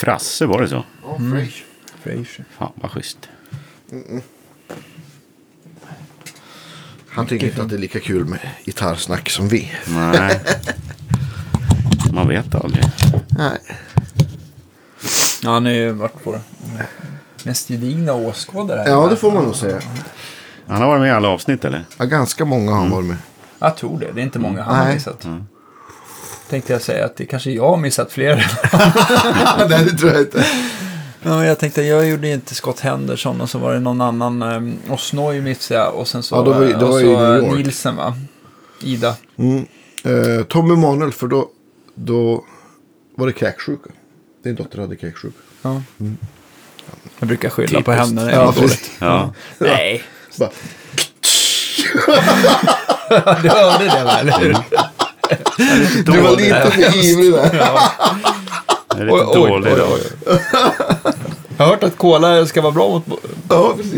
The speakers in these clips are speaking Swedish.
Frasse, var det så? Ja, Frasier. Frasier. Fan vad schysst. Han tycker inte att det är lika kul med gitarrsnack som vi. Nej. Man vet aldrig. Nej. Ja, han har ju varit vår mest gedigna åskådare. Ja, det får man nog säga. Han har varit med i alla avsnitt eller? Ja, ganska många har han varit med. Jag tror det. Det är inte många han har Nej. missat. Tänkte jag säga att det kanske jag har missat fler. Nej, det tror jag inte. Ja, men jag tänkte, jag gjorde inte Scott Henderson och så var det någon annan. Um, Osnoy missade jag och sen så, Ja, då var då och var så. Nielsen va? Ida. Eh, Tom Emanuel, för då, då var det kräksjuka. Din dotter hade kräksjuka. Ja. Jag brukar skylla på Typiskt. henne. när Ja, jag mår dåligt. precis. Ja. Nej, bara, du hörde det va? Eller hur? Du var lite för ivrig där. Det är lite Oj, dålig oj. Jag har hört att cola ska vara bra mot Ja, precis.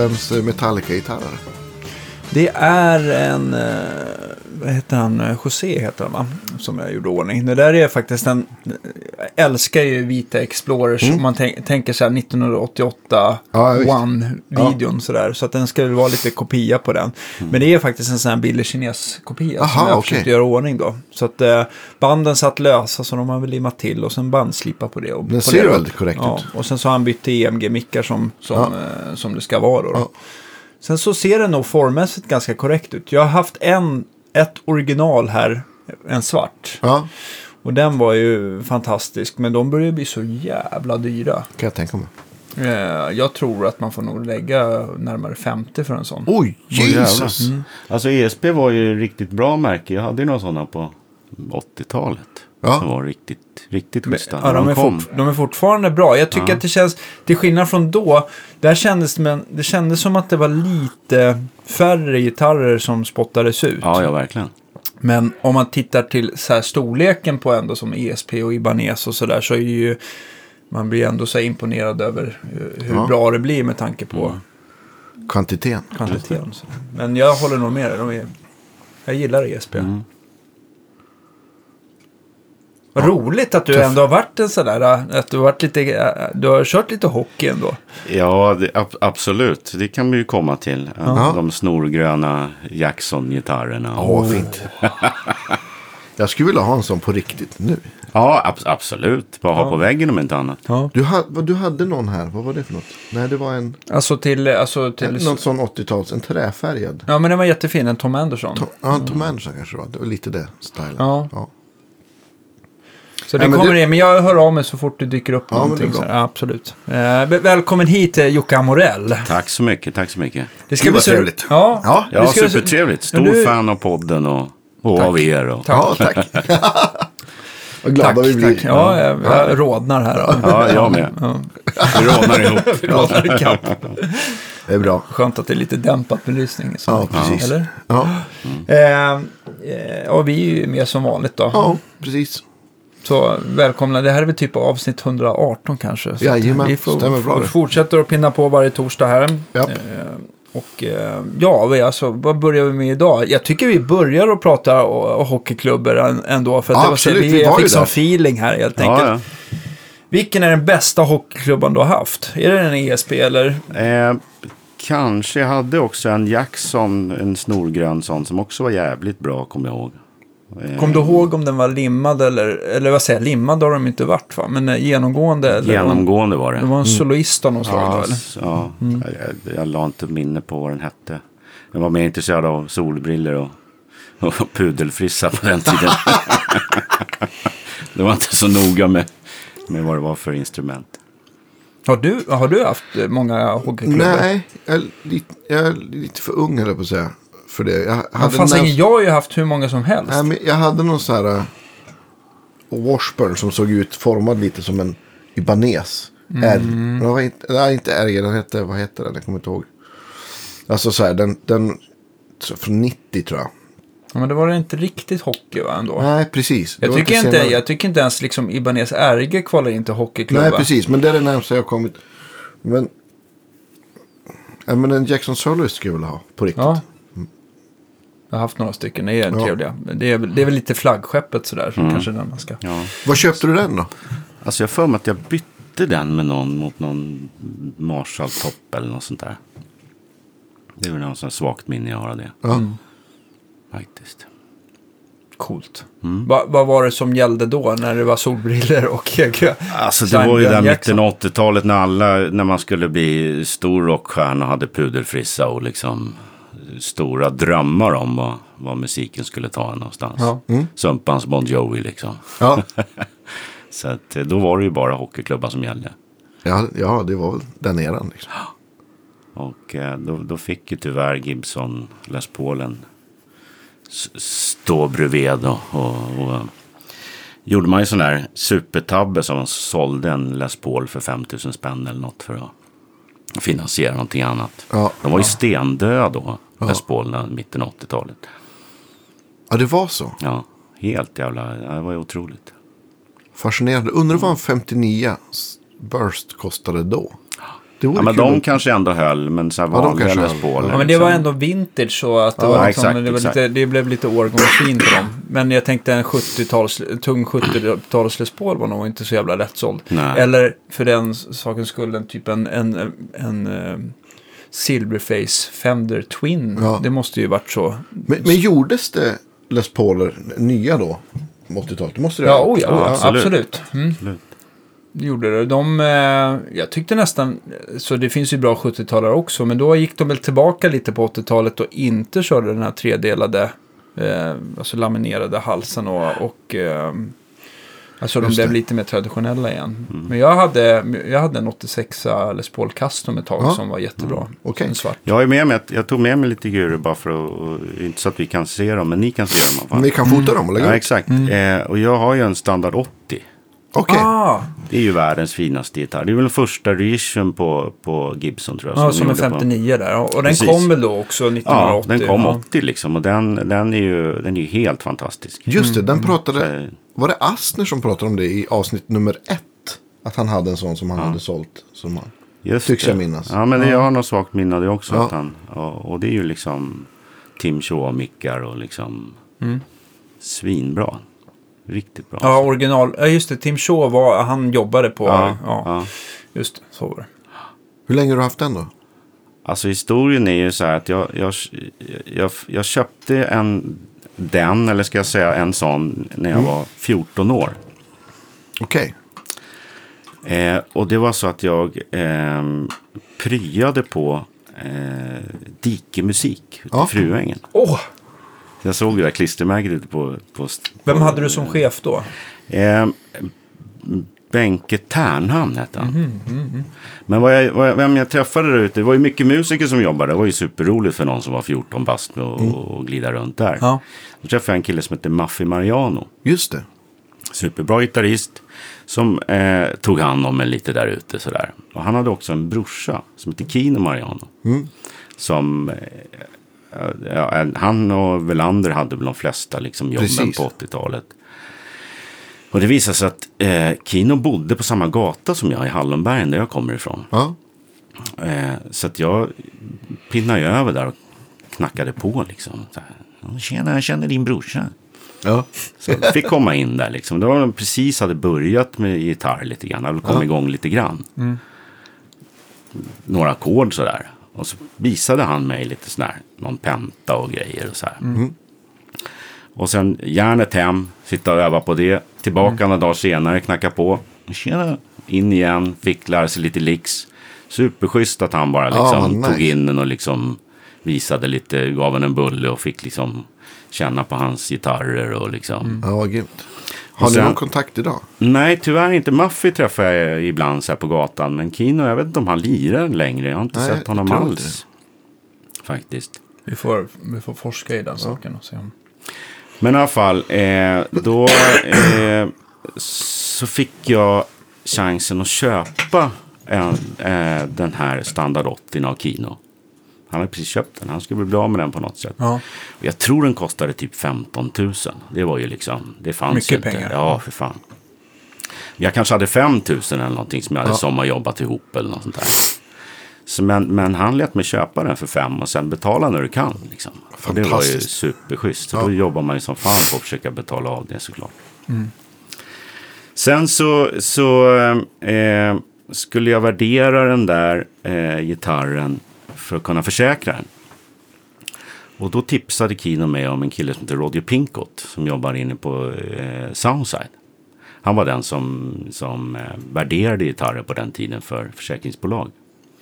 Vems, Metallica-gitarr är det? Det är en, eh, vad heter han, Eh, José heter han va? Som jag gjorde ordning. Det där är faktiskt en, jag älskar ju vita Explorers. Om man tänk, tänker så här 1988 Mm. Ja. One-videon sådär. Så att den ska väl vara lite kopia på den. Men det är faktiskt en sån här billig kines-kopia som jag försökte göra ordning då. Så att eh, banden satt lösa så de har väl limmat till och sen bandslipa på det. Och Den ser väldigt korrekt ja, ut. Och sen så har han bytt till EMG-mickar som, som, Ja. eh, som det ska vara då. då. Ja. Sen så ser det nog formmässigt ganska korrekt ut. Jag har haft en, ett original här, en svart. Ja, Och den var ju fantastisk, men de börjar bli så jävla dyra. kan jag tänka mig. Eh, jag tror att man får nog lägga närmare 50 för en sån. Oj. Jesus! Alltså ESP var ju riktigt bra märke. Jag hade ju några sådana på 80-talet. Ja. Som var riktigt, riktigt schyssta. Ja, de, är kom. fort, de är fortfarande bra. Jag tycker Ja. att det känns, till skillnad från då, där kändes det, men det kändes som att det var lite färre gitarrer som spottades ut. Ja, ja, verkligen. Men om man tittar till så här storleken på ändå som ESP och Ibanez och sådär så är ju man blir ändå så imponerad över hur, hur Ja. bra det blir med tanke på Kvantiteten. kvantiteten. Så. Men jag håller nog med dig. De är, jag gillar ESP. Mm. Vad roligt att du Tuff. ändå har varit en sådär, att du har varit lite, du har kört lite hockey ändå. Ja, det, ab- absolut. Det kan vi ju komma till. Ja. De snorgröna Jackson-gitarrerna. Åh, fint. Jag skulle vilja ha en sån på riktigt nu. Ja, ab- absolut. Bara ha Ja. på väggen om inte annat. Ja. Du, ha, du hade någon här, vad var det för något? Nej, det var en, Alltså till, alltså till, någon sån 80-tals, en träfärgad. ja men den var jättefin, en Tom Anderson. Tom, ja, Tom Anderson kanske det var. Det var lite det stilen. Ja. ja. Så det men kommer det- det, men jag hör av mig så fort det dyker upp Ja, någonting. Så här, ja, absolut. Eh, väl- välkommen hit eh, Jocke Amorell. Tack så mycket, tack så mycket. Det Gud, vad så- trevligt. Ja, Ja, Ja, ska bli supertrevligt. Stor Ja, du- fan av podden och, och Tack. av er. Och, Tack. Ja, tack. Vad glada Tack, vi blir. tack. Ja, jag, jag rodnar här. då. Ja, jag med. Ja, Vi rånar ihop. vi rodnar ikapp. Det är bra. Skönt att det är lite dämpat belysning. Så. Ja, precis. Eller? Ja, Eh, eh, och vi är ju med som vanligt då. ja precis. Så välkomna. Det här är väl typ avsnitt 118 kanske. Så Jajamän, vi får, stämmer bra fortsätter att pinna på varje torsdag här. Ja. Eh, och eh, ja, vi alltså, vad börjar vi med idag? Jag tycker vi börjar att prata och, än- ändå. För att Ja, det var, absolut, vi, vi var jag fick sån feeling här helt enkelt. Ja, Vilken är den bästa hockeyklubban du har haft? Är det en ESP eller? Eh, kanske jag hade också en Jackson, en snorgrön sån, som också var jävligt bra, kommer jag ihåg. Eh, Kom du ihåg om den var limmad eller, eller vad säger jag, limmad har de inte varit va? Men eh, genomgående? Eller Genomgående var Det det. var en soloist av något slag då Ja, eller? s- ja. Jag, jag la inte minne på vad den hette. Jag var mer intresserad av solbriller och, och pudelfrissa på den tiden. det var inte så noga med, med vad det var för instrument. Har du, har du haft många hockeyklubbar? Nej, jag är, lite, jag är lite för ung höll jag på att säga. För det. Jag hade, fast när- jag har ju haft hur många som helst. nej, men jag hade någon sån här uh, Washburn som såg ut formad lite som en Ibanez. Mm. Var inte, nej, inte R, den hette, vad hette den? Jag kommer inte ihåg. Alltså så här, den, den så från 90 tror jag. Ja, men det var det inte riktigt hockey va, ändå? Nej, precis. Jag tycker, inte, senare. jag tycker inte ens liksom Ibanez RG kvalar in till hockeyklubbar. Nej, precis. Men det är det närmaste jag har kommit. Men... Ja, men en Jackson Soloist skulle jag vilja ha. På riktigt. Ja. Jag har haft några stycken, det är Ja. trevliga. Det är, väl- det är väl lite flaggskeppet sådär, så kanske den man ska... Ja. Vad köpte du den då? Alltså jag för mig att jag bytte den med någon mot någon Marshall-topp eller något sånt där. Det är väl någon sån svagt minne jag har av det. Ja. Faktiskt. Coolt. Mm. Va, vad var det som gällde då, när det var solbriller och Alltså det var ju där mitten av 80-talet när alla, när man skulle bli stor rockstjärna och hade pudelfrissa och liksom stora drömmar om vad, vad musiken skulle ta en någonstans. Ja. Sumpans Bon Jovi liksom. Ja. Så att, eh, då var det ju bara hockeyklubbar som gällde. ja, ja, det var väl den eran. Liksom. Och eh, då, då fick ju tyvärr Gibson Les Paulen stå bredvid. Och, och, och eh, gjorde man ju sån där supertabbe som man sålde en Les Paul för 5000 spänn eller något för att finansiera någonting annat. Ja. De var ju stendöda då, Les när- mitten av 80-talet. ja, det var så. Ja, helt jävla, ja, det var ju otroligt. Fascinerande. Undrar vad en 59 Burst kostade då? Det vore Ja, men de att- kanske ändå höll, men så här Ja, de vanliga kanske Les höll. Paul. Ja, Ja, men det var liksom- ändå vintage så att det, Ja, var liksom, exakt, det, var exakt. lite, det blev lite årgångsfin på dem. Men jag tänkte en 70-tals, tung 70-tals Les Paul var nog inte så jävla lättsåld. Nej. Eller för den sakens skull en typ en, en, en, eh, Silverface Fender Twin. Ja. Det måste ju varit så. Men, men gjordes det Les Pauler nya då? på 80-talet? Det måste det Ja, ha. oh ja, Ja, absolut. absolut. Mm. Absolut. Gjorde det. De, eh, jag tyckte nästan, så det finns ju bra 70-talare också, men då gick de väl tillbaka lite på 80-talet och inte körde den här tredelade, eh, alltså laminerade halsen och, och eh, alltså de blev det. lite mer traditionella igen. Men jag hade, jag hade en 86 Les Paul Custom ett tag Ja. som var jättebra. Okej. En svart. Jag, är med mig, jag tog med mig lite gurer bara för att, inte så att vi kan se dem, men ni kan se dem vi kan fota dem och lägga Ja, ut. exakt. Eh, och jag har ju en standard 80. Okej. Ah, Det är ju världens finaste gitarr. Det är väl den första reissuen på, på Gibson tror jag. ja, som på- 59 där. Och den Precis. kom väl då också Ja, 1980? den kom ja. 80 liksom. Och den, den, är ju, den är ju helt fantastisk. Just det, den Så, pratade... Var det Astner som pratade om det i avsnitt nummer ett? Att han hade en sån som han hade sålt. Som han... Just Tycks det. jag minnas. Ja, men det, jag har något svagt minne av det också. Ja. Att han, och, och det är ju liksom Tim Shaw-mickar och liksom svinbra. Riktigt bra. Ja, original. Ja, just det. Tim Shaw var, han jobbade på... Ja, ja, ja. just det. Så var det. Hur länge har du haft den då? Alltså historien är ju så här att jag, jag, jag, jag köpte en, den, eller ska jag säga en sån, när jag var 14 år. Okej. Eh, och det var så att jag eh, pryade på eh, dikemusik ute Ja. i Fruängen. Åh! Jag såg det där klistermärket på, på... Vem hade du som chef då? Eh, Benke Ternhamn hette han. Mhm, Men vad jag, vad jag, vem jag träffade där ute, det var ju mycket musiker som jobbade. Det var ju superroligt för någon som var 14 bast och, och glida runt där. Mm. Ja. Då träffade jag en kille som hette Maffi Mariano. Just det. Superbra gitarrist. Som eh, tog hand om mig lite där ute sådär. Och han hade också en brorsa som hette Kino Mariano. Som, eh, ja, han och Velander hade väl de flesta liksom jobben Precis. på 80-talet. Och det visade sig att eh, Kino bodde på samma gata som jag i Hallonbergen där jag kommer ifrån. Ja. Eh, så att jag pinnade över där och knackade på liksom. Så här, "Ja, Tjena, jag känner din brorsa. Ja. Så fick komma in där liksom. Då var de precis hade börjat med gitarr lite grann. Hade kommit Ja. igång lite grann. Några ackord sådär. Och så visade han mig lite sådär. Någon penta och grejer och så här. Och sen järnet hem. Sitta och öva på det. Tillbaka några dagar senare. Knacka på. Tjena. In igen. Fick lära sig lite licks. Superschysst att han bara liksom vad nice. tog in den och liksom visade lite. Gav en en bulle och fick liksom känna på hans gitarrer och liksom. Ja, vad grymt. Har Och ni sen- någon kontakt idag? Nej, tyvärr inte. Muffy träffar jag ibland så här på gatan. Men Kino, jag vet inte om han lirar längre. Jag har inte Nej, sett honom alls. Faktiskt. Vi får, vi får forska i den saken och se om... Men i alla fall, eh, då eh, så fick jag chansen att köpa en, eh, den här Standard 80 av Kino. Han hade precis köpt den. Han skulle bli av med den på något sätt. Ja. Jag tror den kostade typ 15 000. Det var ju liksom, det fanns Mycket ju inte. pengar. Ja, för fan. Jag kanske hade 5 000 eller någonting som jag hade Ja. sommarjobbat ihop eller något sånt där. Så men, men han lät mig köpa den för fem och sen betala när du kan. Liksom. Det var ju superschysst. Så Ja. då jobbar man ju som fan på att försöka betala av det såklart. Sen så, så eh, skulle jag värdera den där eh, gitarren för att kunna försäkra den. Och då tipsade Kino mig om en kille som heter Roger Pincott som jobbar inne på eh, Soundside. Han var den som, som eh, värderade gitarrer på den tiden för försäkringsbolag.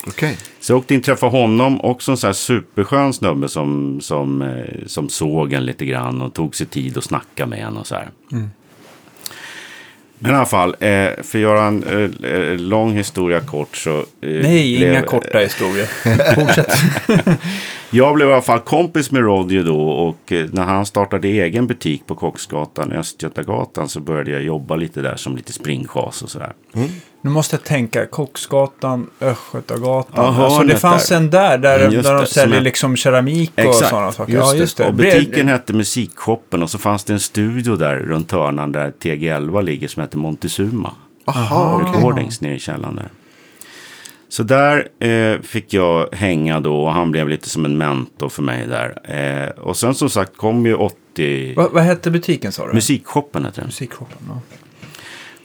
Okej. Så jag åkte in och träffade honom, också en sån här superskön snubbe som, som, eh, som såg en lite grann och tog sig tid att snacka med en och så här. Men i alla fall, eh, för att göra en eh, eh, lång historia kort så... Nej, blev- inga korta historier. Fortsätt. Jag blev i alla fall kompis med Roger då och när han startade egen butik på Kocksgatan, Östgötagatan, så började jag jobba lite där som lite springchas och sådär. Nu måste jag tänka, Kocksgatan, Östgötagatan. Ja, alltså, det fanns där. en där, där, Mm, just där de säljer liksom keramik och Exakt, sådana saker. just ja, just det. Och butiken hette Musikshoppen och så fanns det en studio där runt hörnan där TG11 ligger som heter Montezuma. Aha. Recordings nere i källaren där. Så där eh, fick jag hänga då och han blev lite som en mentor för mig där. Eh, och sen som sagt kom ju 80... Va, vad hette butiken sa du? Musikshoppen heter den. Musikshoppen, ja.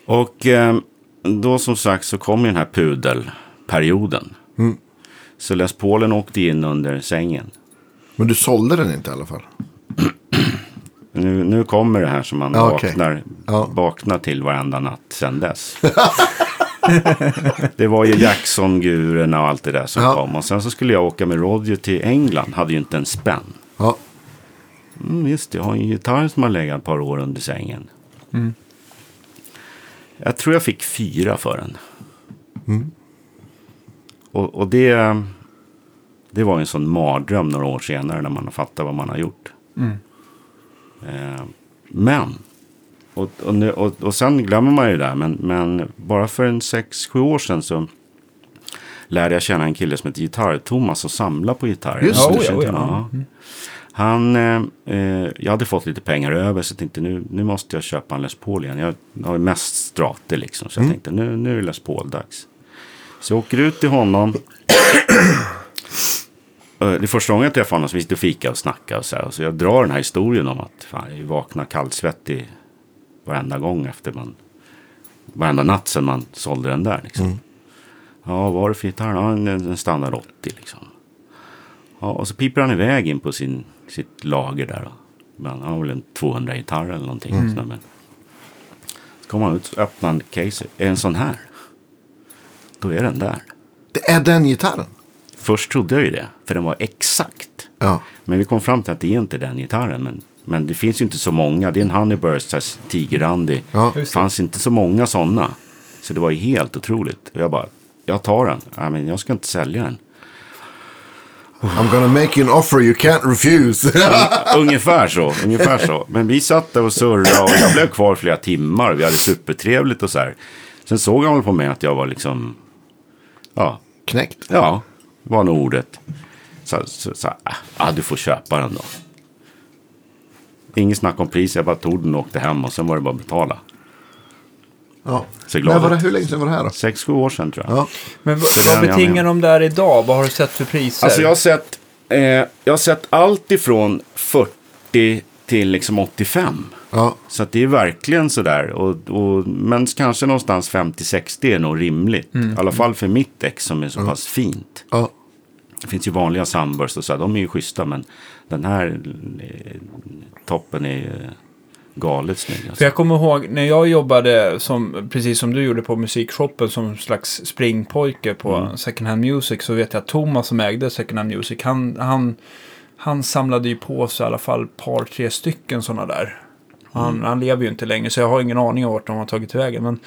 Och eh, då som sagt så kom ju den här pudelperioden. Mm. Så Les Paulen åkte in under sängen. Men du sålde den inte i alla fall? Nu, nu kommer det här som man Ja, vaknar, Ja. vaknar till varenda natt sen dess. det var ju Jackson-gurorna och allt det där som Ja. kom. Och sen så skulle jag åka med Roger till England. Hade ju inte en spänn. Ja. Mm, just det, jag har en gitarr som har legat ett par år under sängen. Jag tror jag fick fyra för den. Och, och det, det var en sån mardröm några år senare när man har fattat vad man har gjort. Eh, men, och, och, nu, och, och sen glömmer man ju det där, men, men bara för en sex sju år sedan så lärde jag känna en kille som heter Gitarr-Thomas och samla på gitarrer. Just det. ja, oh, ja. Han, eh, eh, jag hade fått lite pengar över så jag tänkte nu, nu måste jag köpa en Les Paul igen. Jag har mest Strate liksom. Så jag tänkte nu, nu är det Les Paul-dags. Så jag åker ut till honom. Eh, Det första gången jag träffar honom så vi sitter och fika och snackar och så här. Så jag drar den här historien om att fan, jag vaknar kallsvettig varenda gång efter man... Varenda natt sedan man sålde den där liksom. Ja, vad var det för gitarr? Ja, en, en standard 80 liksom. Ja, och så piper han iväg in på sin, sitt lager där. Han har väl en 200 gitarrer eller någonting. Mm. sådär, men. Så kommer han ut och öppnar en case. Är en sån här? Då är den där. Det är den gitarren? Först trodde jag ju det, för den var exakt. Ja. Men vi kom fram till att det är inte den gitarren. Men, men det finns ju inte så många. Det är en Honeyburst, tigerrandig. Ja. Det fanns inte så många sådana. Så det var ju helt otroligt. Och jag bara, jag tar den. Jag ska inte sälja den. I'm gonna make you an offer you can't refuse. ungefär så, ungefär så. Men vi satt där och surrade och jag blev kvar flera timmar. Vi hade supertrevligt och så här. Sen såg han väl på mig att jag var liksom, ja, Knäckt. ja, var nog ordet. Så, så, så ja, du får köpa den då. Inget snack om pris, jag bara tog den och åkte hem och sen var det bara att betala. Ja. Glad Men var det, ut. hur länge sedan var det här då? Sex, sju år sedan tror jag. Ja. Men vad, Ja, vad ja, betingar ja. de där idag? Vad har du sett för priser? Alltså jag har sett, eh, jag har sett allt ifrån 40 till liksom 85. Ja. Så att det är verkligen sådär. Och, och, men kanske någonstans 50-60 är nog rimligt. I alla fall för mitt ex som är så pass fint. Ja. Det finns ju vanliga Sunburst och så här, de är ju schyssta. Men den här eh, toppen är ju galet snygg. För Alltså. jag kommer ihåg när jag jobbade, som, precis som du gjorde på musikshoppen, som slags springpojke på Mm. Second Hand Music, så vet jag att Thomas som ägde Second Hand Music, han, han, han samlade ju på sig i alla fall par, tre stycken sådana där. Han, Mm. han lever ju inte längre, så jag har ingen aning om vart de har tagit vägen. Men,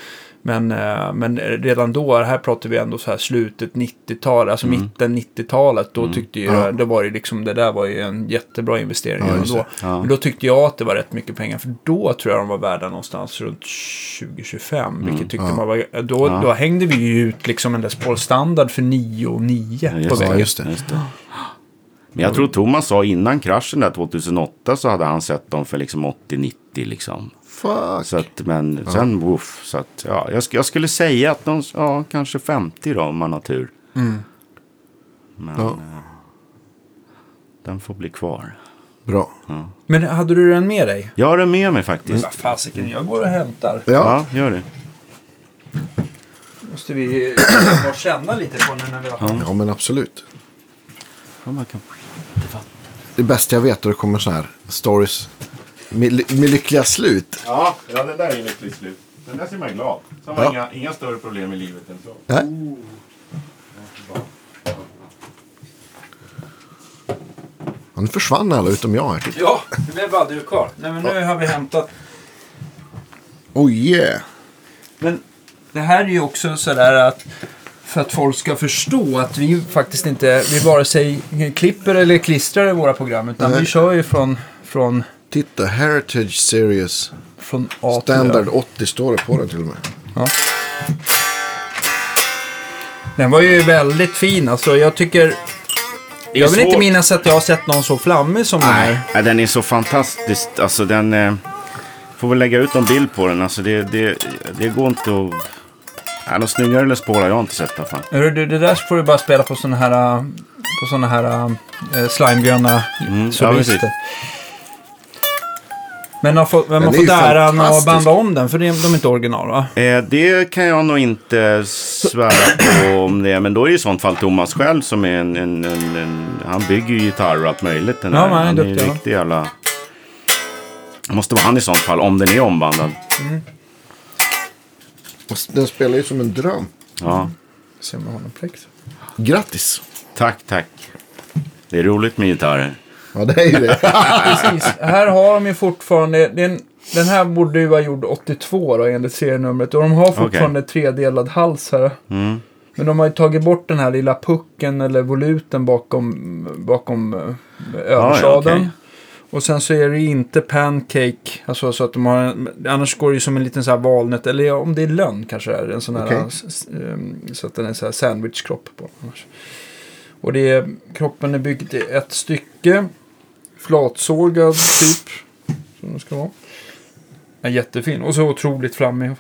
men, eh, men redan då, här pratar vi ändå så här slutet 90-tal, alltså Mm. mitten 90-talet, då tyckte ju, Ja. det var ju liksom, det där var ju en jättebra investering. Ja, då. Ja. Men då tyckte jag att det var rätt mycket pengar. För då tror jag de var värda någonstans runt 20-25. Vilket tyckte man var... Då, Ja. då hängde vi ju ut liksom en Les standard för 9 och 9 Ja, på väggen. det, just det. just det. Men jag tror Thomas sa innan kraschen där 2008 så hade han sett dem för liksom 80-90 liksom. Fuck. Så att, men sen woof. Så att, ja, jag, jag skulle säga att de, ja, kanske 50 då om man har tur. Men Ja. eh, den får bli kvar. Bra. Men hade du den med dig? Jag har den med mig faktiskt. Vad fasiken, jag går och hämtar. Ja. Ja, gör det. Måste vi bara känna lite på den när vi har ja, men absolut. Ja, man kan... Det bästa jag vet är det kommer sådana här stories med, med lyckliga slut. Ja, ja, det där är lyckligt slut. Den där ser man glad. Så har Ja. inga, inga större problem i livet än så. Nej. Ja, nu försvann alla utom jag här. Ja, det blev bara du kvar. Nej, men nu har vi hämtat. Oh yeah. Men det här är ju också sådär att för att folk ska förstå att vi faktiskt inte, vi vare sig klipper eller klistrar i våra program. Utan Nej. vi kör ju från, från, Titta, Heritage Series. från A. Standard 80 står det på den till och med. Ja. Den var ju väldigt fin alltså. Jag tycker... Jag vill inte minnas att jag har sett någon så flammig som den här. Nej, den är så fantastisk. Alltså den... Eh, får väl lägga ut en bild på den. Alltså det, det, det går inte att... Nej, någon snyggare Paul har jag inte sett fall. Hörru du, det där får du bara spela på såna här, äh, på såna här äh, slimegröna Mm, ja, solister. precis. Men har fått, vem Den har är fått ju äran att fantastisk. banda om den? För det, de är inte original va? Eh, det kan jag nog inte svära på om det är. Men då är det i sånt fall Thomas själv som är en... en, en, en han bygger ju gitarr och allt möjligt. Den Ja, men han är duktig, ja. riktig jävla... Det måste vara han i sånt fall, om den är ombandad. Och Den spelar ju som en dröm. Ja, Se om jag har någon plex. Grattis. tack, tack. Det är roligt med gitarrer. Ja, det är ju det. Precis. Här har de ju fortfarande... Det är en, den här borde ju vara gjord 82 då, enligt serienumret. Och de har fortfarande tredelad hals här. Mm. Men de har ju tagit bort den här lilla pucken eller voluten bakom, bakom eh, översadeln. okej. Och sen så är det ju inte pancake. Alltså så att de har en, Annars går det ju som en liten så här valnöt. Eller om det är lönn kanske det är. En sån här. S- ehm, Så att den är så här sandwichkropp på. Annars. Och det är, kroppen är byggd i ett stycke. Flatsågad typ. Som det ska vara. Ja, jättefin. Och så otroligt flammig.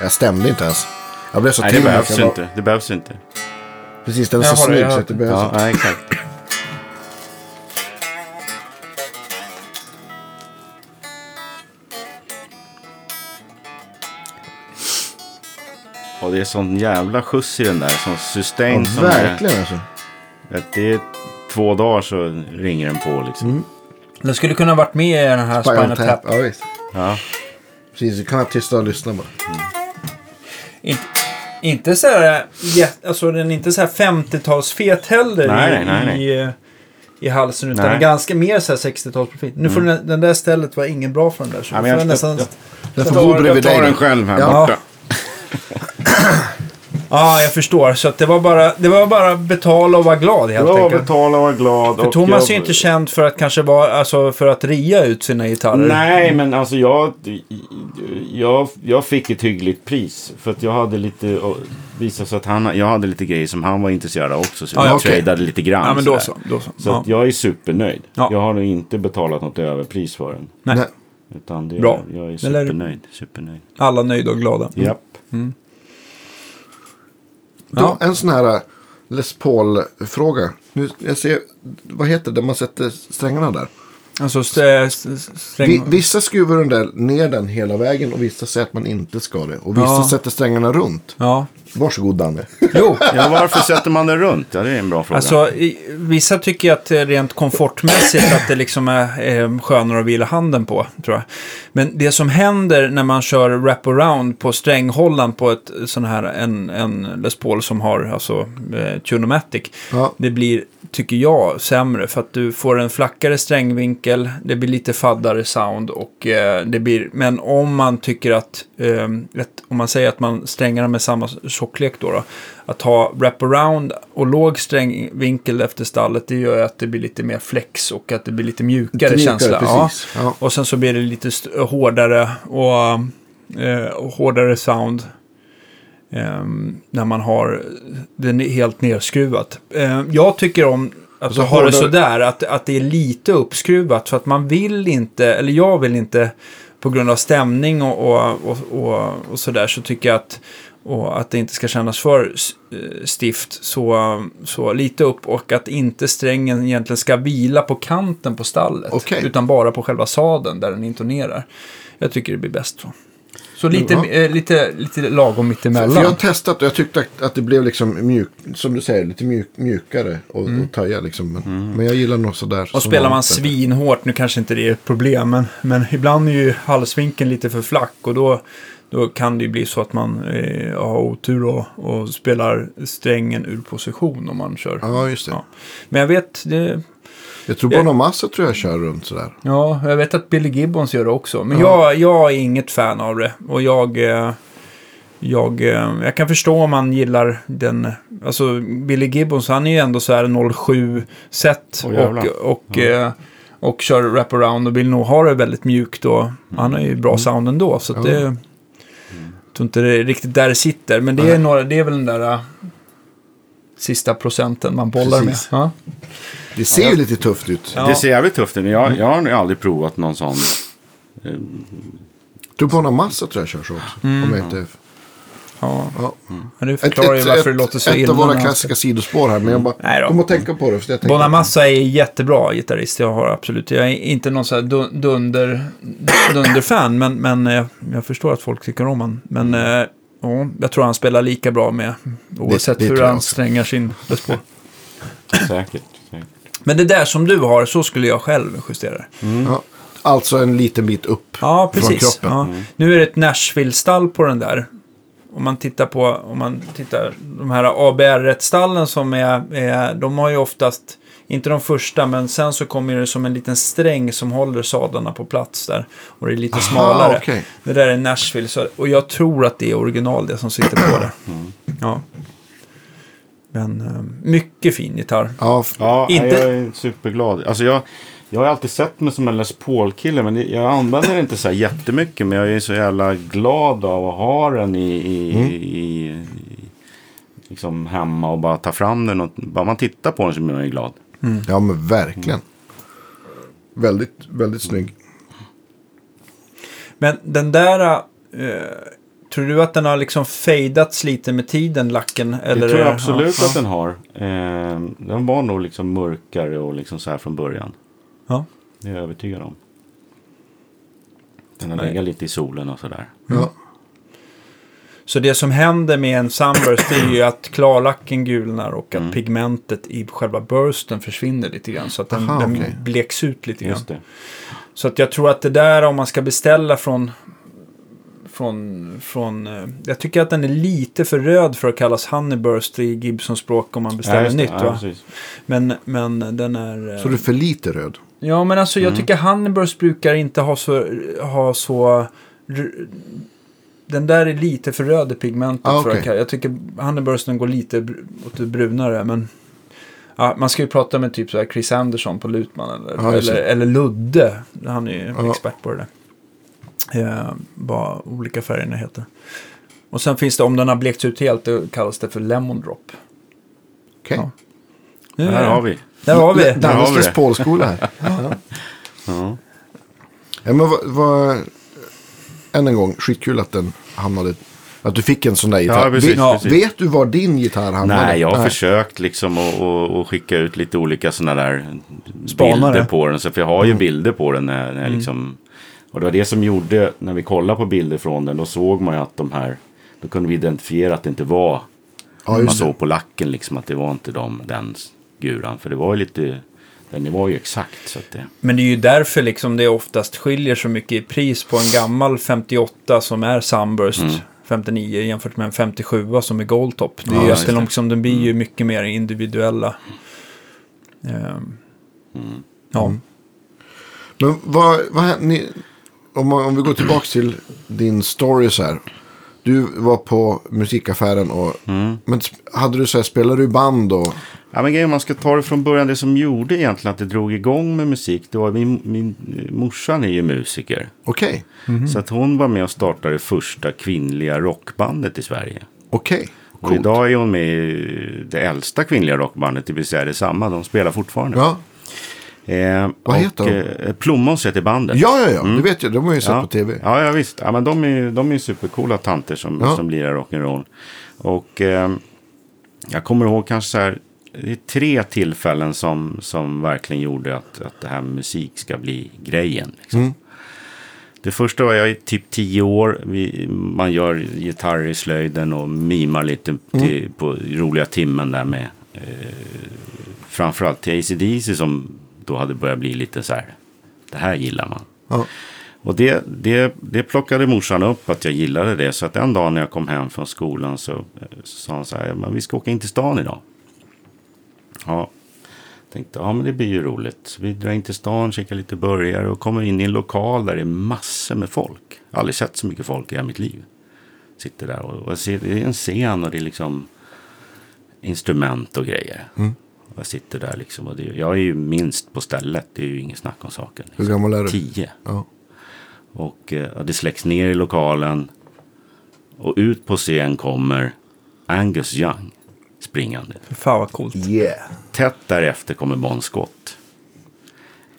Jag stämde inte ens. Jag blev så Nej, det till behövs jag var- inte. Det behövs inte. Precis, den är Jag så har det, snygg jag så har att det det. behövs Ja, inte. nej, exakt. Och det är sån jävla skjuts i den där. Sån sustain Ja, som verkligen alltså. är... Att det är två dagar så ringer den på liksom. Mm. Den skulle kunna varit med i den här Spinal Spinal Tap. Tap. Ja, visst. Ja. Precis, du kan vara tysta och lyssna bara. Inte, inte så här, alltså den är inte så här 50-talsfet heller Nej, i, nej, nej. I, eh, i halsen. Utan Nej. ganska mer så här 60-talsprofil. Nu får den, den där stället var ingen bra för den där. Så Ja, men jag får jag nästan... Den Jag får tar- bo bredvid Jag tar dig. den själv här Ja. borta. Ja, jag förstår. Så att det var bara, det var bara betala och vara glad helt Bra enkelt. betala och vara glad. För och Thomas jag- är ju inte känd för att kanske vara, alltså för att ria ut sina gitarrer. Nej, men alltså jag, jag, jag fick ett hyggligt pris. För att jag hade lite, visade sig att han, jag hade lite grejer som han var intresserad av också. Så Ja, jag okej. tradade lite grann. Ja, men då så. Då så. Så ja. att jag är supernöjd. Ja. Jag har nog inte betalat något överpris för den. Nej. Utan det, Bra. jag är supernöjd. supernöjd. Alla nöjda och glada. Japp. Då, en sån här eh, Les Paul-fråga. Nu, jag ser, vad heter det, man sätter strängarna där. Alltså st- st- sträng... Vi, vissa skruvar den där ner den hela vägen och vissa säger att man inte ska det. Och vissa Ja. sätter strängarna runt. Ja. Varsågod Danne. Jo, Ja, varför sätter man den runt? Ja, det är en bra fråga. Alltså, i, vissa tycker att det är rent komfortmässigt att det liksom är eh, skönare att vila handen på, tror jag. Men det som händer när man kör wraparound på stränghållaren på ett sån här, en, en Les Paul som har alltså eh, Tunomatic, Ja. det blir, tycker jag, sämre för att du får en flackare strängvinkel, det blir lite faddare sound och eh, det blir, men om man tycker att, eh, ett, om man säger att man strängar med samma tjocklek då, då att ha wraparound och låg strängvinkel efter stallet, det gör att det blir lite mer flex och att det blir lite mjukare, Mjukare, känsla. precis. Ja. Ja. Och sen så blir det lite hårdare och, eh, och hårdare sound. Ehm, när man har den helt nerskruvat. Ehm, jag tycker om att Alltså ha det sådär, att, att det är lite uppskruvat. För att man vill inte, eller jag vill inte, på grund av stämning och, och, och, och, sådär, så tycker jag att, att det inte ska kännas för eh, stift, så, så lite upp och att inte strängen egentligen ska vila på kanten på stallet. Utan bara på själva sadeln där den intonerar. Jag tycker det blir bäst så. Så lite, Ja. eh, lite, lite lagom mittemellan. För jag har testat och jag tyckte att- att det blev liksom mjuk, som du säger, lite mjuk, mjukare och, och töja liksom. Men, men jag gillar nog sådär. Mm. Och spelar man svinhårt, nu kanske inte det är ett problem, men, men ibland är ju halsvinkeln lite för flack och då, då kan det ju bli så att man eh, har otur och, och spelar strängen ur position om man kör. Ja, just det. Ja. Men jag vet, det, Jag tror Bonamassa tror jag kör runt sådär. ja, jag vet att Billy Gibbons gör det också. Men jag, jag är inget fan av det. Och jag, eh, jag, eh, jag kan förstå om man gillar den. Alltså Billy Gibbons, han är ju ändå så här 07 set Åh, jävlar. och, och, eh, och kör wraparound och vill nog ha det väldigt mjukt. Och han har ju bra sound ändå. Så att Ja. det, jag tror inte det är riktigt där det sitter. Men det är, några, det är väl den där sista procenten man bollar Precis. med. Ja. Det ser ju lite tufft ut. Ja. Det ser jävligt tufft ut. men Jag, jag har nog aldrig provat någon sån. Jag tror Bonamassa tror jag kör så också. Mm. Om jag inte... Ja. Ja. Men det förklarar ju varför det låter så ett illa. av våra han klassiska sidospår här. Men jag bara Nej då. kom att tänka på det. För jag Bonamassa är jättebra gitarrist, jag har absolut. Jag är inte någon så här dun- dunder, dunderfan, men, men eh, jag förstår att folk tycker om han. Men eh, ja, jag tror han spelar lika bra med, oavsett det hur tror jag han strängar sin Les Paul. Säkert. säkert. Men det där som du har, så skulle jag själv justera det. Ja. Alltså en liten bit upp Ja, från precis. kroppen. Ja. Nu är det ett Nashville-stall på den där. Om man tittar på, om man tittar, de här ABR-stallen som är, är, de har ju oftast, inte de första, men sen så kommer det som en liten sträng som håller sadlarna på plats där. Och det är lite Aha, smalare. okej. Det där är Nashville, så, och jag tror att det är original det som sitter på det. Ja. Men eh, mycket fin gitarr. Ja, Ja, Inte- jag är superglad. Alltså jag, jag har alltid sett mig som en Les Paul-kille. Men jag använder det inte så här jättemycket. Men jag är så jävla glad av att ha den i, i, Mm. i, i liksom hemma och bara ta fram den. Och, bara man tittar på den så blir man ju glad. Ja men verkligen. Väldigt, väldigt snygg. Men den där, eh, tror du att den har liksom fejdats lite med tiden, lacken? Eller, det tror jag absolut ja, att den har. Eh, den var nog liksom mörkare och liksom så här från början. Ja. Det är jag övertygad om. Den har legat lite i solen och sådär. Ja. Så det som händer med en sunburst är ju att klarlacken gulnar och Mm. att pigmentet i själva bursten försvinner lite grann. Så att den, Aha, den bleks ut lite grann. Så att jag tror att det där om man ska beställa från... Från, från, eh, jag tycker att den är lite för röd för att kallas Honeyburst i Gibson-språk om man beställer det. nytt. Ja. Men, men den är... Så du är för lite röd. Ja, men alltså Mm. jag tycker Honeyburst brukar inte ha så... Ha så den där är lite för röd i pigmentet. Ah, för att, kalla- jag tycker Honeybursten går lite åt det brunare. Men ja, man ska ju prata med typ så här Chris Anderson på Lutman. Eller, Ja, just eller, eller Ludde. Han är ju Ja. expert på det där. Eh, vad olika färgerna heter. Och sen finns det, om den har blekts ut helt, då kallas det för Lemon Drop. Okej. Ja. Nu- Där har vi. Där har vi. har Dannes vi. Paul-skola här. Ja. Ja, men vad, vad, än en gång, skitkul att den hamnade... Att du fick en sån där gitarr. Ja, precis, vet, precis. vet du var din gitarr hamnade? Nej, jag har försökt liksom att skicka ut lite olika sådana där Spanare. bilder på den. Så för jag har ju Mm. bilder på den. När, när jag liksom, och det var det som gjorde, när vi kollade på bilder från den, då såg man ju att de här, då kunde vi identifiera att det inte var, Ja, man det. såg på lacken liksom att det var inte de, den guran. För det var ju lite, den var ju exakt. Så att det, Men det är ju därför liksom det oftast skiljer så mycket i pris på en gammal 58 som är Sunburst 59 jämfört med en 57 som är Goldtop. Det är Ja, ju att den, det. liksom, den blir ju mycket mer individuella. Ehm, Ja, Men vad, vad? Ni, om, om vi går tillbaka till din story så här. Du var på musikaffären och... Mm. Men hade du så här, spelade du band och... Ja, men grejen, man ska ta det från början, det som gjorde egentligen att det drog igång med musik, det var min, min eh, morsan är ju musiker. Okej. Så att hon var med och startade det första kvinnliga rockbandet i Sverige. Okej. Och Coolt. idag är hon med i det äldsta kvinnliga rockbandet, det vill säga detsamma. De spelar fortfarande. Ja. Eh, Vad heter de? Eh, Plommons heter bandet. ja, ja, ja. Det vet jag. De har ju sett Mm. ja. på tv. Ja, ja visst. Ja, men de är, de är supercoola tanter som, Ja. som lirar rock'n'roll. Och eh, jag kommer ihåg kanske så här. Det är tre tillfällen som, som verkligen gjorde att, att det här med musik ska bli grejen. Liksom. Mm. Det första var jag typ tio år. Vi, man gör gitarr i slöjden och mimar lite till, på roliga timmen där med. Eh, framförallt till ACDC som då hade börjat bli lite så här. Det här gillar man. Ja. Och det, det, det plockade morsan upp att jag gillade det. Så att en dag när jag kom hem från skolan så, så sa hon så här. Men vi ska åka in till stan idag. Ja, tänkte ja men det blir ju roligt. Vi drar in till stan, kikar lite burgare och kommer in i en lokal där det är massor med folk. Jag har aldrig sett så mycket folk i hela mitt liv. Sitter där och, och ser, det är en scen och det är liksom instrument och grejer. Och jag sitter där liksom och det, jag är ju minst på stället. Det är ju inget snack om saken. Hur gammal är du? Tio. Ja. Och eh, det släcks ner i lokalen. Och ut på scen kommer Angus Young springande. Fan vad coolt. Yeah. Tätt därefter kommer Bon Scott.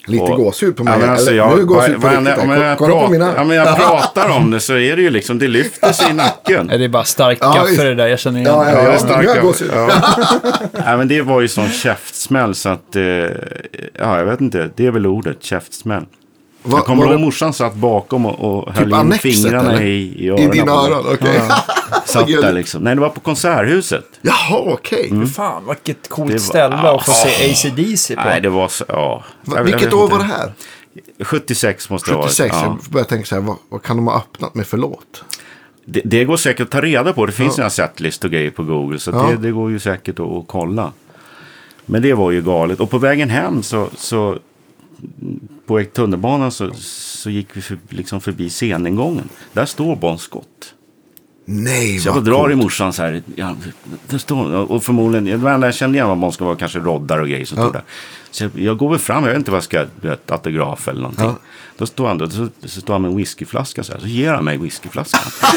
Lite Och- gåshud på mig. Ja, men alltså, jag, nu är gåshud på riktigt. ja, men här. jag, Kolla på prat- mina. ja, men jag pratar om det så är det ju liksom, det lyfter sig i nacken. Det är bara starkt Ja, kaffe visst. det där, jag känner igen Ja, det. ja, Ja, ja. har jag gåshud. Ja. Nej, men det var ju sån käftsmäll så att, eh, ja, jag vet inte, det är väl ordet, käftsmäll. Va- jag kommer ihåg det morsan satt bakom och, och höll typ in fingrarna eller? i, i I öronen. dina öron? Okej. Satt Gud. där liksom. Nej, det var på Konserthuset. Jaha, okej. Mm. Fan, vilket coolt var- ställe ja. att få se ACDC på. Nej, det var så, ja. Va- Vilket år var det här? 76 måste det ha varit. 76. Ja. Jag började tänka så här, vad, vad kan de ha öppnat med för låt? Det, det går säkert att ta reda på. Det finns några setlist och grejer på Google. Så Ja. det, det går ju säkert att, att kolla. Men det var ju galet. Och på vägen hem så, så på tunnelbanan så, så gick vi för, liksom förbi sceningången. Där står Bon Scott. Nej, Så jag vad drar i coolt. morsan så här. Ja, där står Och förmodligen, det var enda jag kände igen var Bon Scott var kanske roddar och grejer som Ja. stod där. Så jag, jag går väl fram, jag vet inte vad jag ska, vet, autograf eller någonting. Ja. Då står han, då, så, så står han med en whiskyflaska så här. Så ger han mig whiskyflaskan.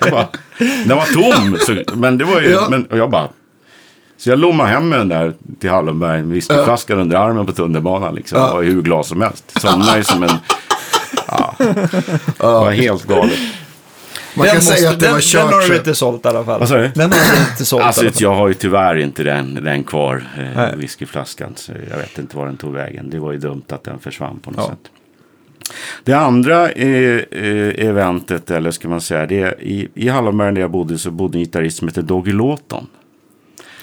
jag bara, den var tom. Så, men det var ju, Ja. men, och jag bara. Så jag lommade hem med den där till Hallonberg. Whiskyflaskan under armen på tunnelbanan. Liksom. Jag var hur glad som helst. Somnade ju som en... Ja. Det var helt galet. Man kan säga att det den, var den har kört. du inte sålt i alla fall. Vad sa du? Den har du inte sålt i Alltså alla fall. jag har ju tyvärr inte den, den kvar, eh, whiskyflaskan. Så jag vet inte var den tog vägen. Det var ju dumt att den försvann på något Ja. sätt. Det andra eh, eh, eventet, eller ska man säga, det är i, i Hallonbergen där jag bodde så bodde en gitarrist som hette Doggy Lawton.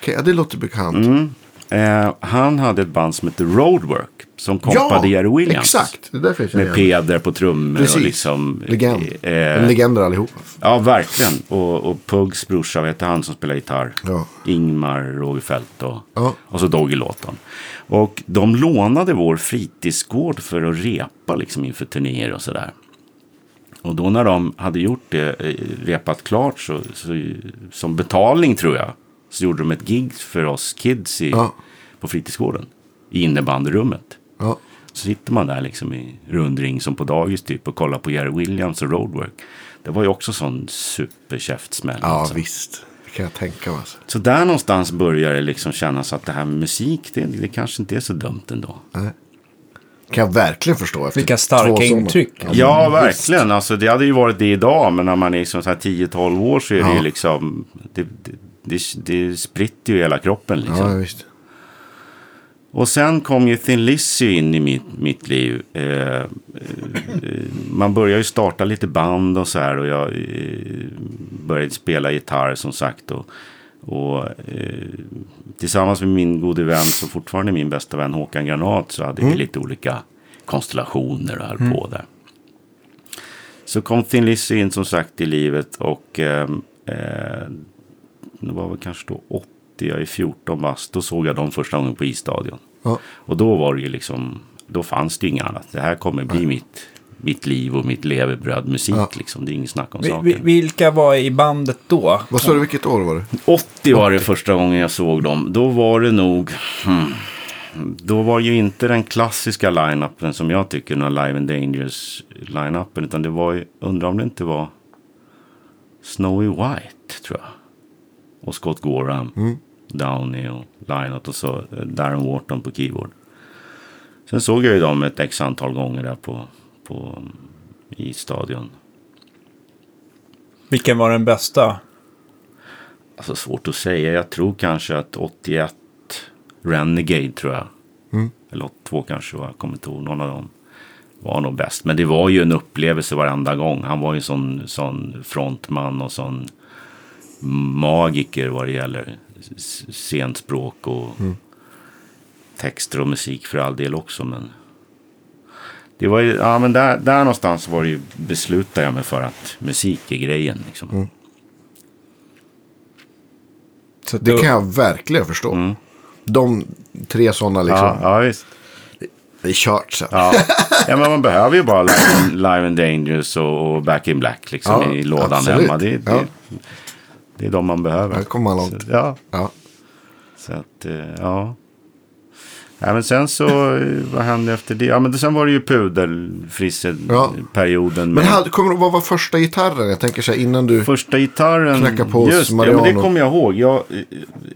Okej, ja, det låter bekant. Mm. Eh, han hade ett band som hette Roadwork. Som kompade Jerry Williams. exakt. Det är därför jag känner Med. Peder på trummor. Precis. Och liksom, Legend. eh, En legender allihopa. Ja, verkligen. Och, och Pugs brorsa, vad heter han som spelar gitarr? Ja. Ingmar Rogefeldt och, Ja. och så Doggy Lawton. Och de lånade vår fritidsgård för att repa liksom inför turnéer och sådär. Och då när de hade gjort det, eh, repat klart, så, så, som betalning tror jag, så gjorde de ett gig för oss kids i, Ja. på fritidsgården. I innebandyrummet. Ja. Så sitter man där liksom i rundring som på dagis typ och kollar på Jerry Williams och Roadwork. Det var ju också sån superkäftsmäll. ja, alltså. visst. Det kan jag tänka mig. Alltså. Så där någonstans börjar det liksom kännas att det här med musik, det, det kanske inte är så dumt ändå. Kan jag verkligen förstå. Efter Vilka starka intryck. Ja, verkligen. Alltså, det hade ju varit det idag, men när man är liksom så här 10-12 år så är det Ja. ju liksom... Det, det, det, det spritter ju hela kroppen liksom. Ja, visst. Och sen kom ju Thin Lizzy in i mitt, mitt liv. Eh, eh, man börjar ju starta lite band och så här. Och jag eh, började spela gitarr som sagt. Och, och eh, tillsammans med min gode vän, som fortfarande min bästa vän Håkan Granat, så hade vi lite olika konstellationer och höll på där. Så kom Thin Lizzy in som sagt i livet och eh, det var väl kanske då 80, jag är 14 bast. Då såg jag dem första gången på isstadion. Ja. Och då var det ju liksom, då fanns det ju inget annat. Det här kommer bli mitt, mitt liv och mitt levebröd musik Ja. liksom. Det är inget snack om Vi- saken. vi- Vilka var i bandet då? Vad sa du, vilket år var det? 80 var det första gången jag såg dem. Då var det nog... Hmm, då var ju inte den klassiska line-upen som jag tycker, den Live and Dangerous line-upen. Utan det var ju, undrar om det inte var Snowy White tror jag. Och Scott Gorham, Downey och Lynott och så eh, Darren Wharton på keyboard. Sen såg jag ju dem ett x antal gånger där på, på, i stadion. Vilken var den bästa? Alltså svårt att säga. Jag tror kanske att 81 Renegade tror jag. Eller 82 kanske var. Jag kommer inte ihåg. Någon av dem var nog bäst. Men det var ju en upplevelse varenda gång. Han var ju sån, sån frontman och sån magiker vad det gäller s- scenspråk och texter och musik för all del också. Men det var ju, ja men där, där någonstans var det ju, beslutade jag mig för att musik är grejen. Liksom. Så att Det kan jag verkligen förstå. De tre sådana liksom. Ja, ja, visst. Det är kört sen. Ja. ja, men man behöver ju bara Live, and Dangerous och, och Back in Black liksom Ja, i lådan absolut. hemma. Det, det, Ja. Det är de man behöver. Här kommer man långt. Så, ja, Ja. så att, eh, ja. ja. Men sen så, eh, vad hände efter det? Ja, men sen var det ju Ja. pudelfrisse-perioden. Men med- hade, kommer du, vad var första gitarren? Jag tänker så här innan du... Första gitarren. Knacka på just det, ja, men det Mariano. kommer jag ihåg. Jag,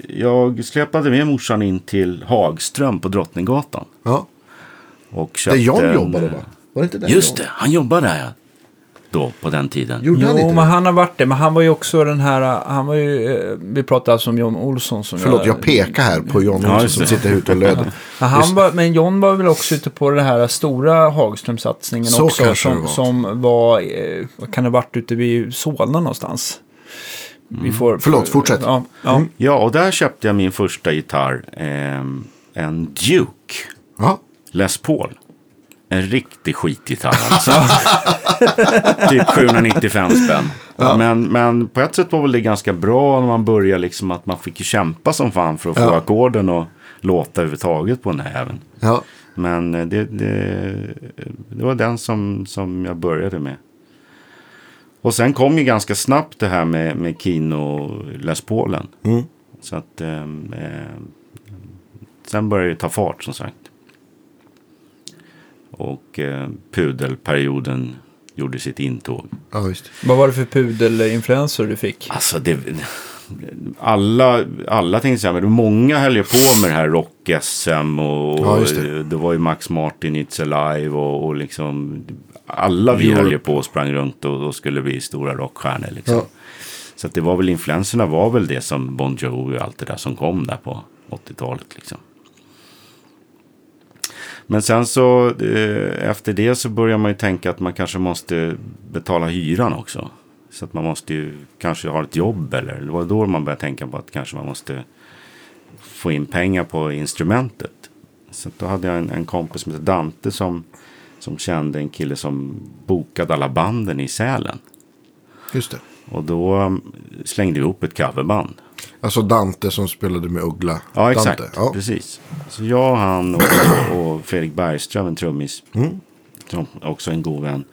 jag släpade med morsan in till Hagström på Drottninggatan. Ja. Och Där köpte John en- jobbade va? Var det inte där Just det, han jobbade där ja. Då, på den tiden. Gjorde han Jo, inte men det? han har varit det. Men han var ju också den här, han var ju, eh, vi pratade alltså om John Olsson som Förlåt, jag pekar här på John Ja, Olsson just som sitter här ute och löder. Men, han var, men John var väl också ute på den här stora Hagström-satsningen Så också. Som, var. som var, eh, vad kan det ha varit ute vid Solna någonstans? Vi får, Förlåt, fortsätt. Ja, ja. Mm. Ja, och där köpte jag min första gitarr. ehm, en Duke Ja. Les Paul. En riktig skitgitarr alltså. typ 795 spänn. Men, men på ett sätt var väl det ganska bra när man började liksom att man fick kämpa som fan för att få Ja. ackorden och låta överhuvudtaget på den här även. ja. Men eh, det, det, det var den som, som jag började med. Och sen kom ju ganska snabbt det här med, med Kino Les Paulen. Mm. Så att ehm, eh, sen började det ta fart som sagt. Och eh, pudelperioden gjorde sitt intåg. ja, visst. Vad var det för pudelinfluenser du fick? Alltså det... Alla, alla tänkte säga, men många höll ju på med det här rock-SM och Ja, just det. det. var ju Max Martin, It's Alive och, och liksom alla vi Europe. höll ju på och sprang runt och, och skulle bli stora rockstjärnor liksom. Ja. Så att det var väl influenserna var väl det som Bon Jovi och allt det där som kom där på 80-talet liksom. Men sen så eh, efter det så börjar man ju tänka att man kanske måste betala hyran också. Så att man måste ju kanske ha ett jobb eller det var då man började tänka på att kanske man måste få in pengar på instrumentet. Så då hade jag en, en kompis som heter Dante som, som kände en kille som bokade alla banden i Sälen. Just det. Och då um, slängde vi ihop ett coverband. Alltså Dante som spelade med Uggla. Ja, exakt. Ja. Precis. Så jag, han och, och Fredrik Bergström, en trummis, Mm. som också en god vän.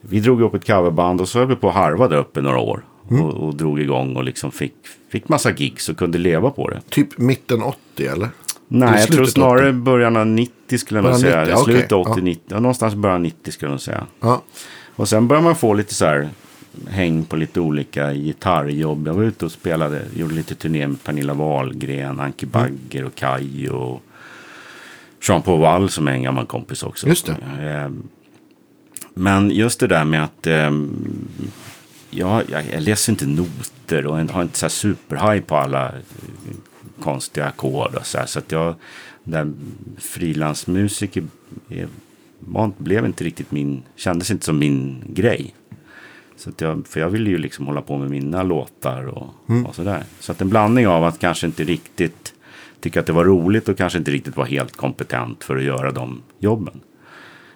Vi drog upp ett coverband och så höll vi på att harva där uppe några år. Mm. Och, och drog igång och liksom fick, fick massa gigs och kunde leva på det. Typ mitten 80 eller? Nej, jag tror snarare början av 90 skulle jag nog säga. 90, okej, Slutet av 80, ja. 90. Ja, någonstans början av 90 skulle jag nog säga. Ja. Och sen börjar man få lite så här häng på lite olika gitarrjobb. Jag var ute och spelade, gjorde lite turné med Pernilla Wahlgren, Anki Mm. Bagger och Kaj och Jean-Paul Wall som är en gammal kompis också. Just det. Ehm, Men just det där med att ehm, ja, jag, jag läser inte noter och har inte så här superhaj på alla eh, konstiga ackord och så här. Så att jag, den frilansmusiker blev inte riktigt min, kändes inte som min grej. Så att jag, för jag ville ju liksom hålla på med mina låtar och, och sådär. Så att en blandning av att kanske inte riktigt tycka att det var roligt och kanske inte riktigt vara helt kompetent för att göra de jobben.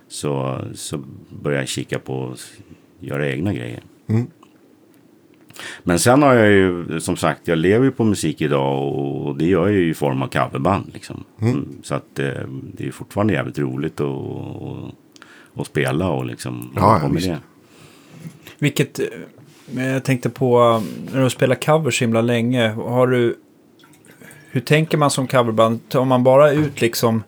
Så, så började jag kika på att göra egna grejer. Mm. Men sen har jag ju, som sagt, jag lever ju på musik idag och det gör jag ju i form av coverband. Liksom. Mm. Så att eh, det är fortfarande jävligt roligt att, spela och liksom Ja, hålla på med visst. det. Vilket, eh, jag tänkte på, när du spelar cover så himla länge, har du, hur tänker man som coverband? Tar man bara ut liksom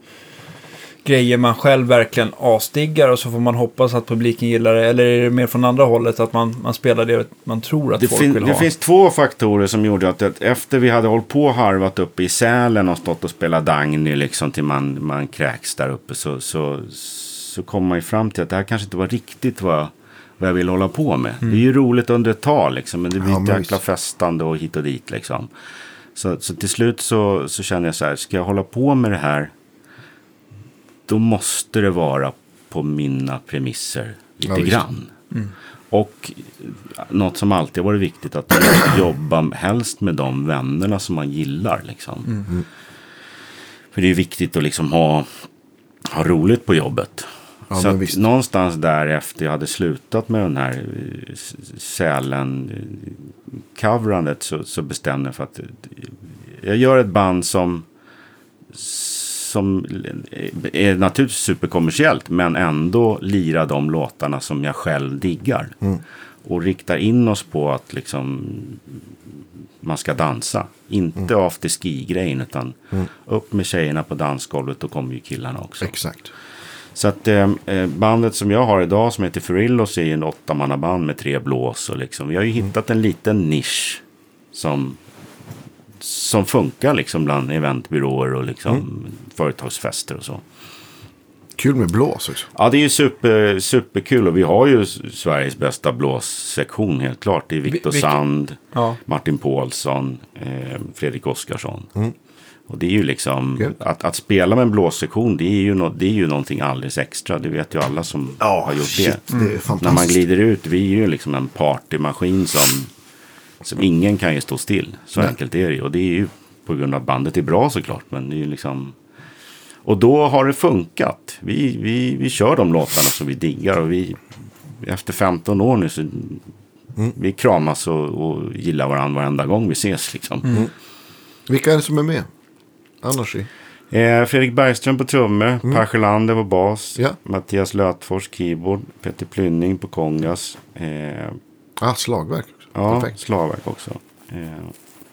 grejer man själv verkligen asdiggar och så får man hoppas att publiken gillar det? Eller är det mer från andra hållet att man, man spelar det man tror att Det, folk vill det ha? finns två faktorer som gjorde att, att efter vi hade hållit på och harvat uppe i Sälen och stått och spelat Dagny liksom till man, man kräks där uppe så, så, så kom man ju fram till att det här kanske inte var riktigt vad, vad jag vill hålla på med. Det är ju roligt under ett tag liksom men det blir Ja, ett jäkla festande och hit och dit liksom. Så, så till slut så, så känner jag så här, ska jag hålla på med det här då måste det vara på mina premisser lite Ja, grann. Och något som alltid varit viktigt att jobba helst med de vännerna som man gillar. Liksom. Mm. För det är viktigt att liksom ha, ha roligt på jobbet. Ja, så att någonstans där efter jag hade slutat med den här eh, sälen eh, coverandet så, så bestämde jag för att eh, jag gör ett band som som är naturligtvis superkommersiellt men ändå lirar de låtarna som jag själv diggar. Och riktar in oss på att liksom man ska dansa. Inte afterski-grejen utan upp med tjejerna på dansgolvet då kommer ju killarna också. Exakt. Så att eh, eh, bandet som jag har idag som heter Ferillos är ju en åttamannaband med tre blås. Och liksom, vi har ju hittat en liten nisch som, som funkar liksom bland eventbyråer och liksom företagsfester och så. Kul med blås också. Ja, det är ju super, superkul och vi har ju Sveriges bästa blåssektion helt klart. Det är Viktor Sand, Ja. Martin Paulsson, eh, Fredrik Oskarsson. Och det är ju liksom, att, att spela med en blåssektion det är, ju no, det är ju någonting alldeles extra. Det vet ju alla som har gjort shit, det. det är När man glider ut, vi är ju liksom en partymaskin som, som ingen kan ju stå still. Så Nej. enkelt är det ju. Och det är ju på grund av att bandet är bra såklart. Men det är ju liksom... Och då har det funkat. Vi, vi, vi kör de låtarna som vi diggar. Och vi, efter 15 år nu så vi kramas och, och gillar varandra varenda gång vi ses. Liksom. Vilka är det som är med? Annars i? Eh, Fredrik Bergström på trummor, Per Sjölander på bas, Ja. Mattias Lötfors keyboard, Peter Plynning på kongas. Eh, Ah, slagverk. också. ja, Perfekt. slagverk också. Eh,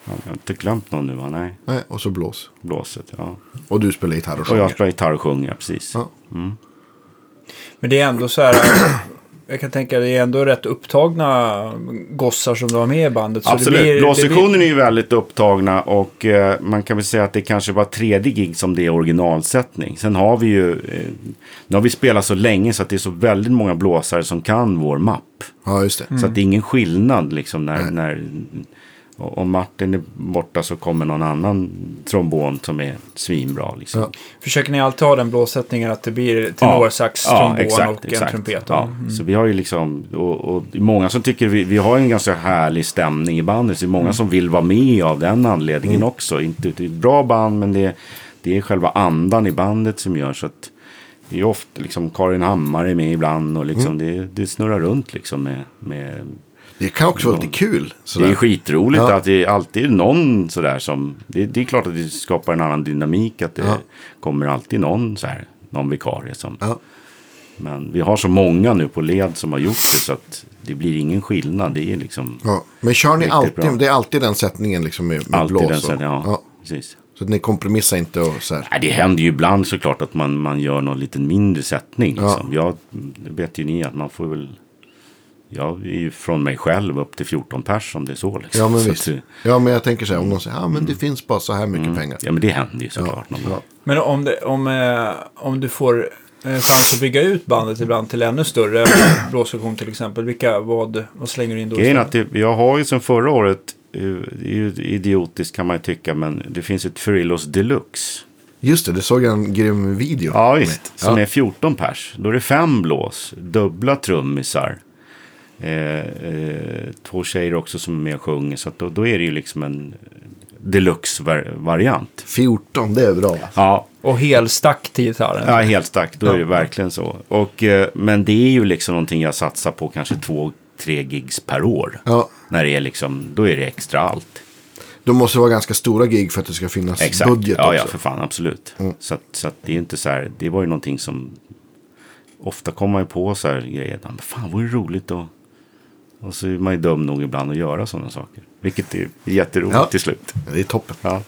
jag har inte glömt någon nu va? Nej, Nej, och så blås. blåset. Ja. Och du spelar gitarr och Och sjunger. jag spelar gitarr och sjunger, precis. Ja. Men det är ändå så här. Jag kan tänka det är ändå rätt upptagna gossar som du har med i bandet. Absolut. Blåssektionen blir, är ju väldigt upptagna och eh, man kan väl säga att det kanske var tredje gig som det är originalsättning. Sen har vi ju, eh, nu har vi spelat så länge så att det är så väldigt många blåsare som kan vår mapp. Ja, just det. Så att det är ingen skillnad liksom när, när om Martin är borta så kommer någon annan trombon som är svinbra. Liksom. Ja. Försöker ni alltid ha den blåsättningen att det blir tenorsax, trombon och en trumpet? Ja. Så vi har ju liksom, och, och många som tycker vi, vi har en ganska härlig stämning i bandet. Så det är många som vill vara med av den anledningen också. Inte, det är ett bra band men det, det är själva andan i bandet som gör så att det är ofta liksom Karin Hammar är med ibland och liksom det, det snurrar runt liksom med, med Det kan också vara lite kul. det Sådär. är skitroligt Ja. att det alltid är någon sådär som... Det, det är klart att det skapar en annan dynamik. Att det Ja. kommer alltid någon så här, någon vikarie som... Ja. Men vi har så många nu på led som har gjort det så att det blir ingen skillnad. Det är liksom Ja. Men kör ni alltid, bra. det är alltid den sättningen liksom med, med alltid blås? den och- sättet. Ja, ja. precis. Så att ni kompromissar inte och så här. Nej, det händer ju ibland såklart att man, man gör någon liten mindre sättning. Ja. Liksom. Jag, det vet ju ni att man får väl... Jag är ju från mig själv upp till 14 pers om det är så. Liksom. Ja, men så visst. att, Ja, men jag tänker så här, om någon säger, ja men det finns bara så här mycket pengar. ja, men det händer ju såklart. Ja, ja. Men om, det, om, eh, om du får eh, chans att bygga ut bandet ibland till ännu större blåsektion till exempel. Vilka, vad, vad slänger du in då? Grejen att det, jag har ju sedan förra året, eh, det är ju idiotiskt kan man ju tycka, men det finns ett Ferillos Deluxe. Just det, det såg jag en grym video. Ja visst, som Ja. är 14 pers. Då är det fem blås, dubbla trummisar. Eh, eh, två tjejer också som är med och sjunger. Så att då, då är det ju liksom en deluxe-variant. 14, det är bra. Ja, Och helstack till gitarren. ja, helt starkt. Då är det verkligen så. Och, eh, men det är ju liksom någonting jag satsar på kanske två, tre gigs per år. Ja, När det är liksom, då är det extra allt. då måste det vara ganska stora gig för att det ska finnas Exakt. budget ja, också. ja, för fan, absolut. Så, att, så att det är inte så här, det var ju någonting som ofta kommer man ju på så här grejer. Fan, vad är roligt då? Och så är man ju dum nog ibland att göra sådana saker. Vilket är jätteroligt Ja. till slut. Det är toppen. Ja.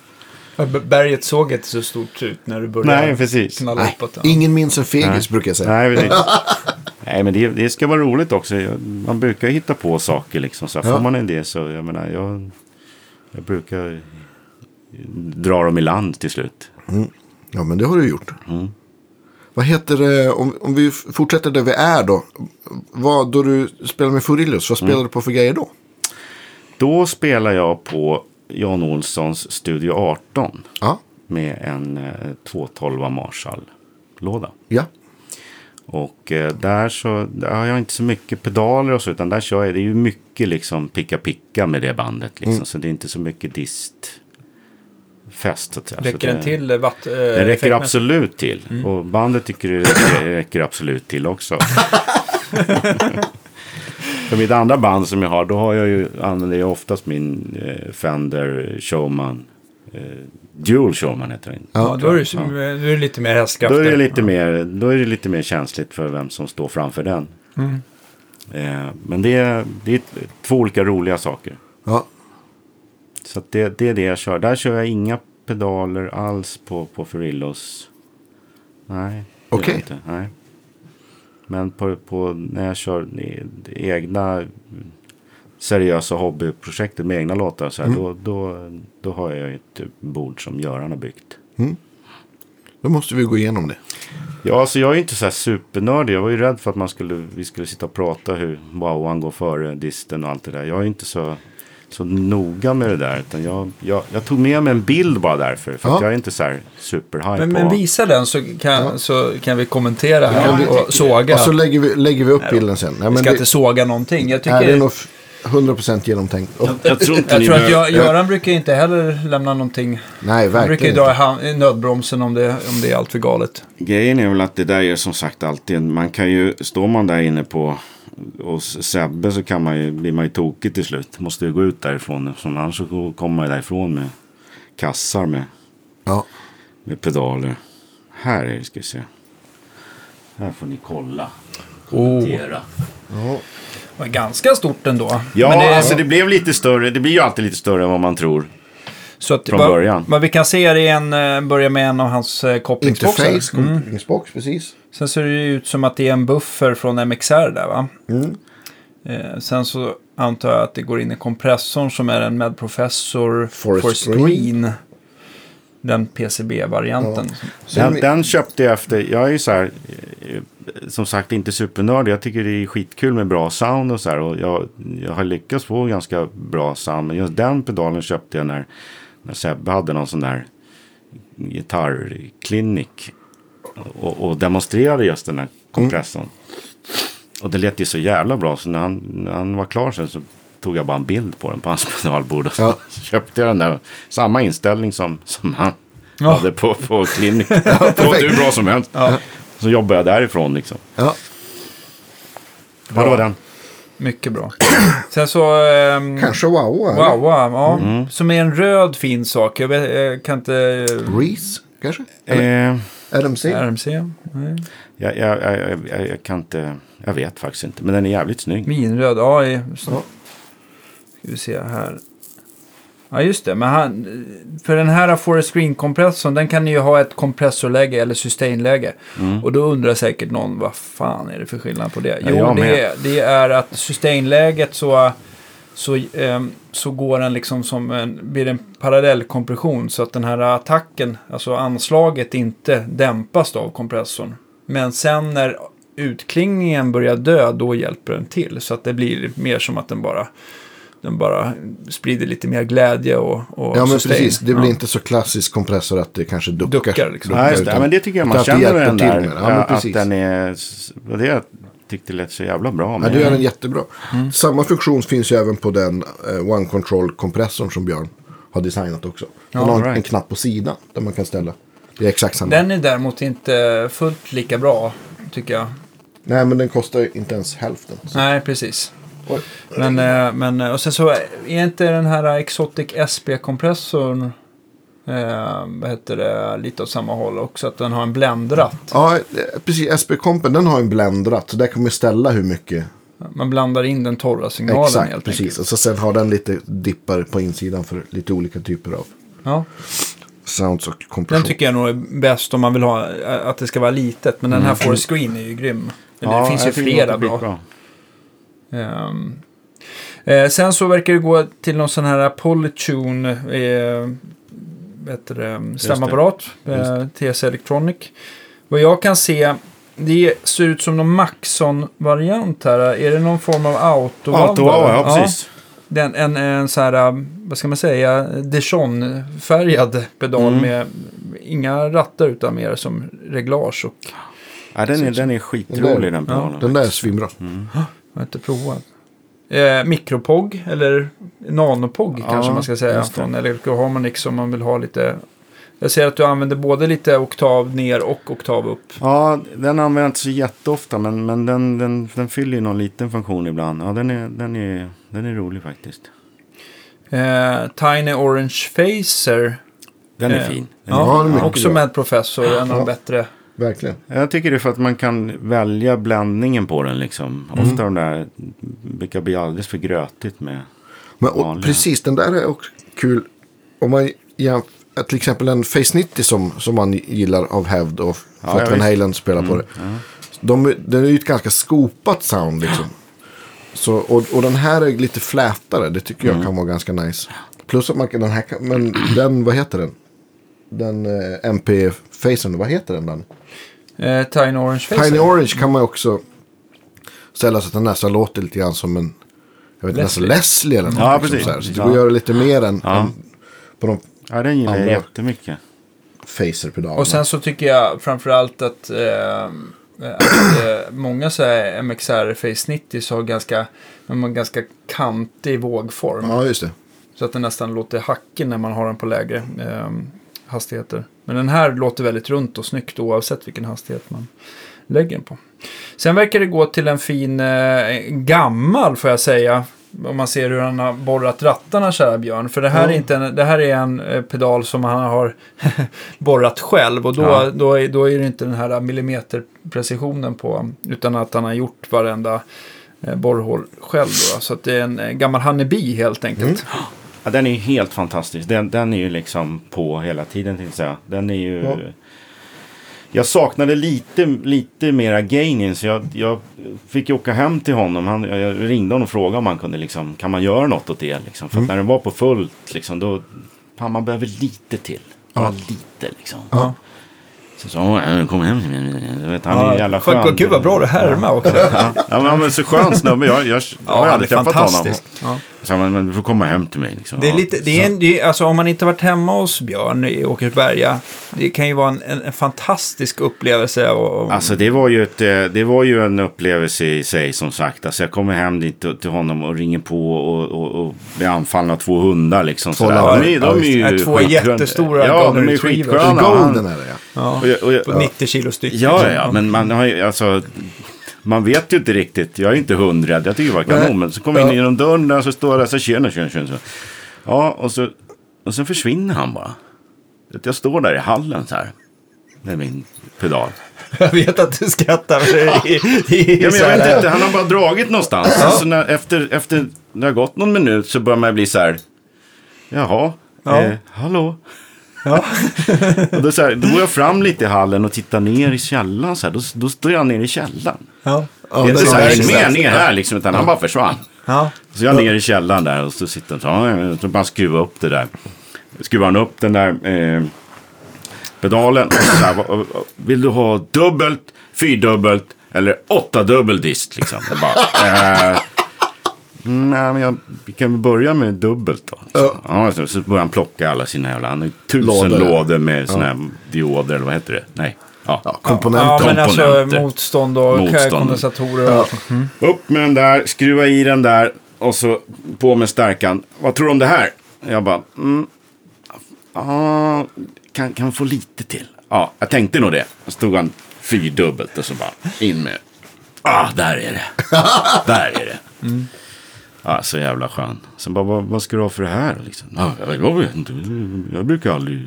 Berget såg inte så stort ut när du började Nej, precis. knalla Nej, uppåt. Ja. ingen minns en fegis Nej. brukar jag säga. Nej, precis. Nej, men det, det ska vara roligt också. Man brukar hitta på saker liksom. Så Ja. Får man en idé så, jag menar, jag, jag brukar dra dem i land till slut. Ja, men det har du gjort. Mm. Vad heter det, om, om vi fortsätter där vi är då. Vad, då du spelar med Furillus, vad Mm. spelar du på för grejer då? Då spelar jag på Jan Olssons Studio 18 Ja, med en eh, 212 Marshall-låda. ja. Och eh, där så där har jag inte så mycket pedaler och så, utan där kör jag, det är ju mycket liksom picka-picka med det bandet. Liksom, Mm. Så det är inte så mycket distfest. Så att säga. så Räcker det, den till eh, watt? Eh, Den räcker absolut till. Mm. Och bandet tycker det räcker, räcker absolut till också. För mitt andra band som jag har, då har jag ju, använder jag oftast min eh, Fender Showman. Eh, Dual Showman heter den. Ja, då är det, som- då är det lite mer hästkrafter. Då är, det lite mer, då är det lite mer känsligt för vem som står framför den. Mm. Eh, men det är, det är två olika roliga saker. ja. Så det, det är det jag kör. Där kör jag inga pedaler alls på, på Furillos. Nej. Okej. inte. Nej. Men på, på, när jag kör egna mm, seriösa hobbyprojektet med egna låtar så här, Mm. då, då, då har jag ett bord som Göran har byggt. Då måste vi gå igenom det. Ja, alltså jag är inte så här supernördig. Jag var ju rädd för att man skulle, vi skulle sitta och prata hur wowan går före disten och allt det där. Jag är inte så, så noga med det där. Utan jag, jag, jag tog med mig en bild bara därför. För att Ja. jag är inte så här superhype Men, men visa den så kan, så kan vi kommentera här vi- och såga. Och så lägger vi, lägger vi upp bilden sen. Nej, vi ska det, inte såga någonting. Jag tycker... nej, det är nog f- 100% genomtänkt. Och, jag tror inte Jag tror att jag, Göran brukar inte heller lämna någonting. nej, Han brukar ju verkligen dra hand- i nödbromsen om det, om det är allt för galet. Grejen är väl att det där är som sagt alltid, man kan ju, står man där inne på hos Sebbe så kan man ju, blir man ju tokig till slut. Måste ju gå ut därifrån. Som annars så kommer man ju därifrån med kassar med, Ja. med pedaler. Här är det, ska vi se. Här får ni kolla. Oh. Kommentera. Ja. Det var ganska stort ändå. Ja, Men det, alltså det blev lite större. Det blir ju alltid lite större än vad man tror. Så att, från vad, början. Vad vi kan se är en, eh, börja med en av hans eh, kopplingsboxar. Interface, Mm. kopplingsbox, precis. Sen ser det ut som att det är en buffer från MXR där va? Mm. Eh, sen så antar jag att det går in i kompressorn som är en med professor Forest for screen. Den PCB-varianten. Sen, Den, den köpte jag efter, jag är ju så här, eh, som sagt inte supernördig. Jag tycker det är skitkul med bra sound och så här. Och jag, jag har lyckats få ganska bra sound. Men just den pedalen köpte jag när, när Sebbe hade någon sån där gitarrklinik. Och, och demonstrerade just den här kompressorn. Och det lät ju så jävla bra. Så när han, när han var klar sen så tog jag bara en bild på den på hans pedalbord. Och Ja. så köpte jag den där. Samma inställning som, som han Ja. hade på, på klinik. det var hur bra som helst. Ja. Så jobbade jag därifrån liksom. ja. Ja, det var den. Mycket bra. Sen så... ehm, Kanske eller? Wow, wow, ja. Mm. Som är en röd fin sak. Jag, vet, jag kan inte... Reese, kanske? Eh, RMC? RMC? Nej. jag, jag, jag, jag, jag kan inte, jag vet faktiskt inte. Men den är jävligt snygg. Minröd, ja. I, Ja. ska vi se här. Ja, just det. Men han, för den här Forest Screen-kompressorn, den kan ju ha ett kompressorläge eller sustainläge. Mm. Och då undrar säkert någon, vad fan är det för skillnad på det? Ja, Jo, det är, det är att sustainläget så, så, ehm, så går den liksom som en, blir en parallellkompression. Så att den här attacken, alltså anslaget, inte dämpas av kompressorn. Men sen när utklingningen börjar dö, då hjälper den till. Så att det blir mer som att den bara, den bara sprider lite mer glädje och, och Ja, men sustain. precis. Det blir Ja. inte så klassisk kompressor att det kanske duckar. Duckar, liksom. Ja, just det. Ja, utan- men det tycker jag man känner den där. med. Ja, men att precis. den är, det tyckte lät så jävla bra. Ja, med det gör den. jättebra. Mm. Samma funktion finns ju även på den eh, One Control-kompressorn som Björn har designat också. Den Ja, har en- right. en knapp på sidan där man kan ställa. Det är exakt samma. Den är däremot inte fullt lika bra, tycker jag. Nej, men den kostar inte ens hälften. Så. Nej, precis. Men, eh, men eh, och sen så är inte den här Exotic SP-kompressorn, eh, vad heter det, lite åt samma håll också. Att den har en blendratt. Ja, eh, precis. SP-kompen den har en blendratt. Så där kan man ställa hur mycket. Man blandar in den torra signalen Exakt, helt precis. enkelt. Och så sen har den lite dippar på insidan för lite olika typer av. Ja. sounds och Den kompression. tycker jag nog är bäst om man vill ha att det ska vara litet. Men den här For Screen är ju grym. Eller det finns ju flera bra. Ehm, eh, sen så verkar det gå till någon sån här Polytune eh, det, stämapparat. Eh, TS Electronic. Vad jag kan se, det ser ut som någon Maxon-variant här. Är det någon form av auto Auto, ja, ja, precis. Den, en, en så här, vad ska man säga, Dijon-färgad pedal Mm. med inga rattar utan mer som reglage. Och Ja, den, är, den är skitrolig den pedalen. Den där är svinbra. Jag har inte provat. Eh, Mikropog, eller Nanopog Ja, kanske man ska säga. Från Electro Harmonix om man vill ha lite... Jag ser att du använder både lite oktav ner och oktav upp. Ja, den använder jag inte så jätteofta men, men den, den, den fyller ju någon liten funktion ibland. Ja, den är, den är, den är rolig faktiskt. Eh, Tiny Orange Phaser. Den är Eh, fin. Den Ja, är mycket också med professor, en av de bättre. Verkligen. Jag tycker det är för att man kan välja bländningen på den liksom. Ofta de där brukar bli alldeles för grötigt med. Men, och, precis, den där är också kul. Om man jämför till exempel en Face 90 som, som man gillar av hävd och för Ja, att ja, Van. Halen spelar på det. De, den är ju ett ganska skopat sound liksom. Så, och, och den här är lite flätare. Det tycker jag kan vara ganska nice. Plus att man kan, den här kan, men den, vad heter den? Den eh, MP-facen, vad heter den? den? Eh, Tiny Orange Phaser. Tiny Orange kan man ju också ställa så att den nästan låter lite grann som en jag vet, nästan Leslie. Eller något. Ja, liksom, precis. så, här. så det går att göra lite mer än, Ja. än på de Ja, den gillar jag jättemycket. Facer-pedalerna. Och sen så tycker jag framförallt att, eh, att eh, många så här MXR Face 90 så har ganska, de har ganska kantig vågform. Ja, just det. Så att det nästan låter hackig när man har den på lägre eh, hastigheter. Men den här låter väldigt runt och snyggt oavsett vilken hastighet man lägger den på. Sen verkar det gå till en fin eh, gammal får jag säga. Om man ser hur han har borrat rattarna kära Björn. För det här, Ja. är, inte en, det här är en eh, pedal som han har borrat själv. Och då, Ja. då, är, då är det inte den här millimeterprecisionen på. Utan att han har gjort varenda eh, borrhål själv. Då. Så det är en eh, gammal Honeybee helt enkelt. Ja, den är ju helt fantastisk. Den, den är ju liksom på hela tiden säga. Den är ju... Ja. Jag saknade lite, lite mera gaining så jag, jag fick ju åka hem till honom. Han, jag ringde honom och frågade om han kunde liksom, kan man göra något åt det liksom. För att när den var på fullt liksom då, fan man behöver lite till. Bara lite liksom. Ja. Så sa han, kom hem till mig. Jag vet, han är ju jävla skön. Gud vad bra du härmar också. Ja, ja, men är så skön snubbe. Jag, jag, jag har han aldrig är träffat honom. Ja. Så, men, men du får komma hem till mig. Liksom. Det är lite, det är en, det är, alltså om man inte varit hemma hos Björn i Åkersberga, det kan ju vara en, en, en fantastisk upplevelse. Och, Alltså det var, ju ett, eh, det var ju en upplevelse i sig som sagt. Alltså jag kommer hem dit till, till honom och ringer på och, och, och blir anfallen av två hundar. Liksom, Två sådär. de, är, de Ja, är ju två jättestora Ja, golden de är retrievers. Golden är det ja. ja, och och jag- på 90 kilo styck. Ja, liksom. ja, men man har ju alltså... Man vet ju inte riktigt. Jag är inte hundrädd. Jag tycker det var kanon. Men så kommer jag in Ja. genom dörren där så står jag så tjena, tjena, tjena. Så. Ja, och så, och så försvinner han bara. Jag står där i hallen så här. Med min pedal. Jag vet att du skrattar. För är Ja, men jag vet inte, han har bara dragit någonstans. Så när, efter, efter det har gått någon minut så börjar man bli så här. Jaha, Ja. Eh, hallå. Ja. Och då, så här, då går jag fram lite i hallen och tittar ner i källaren. Så här, då, då står jag ner i källaren. Ja. det är inte så är här, verkligen- ingen mening här liksom, utan han bara försvann. Ja. Så jag ner i källaren där och så sitter han så, så bara skruva upp det där. Skruvar han upp den där eh, pedalen. Och så här, vill du ha dubbelt, fyrdubbelt eller åttadubbel dist liksom? Jag bara, eh, Nej, men jag, vi kan börja med dubbelt då. Så, ja, så, så börjar han plocka alla sina jävla, han har ju tusen Lådor. lådor med sådana här dioder, eller vad heter det? Nej. Ja. Ja, komponenter. ja, men alltså komponenter. motstånd och Motstånd. kondensatorer och allt. Upp med den där, skruva i den där och så på med stärkan. Vad tror du om det här? Jag bara, mm, ja, kan, kan få lite till. Ja, jag tänkte nog det. Så stod han fyrdubbelt och så bara in med. Ah, där är det. där är det. Ja, så jävla skön. Sen bara, vad, vad ska du ha för det här? Liksom. Ja, jag, vet inte. Jag brukar aldrig...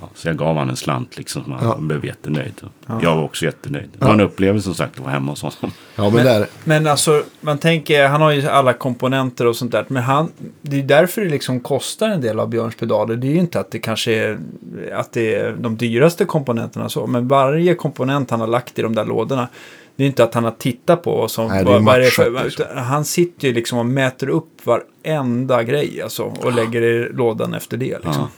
Ja, så jag gav han en slant liksom. Han Ja. blev jättenöjd. Jag var också jättenöjd. Det var en upplevelse som sagt att vara hemma hos honom. Ja, men, Men, där. men alltså, man tänker, han har ju alla komponenter och sånt där. Men han, det är därför det liksom kostar en del av Björns pedaler. Det är ju inte att det kanske är, att det är de dyraste komponenterna så. Men varje komponent han har lagt i de där lådorna. Det är inte att han har tittat på Nej, är vad, för, liksom. Han sitter ju liksom och mäter upp varenda grej alltså. Och lägger i lådan efter det liksom. Ja.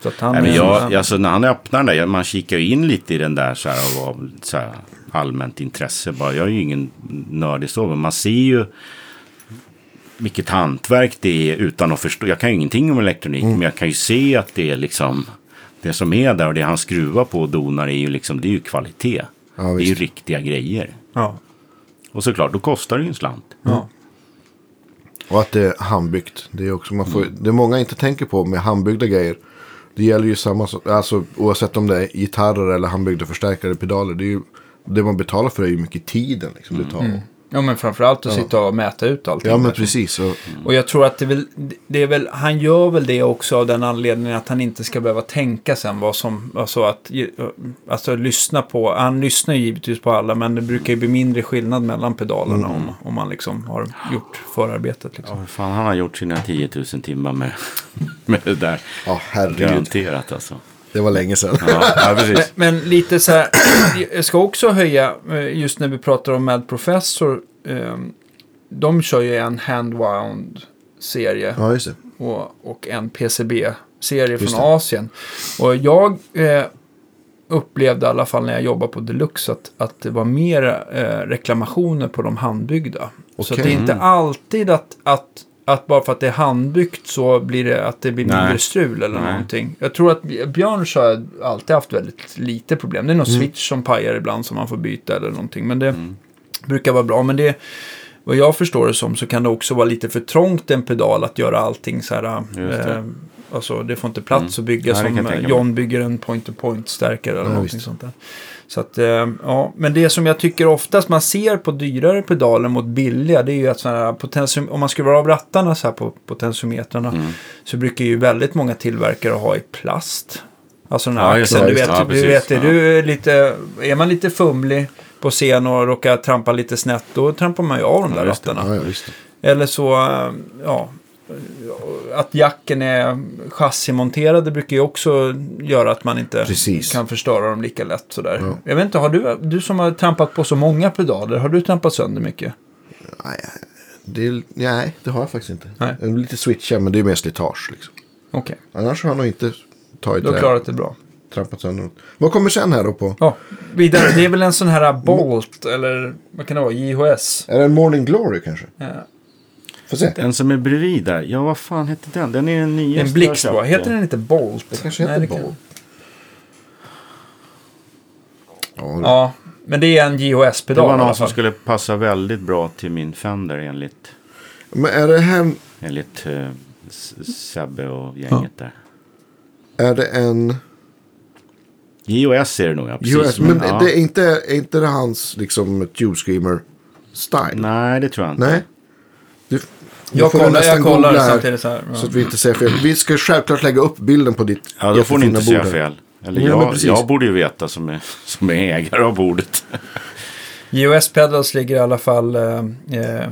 Så att han, Nej, men är- jag, alltså, när han öppnar den där, man kikar ju in lite i den där så här, av, av så här, allmänt intresse. Bara, jag är ju ingen nördig så, men man ser ju vilket hantverk det är utan att förstå. Jag kan ju ingenting om elektronik, Mm. men jag kan ju se att det är liksom det som är där och det han skruvar på och donar är ju liksom, det är ju kvalitet. Ja, det är ju riktiga grejer. Ja, Och såklart, då kostar det ju en slant. ja. Och att det är handbyggt. Det är också, man får, det är många inte tänker på med handbyggda grejer. Det gäller ju samma sak, alltså oavsett om det är gitarrer eller handbyggda förstärkare, pedaler. Det, är ju, det man betalar för är ju mycket tiden liksom, det tar. Ja, men framförallt att sitta och mäta ut allting. Ja men verkligen. precis. Och, Och jag tror att det, är väl, det är väl, han gör väl det också av den anledningen att han inte ska behöva tänka sen vad som, alltså att, alltså lyssna på, han lyssnar ju givetvis på alla men det brukar ju bli mindre skillnad mellan pedalerna om, om man liksom har gjort förarbetet liksom. Ja, fan, han har gjort sina 10 000 timmar med, med det där. ja herregud. Garanterat alltså. Det var länge sedan. Ja, ja precis. Men lite så här, jag ska också höja, eh, just när vi pratar om Mad Professor, eh, de kör ju en handwound serie. ja just det. och, och en PCB-serie från det. Asien. Och jag eh, upplevde i alla fall när jag jobbade på Deluxe att, att det var mer eh, reklamationer på de handbyggda. Så Okej. att det är inte alltid att, att, att bara för att det är handbyggt så blir det att det blir Nej. mindre strul eller Nej. någonting. Jag tror att Björn så har alltid haft väldigt lite problem. Det är någon Mm. switch som pajar ibland som man får byta eller någonting. Men det brukar vara bra. Men det vad jag förstår det som så kan det också vara lite för trångt en pedal att göra allting så här. Det. Eh, alltså det får inte plats att bygga kan som. John bygger en point-to-point-stärkare eller Ja, någonting visst. sånt där. Så att, eh, ja, men det som jag tycker oftast man ser på dyrare pedaler mot billiga, det är ju att sådana potentium, om man skruvar av rattarna så här på potentiometrarna, Mm. så brukar ju väldigt många tillverkare ha i plast. Alltså den Ja, här just axeln, du vet. Ja, du vet Ja. du är lite, är man lite fumlig på scen och råkar trampa lite snett, då trampar man ju av de där Ja, rattarna. Ja, ja. Eller så, eh, ja, att jacken är chassimonterade brukar ju också göra att man inte Precis. kan förstöra dem lika lätt sådär. Ja. Jag vet inte, har du, du som har trampat på så många pedaler, har du trampat sönder mycket? Nej, det, nej, det har jag faktiskt inte. Nej. Lite switchar men det är mer slitage. Liksom. Okej, Annars har jag nog inte tagit du har det. klarat det bra. Trampat sönder något. Vad kommer sen här då på? Ja, vidare. Det är väl en sån här Bolt, eller vad kan det vara, JHS? Är det en Morning Glory kanske? Ja. Får se. Den som är bredvid där, ja vad fan hette den? Den är den nyaste En blixt va? Heter den inte Bolt? Det kanske Nej, heter det kan- Bolt. Ja, Ja, men det är en Det JHS-pedal var i alla någon som skulle passa väldigt bra till min Fender enligt, Men är det här enligt uh, Sebbe och gänget där. är det en JOS är det nog, ja. Precis. US? Men ja. det är inte, är inte det hans liksom Tube Screamer style? Nej, det tror jag inte. Nej. Jag får kollar, nästan jag kollar här, samtidigt så här. Ja. Så att vi inte säger fel. Vi ska självklart lägga upp bilden på ditt Ja, då får ni inte säga här. fel. Eller Ja, jag, jag borde ju veta som är, som är ägare av bordet. JOS Pedals ligger i alla fall eh, eh,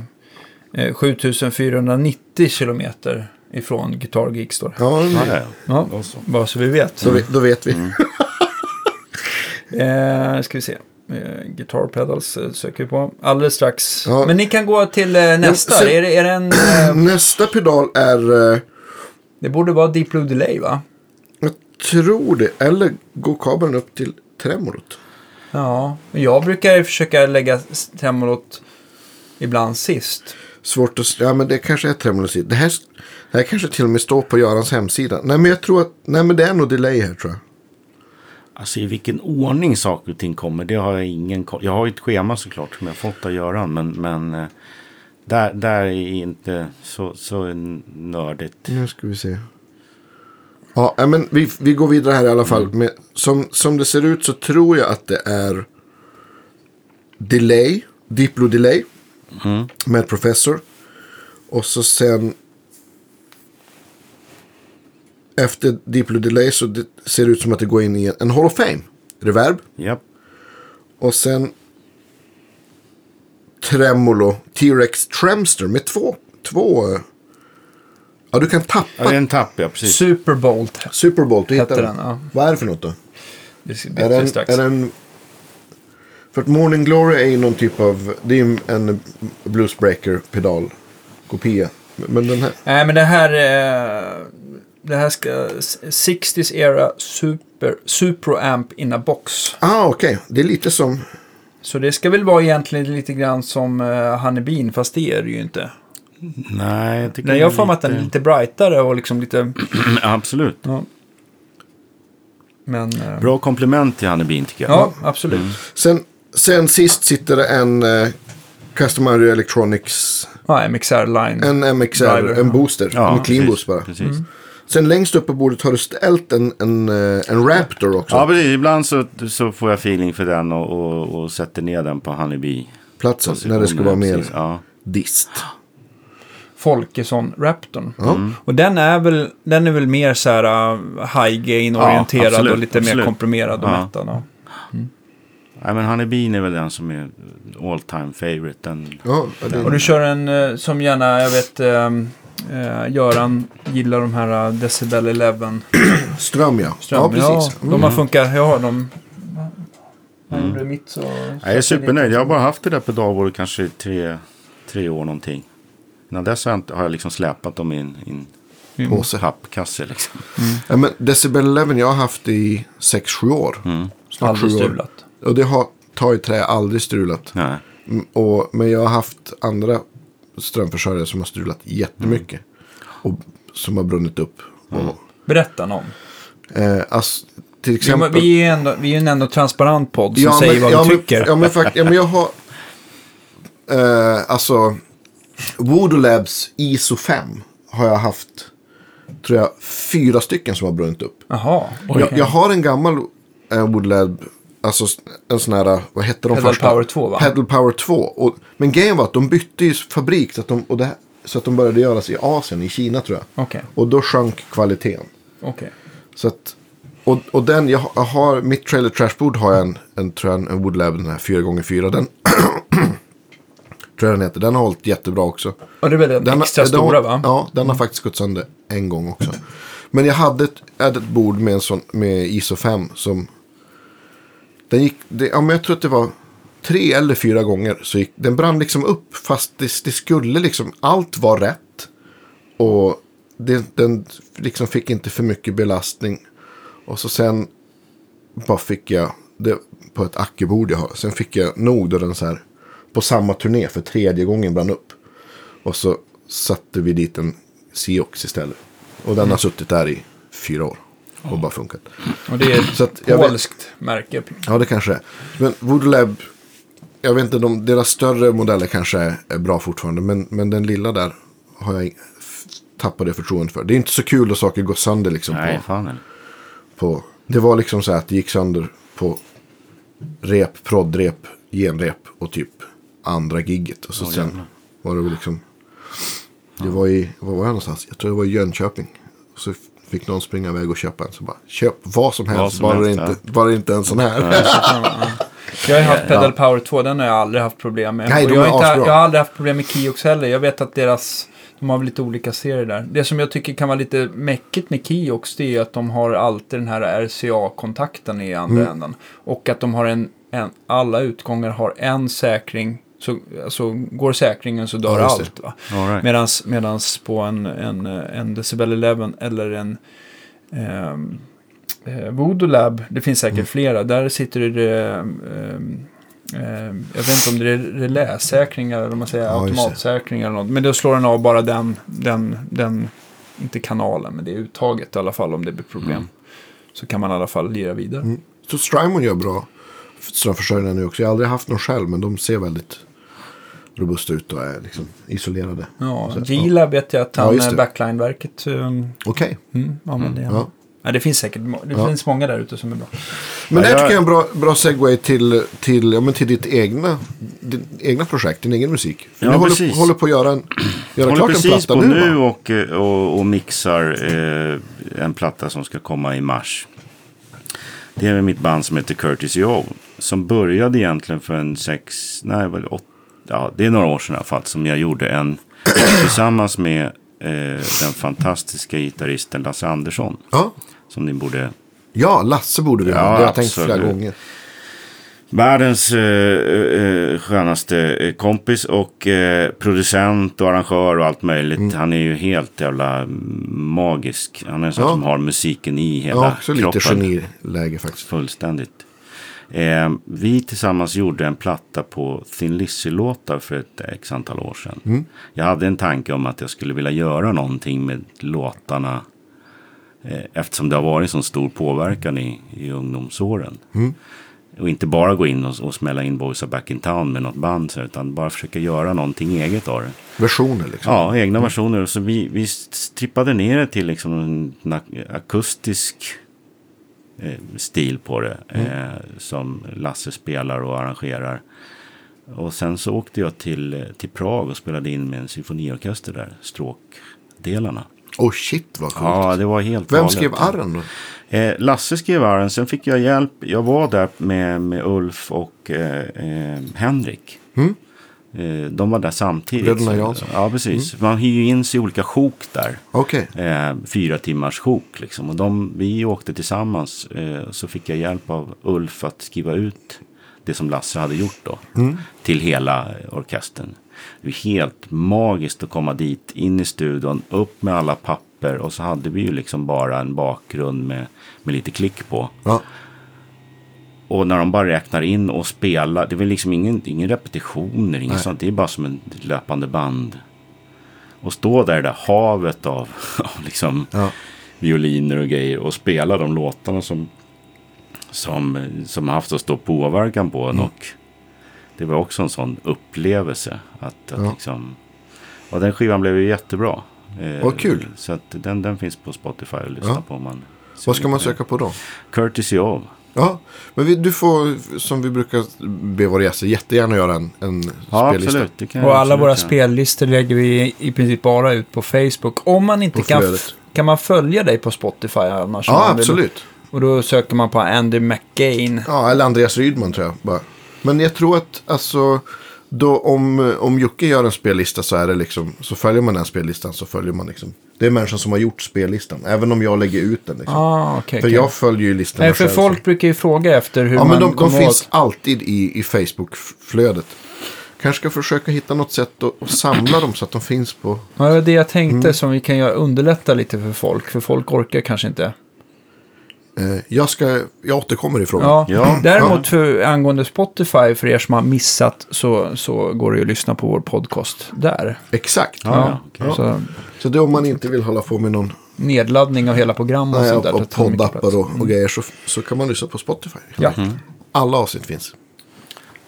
eh, 7490 kilometer ifrån Guitar Geek står det. Ja, Ja, ja. Bara så vi vet. då, vet- då vet vi. Mm. Eh, ska vi se. Eh, Guitar Pedals eh, söker vi på. Alldeles strax. Ja. Men ni kan gå till eh, nästa. sen- är, det, är det en... Nästa pedal är, det borde vara Deep Blue Delay va? jag tror det, eller går kabeln upp till tremolot? Ja, jag brukar försöka lägga tremolot ibland sist. Svårt att, ja men det kanske är tremolot. Det här, det här kanske till och med står på Görans hemsida. Nej men jag tror att, nej men det är nog delay här tror jag. Alltså i vilken ordning saker och ting kommer, det har jag ingen. Jag har ju ett schema såklart som jag fått av Göran. Men, men eh, där, där är inte så, så nördigt. Nu ska vi se. Ja, men vi, vi går vidare här i alla fall. Med, som, som det ser ut så tror jag att det är delay, Deep Blue Delay Mm. med Professor. Och så sen efter Deep Blue Delay så det ser det ut som att det går in i en, en Hall of Fame. Reverb. Japp. Och sen Tremolo T-Rex Tremster med två, två... Ja, du kan tappa Ja, det är en tapp, ja. Precis. Superbolt Superbolt. Du hittar den. Ja. Vad är det för något då? Det Är vi strax. är den... För att Morning Glory är ju någon typ av... Det är ju en Bluesbreaker-pedal. Kopia. Men den här... Nej, men det här... eh, Det här ska... 60s era super, super amp in a box. Ah, okej. Det är lite som... Så det ska väl vara egentligen lite grann som uh, Honeybean, fast det är det ju inte. Nej, jag tycker Nej, jag har för mig att den är lite- brightare och liksom lite... Absolut. Ja. Men... eh, Bra komplement till Hannebin tycker jag. Ja, absolut. Sen, sen sist sitter det en uh, Custom Audio Electronics... Ja, MXR line. En MXR, Driver, en booster. Ja, en clean precis, boost bara. Precis. Sen längst upp på bordet har du ställt en, en, eh, en Raptor också. Ja, precis. Ibland så, så får jag feeling för den och, och, och sätter ner den på Honeybee. platsen när det ska vara mer Precis, Ja. dist. Folkesson Raptorn. Ja. Och den är väl, den är väl mer så här uh, high gain orienterad absolut, och lite mer absolut. komprimerad och Ja. mättad. Ja. Nej, men Honeybee är väl den som är all time favorite. Den, Ja, det, Och du kör en eh, som gärna, jag vet, um, Göran gillar de här uh, Decibel 11 ström ja. ström. Ja, precis. Ja, de har funkat, jag har dem. Mitt så... jag är supernöjd. Jag har bara haft det där pedalbordet kanske i tre, tre år någonting. Innan dess har jag, inte, har jag liksom släpat dem i en, i en Mm. Påse. pappkasse. Liksom. Ja, men Decibel 11 jag har haft i 6-7 år. Snart Aldrig sju år. strulat. Och det har tagit trä aldrig strulat. Nej. Mm, Och, men jag har haft andra strömförsörjare som har strulat jättemycket. Och som har brunnit upp. Och, Berätta någon. eh, ass, till Ja, exempel. men vi är ju ändå, vi är en ändå transparent podd som säger vad ja, vi men- tycker. Ja, men, fakt, ja, men jag har... Eh, alltså... Voodoo Labs ISO 5 har jag haft, tror jag, fyra stycken som har brunnit upp. Jaha. Jag, jag har en gammal eh, Voodoo Lab, alltså en sån här, vad hette de Pedal första? Power 2, va? Pedal Power 2. Och, men grejen var att de bytte ju fabrik så att de, och det, så att de började göras i Asien, i Kina tror jag. Okej. Och då sjönk kvaliteten. Okej. Så att, och, och den, jag, har- mitt trailer trashboard har jag en, en, tror jag, en Woodlab, den här 4x4. Den, tror jag den heter. Den har hållit jättebra också. Och det är väl den, Den, extra den stora har, va? Ja, den har faktiskt gått sönder en gång också. Men jag hade ett, jag hade ett bord med, en sån, med ISO 5 som... Den gick, det, ja, men jag tror att det var tre eller fyra gånger så gick den brann liksom upp fast det, det skulle liksom, allt var rätt. Och det, den liksom fick inte för mycket belastning. Och så sen bara fick jag det på ett ackebord jag har. Sen fick jag nog då den så här på samma turné för tredje gången brann upp. Och så satte vi dit en Siox istället. Och den har suttit där i fyra år. Och bara funkat. Och det är Så ett att jag vet- polskt märke. Ja, det kanske är. Men Voodoo jag vet inte, de, deras större modeller kanske är, bra fortfarande. Men, men den lilla där har jag tappat det förtroendet för. Det är inte så kul att saker går sönder liksom. Nej, på, fan på, det var liksom så här att det gick sönder på rep, proddrep, genrep och typ andra gigget. Och så Åh, sen jävlar. var det väl liksom. Det var i, var var jag någonstans? Jag tror det var i Jönköping. Och så fick någon springa iväg och köpa en. Så bara, köp vad som helst. Vad som bara, helst, det inte, bara det inte en sån här. Jag har haft Pedal Power 2, den har jag aldrig haft problem med. Nej, och de jag, är har inte, jag har aldrig haft problem med Kiox heller. Jag vet att deras, de har väl lite olika serier där. Det som jag tycker kan vara lite mäckigt med Kiox, det är ju att de har alltid den här RCA-kontakten i andra Mm. änden. Och att de har en, en, alla utgångar har en säkring. Så alltså, går säkringen så dör Ja, allt. Va? All right. Medans, medans på en, en, en Decibel 11 eller en ehm, eh, Voodoo det finns säkert flera, där sitter det ehm, jag vet inte om det är reläsäkringar eller man säger Ja, automatsäkringar eller något. Men då slår den av bara den, den, den, inte kanalen, men det är uttaget i alla fall om det blir problem. Så kan man i alla fall lira vidare. Mm. Så Strymon gör bra strömförsörjning nu också. Jag har aldrig haft någon själv, men de ser väldigt robusta ut och är liksom isolerade. Ja, G-Lab vet jag att Ja, han, just ja, det. backline-verket um, Okej. mm, använder igen. Ja. Ja, det finns säkert det Ja. finns många där ute som är bra. Men Ja, det här jag- tycker jag är en bra, bra segway till, till, ja, men till ditt egna, din egna projekt, din egen musik. För Ja, du håller, håller på att göra, en, göra håller klart en precis platta på nu, nu va? och, eh, och, och mixar eh, en platta som ska komma i mars. Det är mitt band som heter Curtis Joe. Som började egentligen för en sex, nej väl åtta, ja det är några år sedan i alla fall. Som jag gjorde en tillsammans med eh, den fantastiska gitarristen Lasse Andersson. Ja. Som ni borde ja, Lasse borde vi ha. Ja, det har jag tänkt flera gånger. Världens eh, eh, skönaste eh, kompis och eh, producent och arrangör och allt möjligt. Mm. Han är ju helt jävla magisk. Han är en sån Ja. som har musiken i hela Ja, också lite kroppen. geniläge faktiskt. Fullständigt. Eh, vi tillsammans gjorde en platta på Thin Lizzy-låtar för ett x antal år sedan. Mm. Jag hade en tanke om att jag skulle vilja göra någonting med låtarna. Eh, eftersom det har varit så stor påverkan i, i ungdomsåren. Mm. Och inte bara gå in och, och smälla in Boys Are Back In Town med något band. så, Utan bara försöka göra någonting eget av det. Versioner liksom. Ja, egna versioner. Så vi, vi strippade ner det till liksom en akustisk stil på det. Eh, som Lasse spelar och arrangerar. Och sen så åkte jag till, eh, till Prag och spelade in med en symfoniorkester där. Stråkdelarna. Oh shit vad coolt. Ja, det var helt Vem galet. skrev arren då? Eh, Lasse skrev arren. Sen fick jag hjälp. Jag var där med, med Ulf och eh, eh, Henrik. Mm. Eh, de var där samtidigt. Bröderna Jansson. Ja, precis. Man hyr ju in sig i olika sjok där. Okej. Eh, fyra timmars sjok liksom. Och de, vi åkte tillsammans. Eh, så fick jag hjälp av Ulf att skriva ut det som Lasse hade gjort då. Till hela orkestern. Det var helt magiskt att komma dit, in i studion, upp med alla papper. Och så hade vi ju liksom bara en bakgrund med, med lite klick på. Ja. Och när de bara räknar in och spelar. Det är väl liksom ingen, ingen repetitioner, inget sånt. Det är bara som en löpande band. Och stå där i det där havet av, av liksom Ja. violiner och grejer. Och spela de låtarna som, som, som har haft så stor påverkan på en. Och det var också en sån upplevelse. Att, att Ja. liksom, och den skivan blev ju jättebra. Eh, Vad kul. Så att den, den finns på Spotify att lyssna Ja. på. Man Vad ska man söka på då? Courtesy of. Ja, men vi, du får, som vi brukar be våra gäster, jättegärna göra en, en Ja, spellista. absolut. Det kan Och alla absolut våra spellistor lägger vi i princip bara ut på Facebook. Om man inte På kan... flödet. Kan man följa dig på Spotify annars? Ja, absolut. Och då söker man på Andy McGain. Ja, eller Andreas Rydman tror jag. Bara. Men jag tror att alltså, då, om, om Jocke gör en spellista så är det liksom, så följer man den spellistan så följer man liksom. Det är människan som har gjort spellistan, även om jag lägger ut den. Liksom. Ah, okej. för okej. jag följer ju listorna Nej, för själv, folk brukar ju fråga efter hur Ja, man men de, de finns åt... alltid i, i Facebook-flödet. Kanske ska försöka hitta något sätt att, att samla dem så att de finns på... Ja, det var det jag tänkte Mm. som vi kan göra, underlätta lite för folk. För folk orkar kanske inte. Eh, jag, ska, jag återkommer i frågan. Ja. Ja. Däremot för, angående Spotify, för er som har missat, så, så går det ju att lyssna på vår podcast där. Exakt. Ja, ja, okej. Så Så det är om man inte vill hålla på med någon nedladdning av hela program och nej, sånt där. och, poddappar och, och grejer så, så kan man lyssna på Spotify. Ja. Alla avsnitt finns.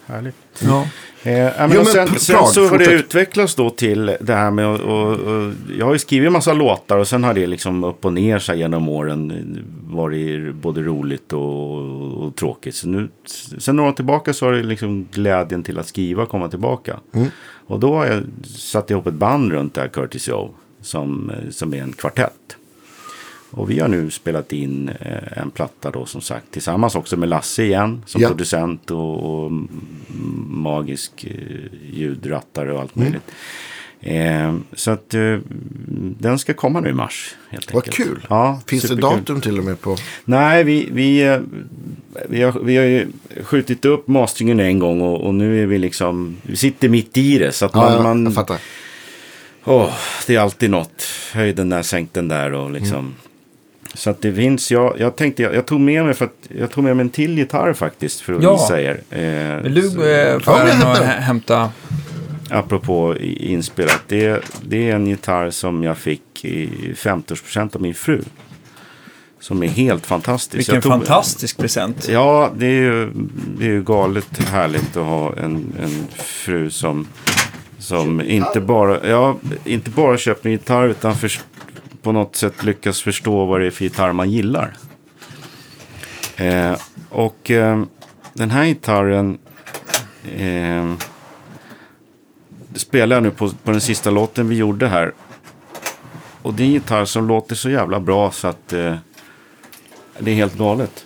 Härligt. ja. Eh, men Jo, men sen, Prag, sen så har det utvecklats då till det här med och, och, Jag har ju skrivit en massa låtar och sen har det liksom upp och ner sig genom åren varit både roligt och, och, och tråkigt. Så nu, sen några år tillbaka så har det liksom glädjen till att skriva komma tillbaka. Mm. Och då har jag satt ihop ett band runt det här Curtis Joe som, som är en kvartett. Och vi har nu spelat in eh, en platta då som sagt tillsammans också med Lasse igen som Ja. producent och, och magisk eh, ljudrattare och allt möjligt. Eh, så att eh, den ska komma nu i mars helt Vad enkelt. kul. Ja, Finns det superkul. datum till och med på? Nej, vi, vi, eh, vi, har, vi har ju skjutit upp masteringen en gång och, och nu är vi liksom, vi sitter mitt i det. Så att man, Ja, man jag fattar. Åh, det är alltid något. Höj den där, sänk den där och liksom. Mm. Så att det finns, jag, jag tänkte, jag, jag tog med mig för att, jag tog med mig en till gitarr faktiskt för att Ja. visa er. Eh, Vill du eh, Ja, jag den och hämta? Apropå inspelat, det, det är en gitarr som jag fick i 50-årspresent av min fru. Som är helt fantastisk. Vilken tog- fantastisk present. Ja, det är ju, det är ju galet härligt att ha en, en fru som, som inte, bara, ja, inte bara köper en gitarr utan för, på något sätt lyckas förstå vad det är för gitarr man gillar. Eh, och eh, den här gitarren eh, spelar jag nu på, på den sista låten vi gjorde här. Och det är en gitarr som låter så jävla bra så att eh, det är helt galet.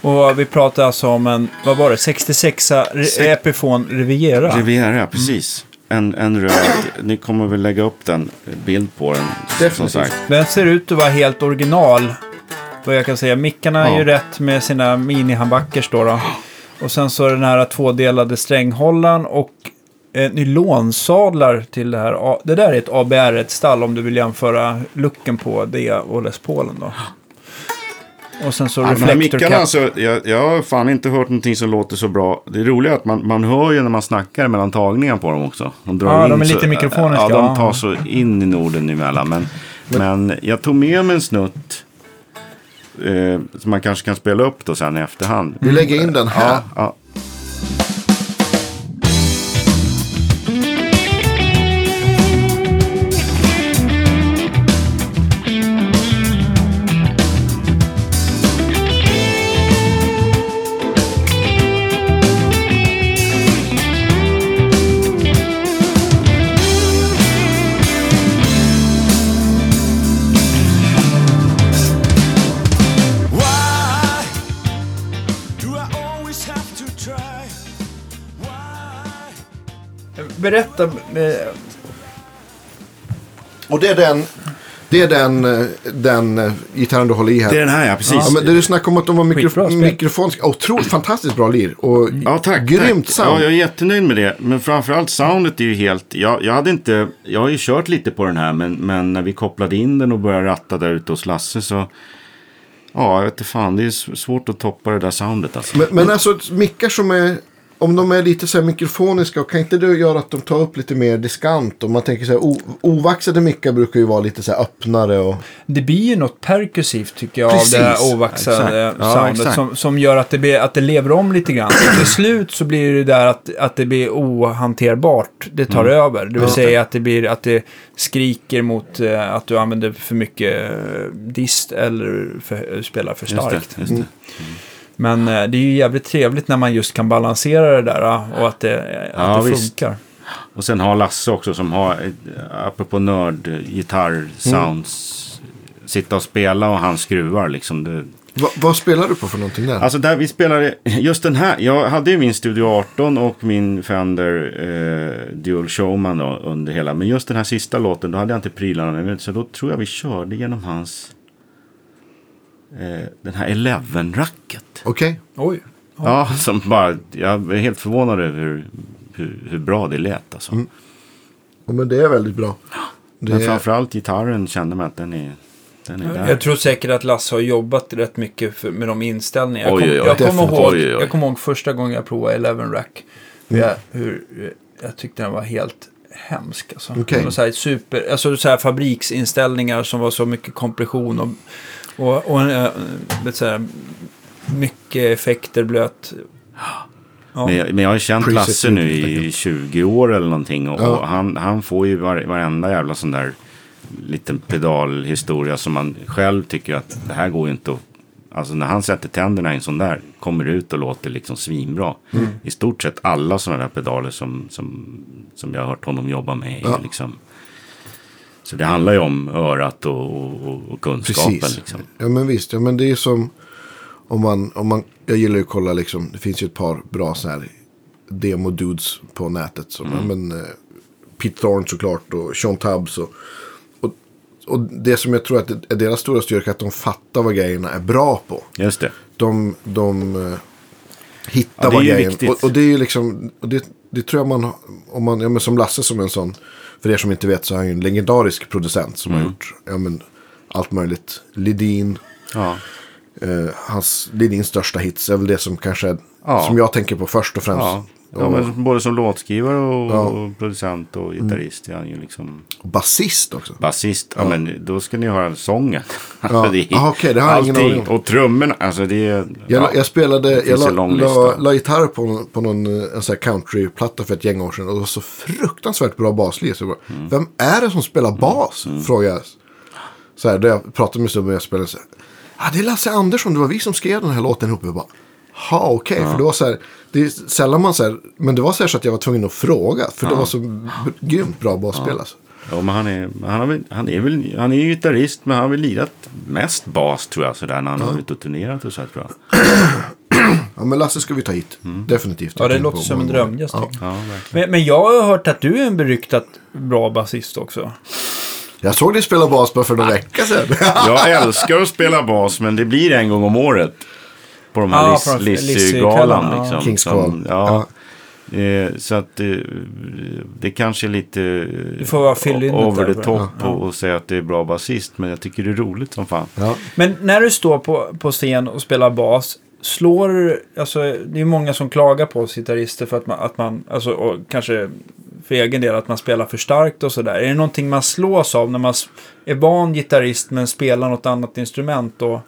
Och vi pratar alltså om en, vad var det, 66 Sex- Epiphone Riviera. Riviera, precis. En, en röd, ni kommer väl lägga upp den, bild på den. Som Definitivt. sagt. Den ser ut att vara helt original. Vad jag kan säga. Mickarna är Ja. ju rätt med sina mini-handbackers då, då. Och sen så den här tvådelade stränghållaren och eh, nylonsadlar till det här. Det där är ett ABR, ett stall om du vill jämföra looken på det och Les Paulen då. Och sen så reflektor mickarna, alltså, jag, jag har fan inte hört någonting som låter så bra. Det roliga är att man, man hör ju när man snackar mellan tagningar på dem också. De drar Ja, in de är så, lite mikrofoniska, Ja, de tar så in i Norden emellan. Men, men jag tog med mig en snutt. Eh, som man kanske kan spela upp då sen i efterhand. Vi lägger in den här. Ja, ja. Berätta. Och det är den, det är den, den eh, gitarren du håller i här. Det är den här ja, precis. Ja, men det du snackade om att de var Skitbra mikrof- spel. mikrofoniska. Otroligt fantastiskt bra lir. Och Ja, tack. grymt tack. sound. Ja, jag är jättenöjd med det. Men framförallt soundet är ju helt... Jag, jag hade inte... Jag har ju kört lite på den här, men, men när vi kopplade in den och började ratta där ute hos Lasse så... Ja, jag vet inte fan. Det är svårt att toppa det där soundet alltså. Men, men alltså mickar som är, om de är lite så här mikrofoniska, kan inte det göra att de tar upp lite mer diskant? Om man tänker så här, ovaxade mickar brukar ju vara lite så här öppnare och... Det blir ju något perkursivt tycker jag Precis. av det här ovaxade Exakt. Ja, soundet exakt. som, som gör att det, blir, att det lever om lite grann. Och till slut så blir det där att, att det blir ohanterbart. Det tar Mm. över. Det vill säga att det, blir, att det skriker mot eh, att du använder för mycket eh, dist eller för, spelar för Just starkt. det, just det. Men eh, det är ju jävligt trevligt när man just kan balansera det där eh, och att det, att Ja, det visst. funkar. Och sen har Lasse också som har, eh, apropå nörd, gitarr, sounds. Sitta och spela och han skruvar liksom. Det, Va, vad spelar du på för någonting där? Alltså där vi spelade, just den här, jag hade ju min Studio 18 och min Fender eh, Dual Showman då, under hela. Men just den här sista låten, då hade jag inte prylarna med mig. Så då tror jag vi körde genom hans, eh, den här Eleven-racket. Okej. Oj. Ja, som bara, jag är helt förvånad över hur, hur, hur bra det lät alltså. Ja, men det är väldigt bra. Det Men är, framförallt gitarren kände man att den är, den är där. Jag tror säkert att Lasse har jobbat rätt mycket för, med de inställningarna. Jag, Oj, kom, oj, oj. jag, kommer Definitivt. ihåg, Oj, oj, oj. jag kommer ihåg första gången jag provade Eleven Rack. Hur, jag, hur jag tyckte den var helt hemsk. Alltså. Okej. Det var så här super, alltså så här fabriksinställningar som var så mycket kompression och, och, och äh, vet så här, mycket effekter blöt. Ja. Men jag, men jag har känt Lasse nu i 20 år eller någonting. Och, Ja. och han, han får ju var, varenda jävla sån där liten pedalhistoria som man själv tycker att det här går ju inte att... Alltså när han sätter tänderna i en sån där kommer det ut och låter liksom svinbra. Mm. I stort sett alla sådana där pedaler som, som, som jag har hört honom jobba med. Ja. Liksom, så det handlar ju om örat och, och, och kunskapen. precis. Liksom. Ja men visst, ja, men det är som om man, om man, jag gillar ju att kolla liksom, det finns ju ett par bra så här demo-dudes på nätet. Som, ja, men, eh, Pete Thorne såklart och Sean Tubbs och, och, och det som jag tror att är deras stora styrka att de fattar vad grejerna är bra på. Just det. De, de eh, hittar Ja, är vad viktigt. Och, och det är ju liksom, och det, det tror jag man, om man, ja men som Lasse som en sån, för er som inte vet så är han ju en legendarisk producent som Mm. har gjort, ja men, allt möjligt. Lidin, Ja. eh, hans, Lidins största hits är väl det som kanske är, Ja. som jag tänker på först och främst. Ja. Ja, men både som låtskrivare och, Ja. och producent och gitarrist är han ju liksom basist också. basist. Ja, men då ska ni höra sången. Ja. det är Aha, okej, det har ingen aning. Och trummorna, alltså det är... Jag, ja. jag spelade, det jag la, la, la gitarr på, någon- på någon eh, en sån här countryplatta för ett gäng år sedan. Och det var så fruktansvärt bra. Så bara, Mm. Vem är det som spelar bas? Frågade jag. Så här, då jag pratade med snubben jag spelade så här. Ja, det är Lasse Andersson, det var vi som skrev den här låten ihop. Jag bara, ha okej, för det var så här, det är sällan man så här, men det var så här så att jag var tvungen att fråga. För det var så grymt bra basspel alltså. Ja, men han är, han, har väl, han är väl han är ju gitarrist, men han har väl lirat mest bas tror jag. Sådär, när han har varit och turnerat och så här, tror jag. Ja, men Lasse ska vi ta hit. Definitivt. Ja, det låter som en drömgäst. Ja. Ja, verkligen. Men, men jag har hört att du är en beryktat bra basist också. Jag såg dig spela bas bara för några vecka sedan. Jag älskar att spela bas, men det blir en gång om året. På de här Ja, Lissy-galan. Liksom, ja. Kings som-. Ja. Eh, så att eh, det kanske är lite Du får vara over the top och, och säga att det är bra basist. Men jag tycker det är roligt som fan. ja. Men när du står på, på scen och spelar bas, slår du, alltså det är många som klagar på oss gitarrister för att man, att man alltså, och kanske för egen del att man spelar för starkt och sådär. Är det någonting man slås av när man är van gitarrist men spelar något annat instrument? Och,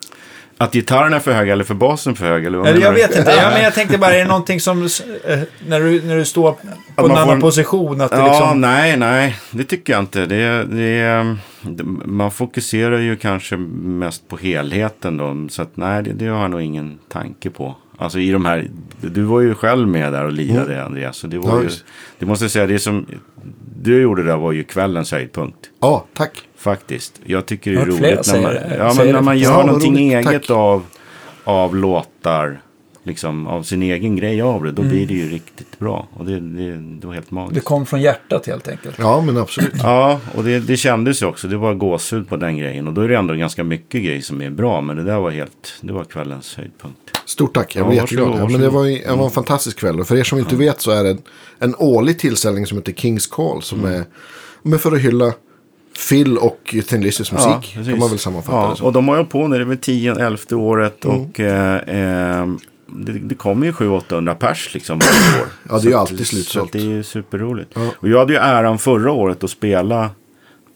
Att gitarren är för hög eller för basen för hög? Eller vad eller jag menar du? vet inte, ja, men jag tänkte bara, är det någonting som, eh, när, du, när du står på Att en får annan en- position, att det Ja, liksom... nej, nej. Det tycker jag inte. Det, det, man fokuserar ju kanske mest på helheten då. Så att nej, det, det har jag nog ingen tanke på. Alltså i de här, du var ju själv med där och lirade Andreas. Så det var Ja, ju, det måste jag säga, det som du gjorde där var ju kvällens höjdpunkt. ja, tack. Faktiskt. Jag tycker det är roligt när man, ja, men när man gör någonting roligt. eget Tack. av, av låtar. Liksom av sin egen grej av det. Då blir det ju riktigt bra. Och det, det, det var helt magiskt. Mm. Det kom från hjärtat helt enkelt. Ja, men absolut. Ja, och det, det kändes ju också. Det var gåshud på den grejen. Och då är det ändå ganska mycket grejer som är bra. Men det där var helt, det var kvällens höjdpunkt. Stort tack, jag Ja, blir varsågod, jätteglad. Ja, men det var, det var en fantastisk kväll. Och för er som inte vet så är det en, en årlig tillställning som heter Kings Call. Som Mm. är men för att hylla Phil och Thin Lizzy's musik. precis. kan man väl sammanfatta ja, det som. Och de har ju på nu, det är väl 10 elfte året. Och eh, eh, det, det kommer ju 700-800 pers liksom varje år. Ja, det är ju alltid slutsålt. Så det är ju superroligt. Ja. Och jag hade ju äran förra året att spela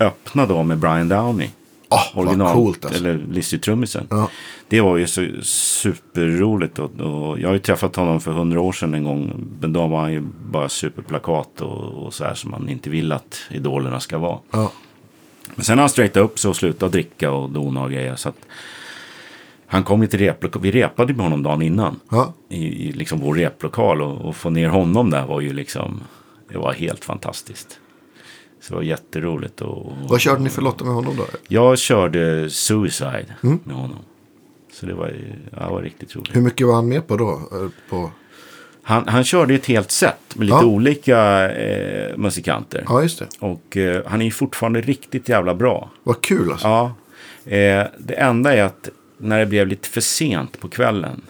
öppna då med Brian Downey. Ah, vad coolt alltså. Eller Lizzy-trummisen. Ja. Det var ju så superroligt. Och, och jag har ju träffat honom för hundra år sedan en gång. Men då var han ju bara superplakat och, och så här som man inte vill att idolerna ska vara. Ja. Men sen har han straightat upp sig och slutat dricka och dona och grejer. Så att han kom ju till replokal. Vi repade med honom dagen innan. Ja. I, i liksom vår replokal. Och, och få ner honom där var ju liksom. Det var helt fantastiskt. Så det var jätteroligt. Och, och, Vad körde ni för låtar med honom då? jag körde Suicide Mm. med honom. Så det var, ja, det var riktigt roligt. Hur mycket var han med på då? Eh, På... Han, han körde ett helt set med lite Ja. olika eh, musikanter. Ja, just det. Och eh, han är ju fortfarande riktigt jävla bra. Vad kul alltså. Ja. Eh, det enda är att när det blev lite för sent på kvällen.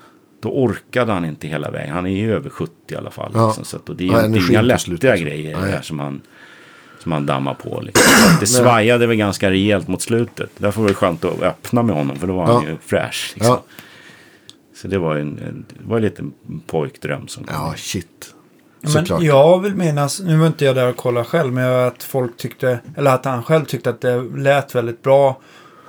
Då orkade han inte hela vägen. Han är ju över 70 i alla fall. Ja. Liksom, så att, och det är ju Ja, inte energin inga lätta slutet, liksom. grejer Nej. där som han, som han dammar på. Liksom. Det svajade väl ganska rejält mot slutet. Därför var det skönt att öppna med honom. För då var han Ja. ju fräsch. Liksom. Ja. Så det var ju en, en, det var en liten pojkdröm som kom. Ja, shit. Men jag vill minnas, nu var inte jag där och kollade själv, men jag- att folk tyckte, eller att han själv tyckte att det lät väldigt bra.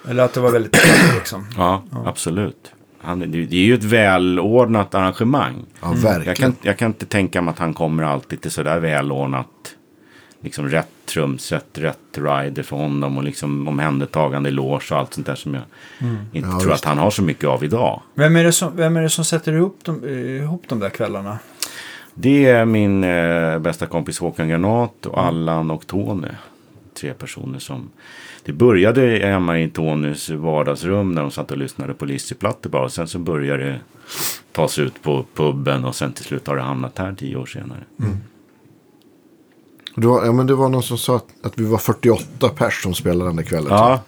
Eller att det var väldigt liksom. Ja, absolut. Han, det, det är ju ett välordnat arrangemang. Ja, Jag verkligen. kan, jag kan inte tänka mig att han kommer alltid till sådär välordnat. Liksom rätt trumset, rätt rider för honom och liksom omhändertagande i loge och allt sånt där som jag inte Ja, tror att han har så mycket av idag. Vem är det som, vem är det som sätter ihop de, ihop de där kvällarna? Det är min eh, bästa kompis Håkan Granat och Allan och Tony. Tre personer som... Det började hemma i Tonys vardagsrum när de satt och lyssnade på Lizzy-plattor bara. Och sen så började det tas ut på puben och sen till slut har det hamnat här tio år senare. Det var, ja, men det var någon som sa att, att vi var 48 pers som spelade den där kvällen. Ja,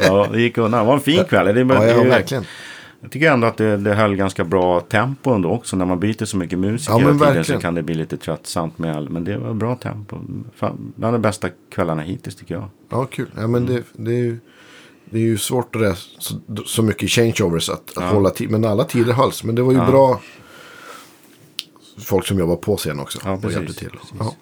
ja, det gick undan. Det var en fin kväll. Det, ja, ja verkligen. Jag tycker ändå att det, det höll ganska bra tempo ändå också. När man byter så mycket musik Ja, hela tiden verkligen. så kan det bli lite tröttsamt med all. Men det var bra tempo. Fan, Bland de bästa kvällarna hittills tycker jag. Ja, kul. Ja, men det, det, är ju, det är ju svårt det där, så, så mycket changeovers att, att hålla tid. Men alla tider hölls. Men det var ju Ja. bra folk som jobbar på scen också. Ja, och precis, hjälpte till. Ja.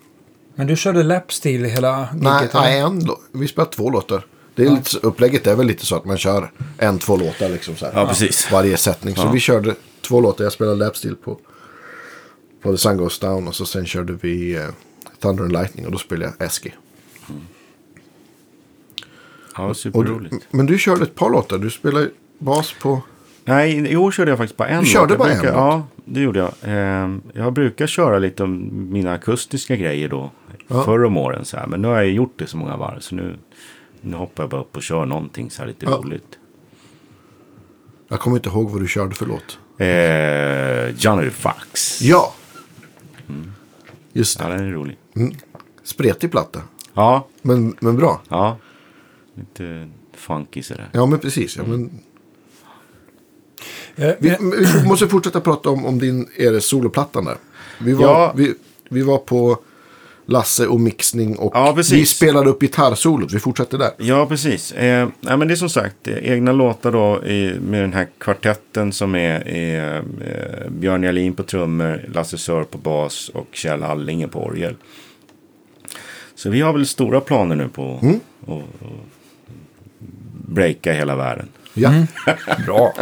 Men du körde lapstil hela Nej, giget, eller? nej, en, vi spelade två låtar. Det är lite, så- upplägget är väl lite så att man kör en, två låtar liksom så här. Ja, precis. Varje sättning. Så Ja. vi körde två låtar. Jag spelade lapstil på, på The Sun Goes Down. Och så sen körde vi eh, Thunder and Lightning. Och då spelade jag Eski. Ja, Och du, superroligt. men du körde ett par låtar. Du spelar bas på... Nej, i år körde jag faktiskt bara en Du körde låt. Bara en brukar, låt? Ja, det gjorde jag. Eh, jag brukar köra lite om mina akustiska grejer då. Ja. Förr om åren så här. Men nu har jag gjort det så många varv. Så nu, nu hoppar jag bara upp och kör någonting så här lite Ja. roligt. Jag kommer inte ihåg vad du körde för låt. Eh, Johnny Fox. Ja! Just Ja, det. den är rolig. Spretig platta. Ja, Men, men bra. ja. Lite funky sådär. Ja, men precis. Ja, men Eh, vi, vi måste fortsätta prata om, om din er soloplattan där. Vi var, Ja. vi, vi var på Lasse och mixning och Ja, vi spelade upp gitarrsolot. Vi fortsätter där. Ja, precis. Eh, nej, men det är som sagt eh, egna låtar då i, med den här kvartetten som är, är eh, Björn Jalin på trummor, Lasse Sör på bas och Kjell Allinge på orgel. Så vi har väl stora planer nu på att Mm. att- att breaka hela världen. Ja, Bra.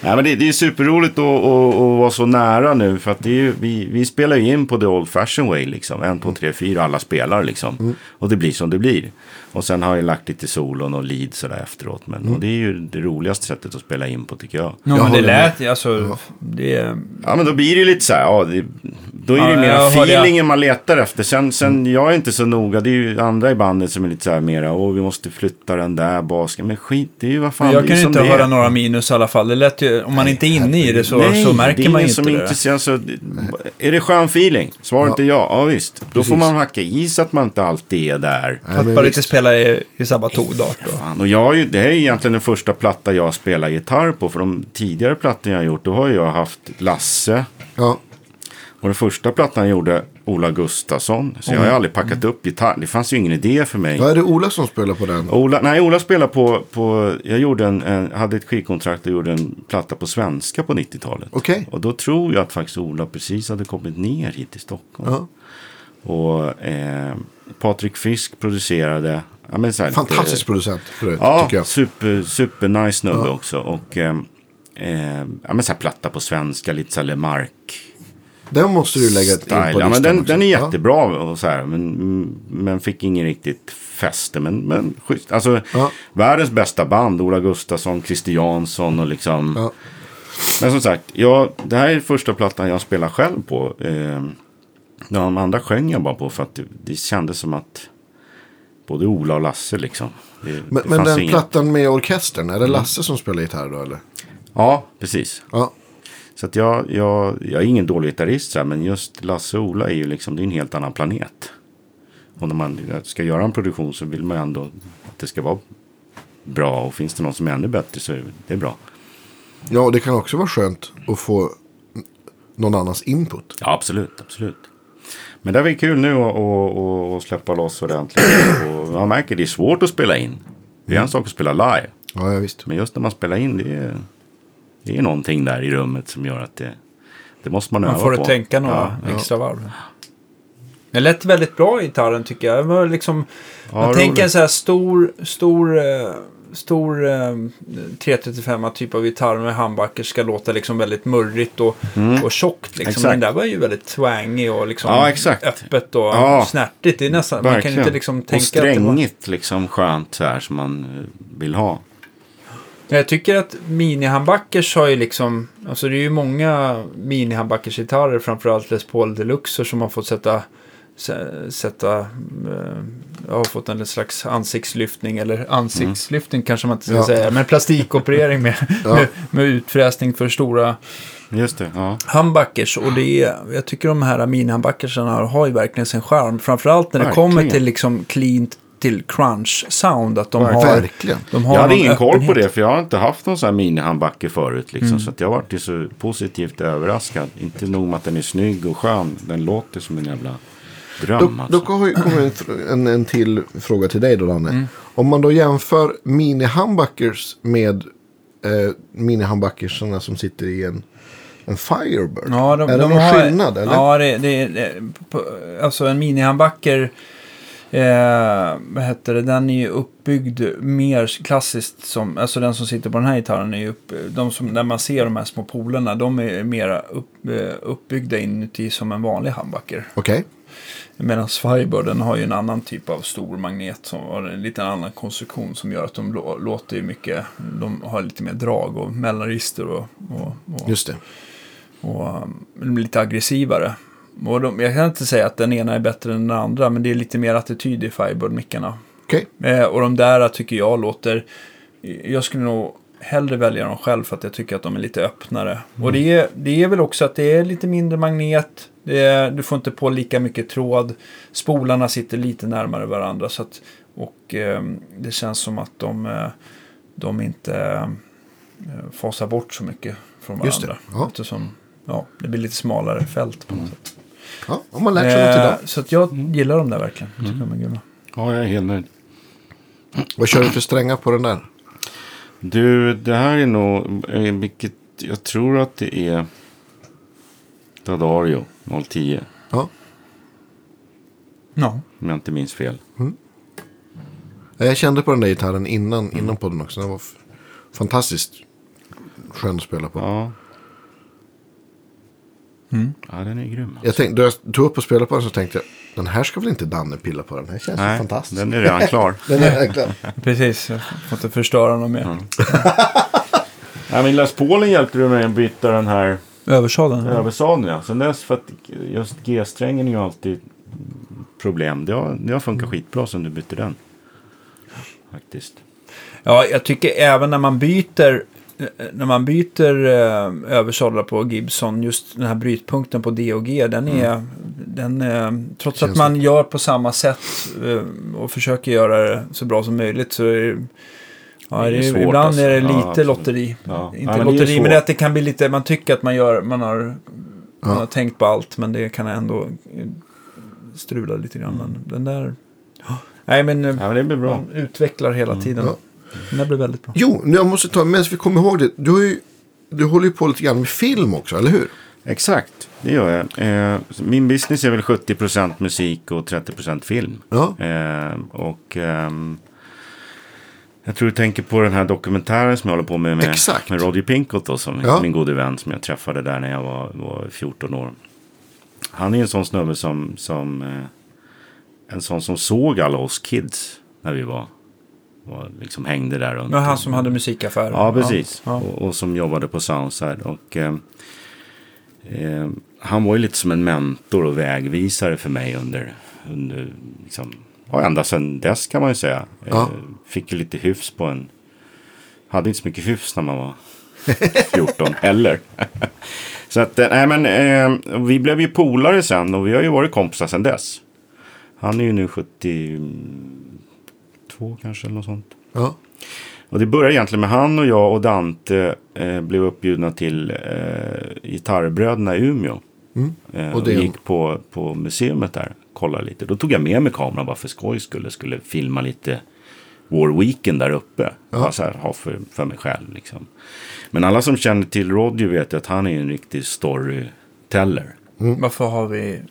Nej, men det, det är superroligt att, att, att vara så nära nu. För att ju, vi, vi spelar ju in på the old fashion way. Liksom. En, två, tre, fyra. Alla spelar liksom. Och det blir som det blir. Och sen har jag lagt lite solon och lead sådär efteråt. Men, Och det är ju det roligaste sättet att spela in på tycker jag. Ja, men det lät, alltså, det... Ja men då blir det ju lite så här. Ja, det, då är det Ja, ju mer jag feelingen man letar efter. Sen, sen jag är inte så noga. Det är ju andra i bandet som är lite så här mera. Åh vi måste flytta den där basken. Men skit, det är ju vad fan Men jag det kan som inte det höra är. några minus i alla fall. Det lät ju, om man inte är inne i det så, Nej, så märker det är man ju inte det. intresserad. Alltså, är det skön feeling? Svaret Ja. är ja. Ja visst. Då Precis. får man hacka i så att man inte alltid är där. Nej, Att men bara visst. lite spela i, i Sabatodart Och jag det här är egentligen den första platta jag spelar gitarr på. För de tidigare plattorna jag gjort, då har jag haft Lasse. Ja, Och den första plattan jag gjorde, Ola Gustafsson. Så jag har ju aldrig packat upp gitarr. Det fanns ju ingen idé för mig. ja är det Ola som spelar på den? Ola, nej, Ola spelade på, på jag gjorde en, en, hade ett skivkontrakt och gjorde en platta på svenska på 90-talet. Okej. Och då tror jag att faktiskt Ola precis hade kommit ner hit till Stockholm. Ja. Och eh, Patrik Fisk producerade. Ja, men så här, Fantastisk lite- producent för det, Ja, tycker jag. super, super nice snubbe Ja. också. Och eh, eh, ja, men så här platta på svenska, lite så här Lemark. Den måste du lägga in på listan Ja, men den, den är jättebra och så här, men, men fick ingen riktigt fäste. Men, men schysst. Alltså, Ja. världens bästa band, Ola Gustafsson, Christer Jansson och liksom. Ja. Men som sagt, jag, det här är första plattan jag spelar själv på. Eh, de andra sjöng jag bara på för att det, det kändes som att både Ola och Lasse liksom. Det, Men, det men den inget- plattan med orkestern, är det Lasse som spelar gitarr då eller? Ja, precis. Ja, Så att jag, jag, jag är ingen dålig gitarrist så här, men just Lasse och Ola är ju liksom, det är en helt annan planet. Och när man ska göra en produktion så vill man ju ändå att det ska vara bra. Och finns det någon som är ännu bättre så är det bra. ja och det kan också vara skönt att få någon annans input. Ja, absolut, absolut. Men det är väl kul nu att, släppa loss ordentligt. Och man märker att det är svårt att spela in. Det är en sak att spela live. Ja, ja visst. Men just när man spelar in, det är, det är någonting där i rummet som gör att det, det måste man, Man öva får på. tänka några Ja, extra varv. Det lät väldigt bra i gitarren tycker jag. Det var liksom, Ja, man roligt. tänker en så här stor, stor, eh, stor eh, 335 typ av gitarr med handbacker ska låta liksom väldigt murrigt och, och tjockt. Liksom. Mm. Den där var ju väldigt twangig och liksom Ja, öppet och Ja. snärtigt. Det är nästan, man kan inte liksom tänka och att det var... strängigt, liksom skönt så här som man eh, vill ha. Jag tycker att mini-handbackers har ju liksom, alltså det är ju många mini-handbackers-gitarrer, framförallt Les Paul Deluxer som har fått sätta, sä- sätta, eh, har fått en slags ansiktslyftning, eller ansiktslyftning kanske man inte ska Ja. säga, men plastikoperering med, Ja. med, med utfräsning för stora Just det, ja. handbackers. Och det är, jag tycker de här mini-handbackersarna har, ju verkligen sin charm, framförallt när det Verkligen. kommer till liksom clean till crunch-sound, att de har, Verkligen. de har Jag hade ingen koll på det för jag har inte haft någon sån här minihandbacke förut. Liksom, Mm. Så att jag varit så positivt överraskad. Inte nog med att den är snygg och skön. Den låter som en jävla dröm. Då, alltså. då kommer en, en, en till fråga till dig då, Danne. Mm. Om man då jämför mini-humbuckers med eh, mini-humbuckersarna som sitter i en, en Firebird. Ja, de, är det de någon har, skillnad? Eller? Ja, det, det, det, på- alltså en mini-handbacker, eh, vad heter det, den är ju uppbyggd mer klassiskt som, alltså den som sitter på den här gitarren är ju upp, de som, när man ser de här små polerna, de är mera upp, eh, uppbyggda inuti som en vanlig handbacker. Okej. Medan Firebirden har ju en annan typ av stor magnet som har en lite annan konstruktion som gör att de lå- låter ju mycket, de har lite mer drag och mellanregister och, och, och, Just det. och um, de blir lite aggressivare. Och de, jag kan inte säga att den ena är bättre än den andra, men det är lite mer attityd i Firebird-mickarna. Okej. Eh, och de där tycker jag låter... Jag skulle nog hellre välja dem själv för att jag tycker att de är lite öppnare. Och det är, det är väl också att det är lite mindre magnet. Det är, du får inte på lika mycket tråd. Spolarna sitter lite närmare varandra. Så att, och eh, det känns som att de, eh, de inte eh, fasar bort så mycket från Just det, varandra. ja. Eftersom ja, det blir lite smalare fält på något sätt. Ja, om man lärt sig något idag. Eh, så att jag gillar dem där verkligen. Jag tycker de är grymma. Ja, jag är helt nöjd. Vad kör du för strängar på den där? Du, det här är nog, eh, vilket jag tror att det är Dadario 010. Ja. Ja. Om jag inte minns fel. Ja, Jag kände på den där gitarren innan, innan podden också. Den var fantastiskt skön att spela på. Ja. Ja, den är grym. Jag tänkte, då jag tog upp och spelade på den så tänkte jag, den här ska väl inte Danne pilla på? Den här känns Nej, fantastisk. den är redan klar. Den är verkligen. Precis, jag får inte förstöra något mer. Nej, men Les Paulen hjälpte du mig att byta den här Översadeln? översaden. Ja. Sen dess, för att just G-strängen är ju alltid problem. Det har, det har funkat skitbra sen du bytte den. Faktiskt. Ja, jag tycker även när man byter när man byter eh, översadlar på Gibson, just den här brytpunkten på D och G, den är, den, eh, trots att man gör på samma sätt eh, och försöker göra det så bra som möjligt så är det, ja, Det är det är, svårt, ibland alltså. är det Ja, lite absolut. lotteri. Ja. Inte Ja, men det lotteri, men det är att det kan bli lite, man tycker att man gör, man har, man har tänkt på allt, men det kan ändå eh, strula lite grann. Men den där, nej men, eh, Ja, men det blir bra. man utvecklar hela tiden. Den där blir väldigt bra. Jo, nu jag måste ta, medan vi kommer ihåg det. Du, har ju, du håller ju på lite grann med film också, eller hur? Exakt, det gör jag. Eh, min business är väl 70% musik och 30% film. Ja. Eh, och ehm, jag tror du tänker på den här dokumentären som jag håller på med med, Exakt. med Roger Pinkott då, som Ja. min gode vän som jag träffade där när jag var, var 14 år. Han är en sån snubbe som, som eh, en sån som såg alla oss kids när vi var, var liksom hängde där runt. Men han som hade musikaffär. Ja, precis. Ja. Och, och som jobbade på Soundside. Och, eh, eh, han var ju lite som en mentor och vägvisare för mig under, under liksom, ja, ända sedan dess kan man ju säga. Ja. Eh, fick ju lite hyfs på en... Hade inte så mycket hyfs när man var 14 heller. så att, eh, nej men, eh, vi blev ju polare sen och vi har ju varit kompisar sedan dess. Han är ju nu 72 kanske eller något sånt. Ja. Och det började egentligen med han och jag och Dante eh, blev uppbjudna till eh, Gitarrbröderna i Umeå. Mm. Eh, Och och gick på, på museet där, kollade lite. Då tog jag med mig kameran bara för skojs skull. Skulle filma lite vår weekend där uppe. Bara så här, ha för, för mig själv liksom. Men alla som känner till Roger vet att han är en riktig storyteller. Varför har vi...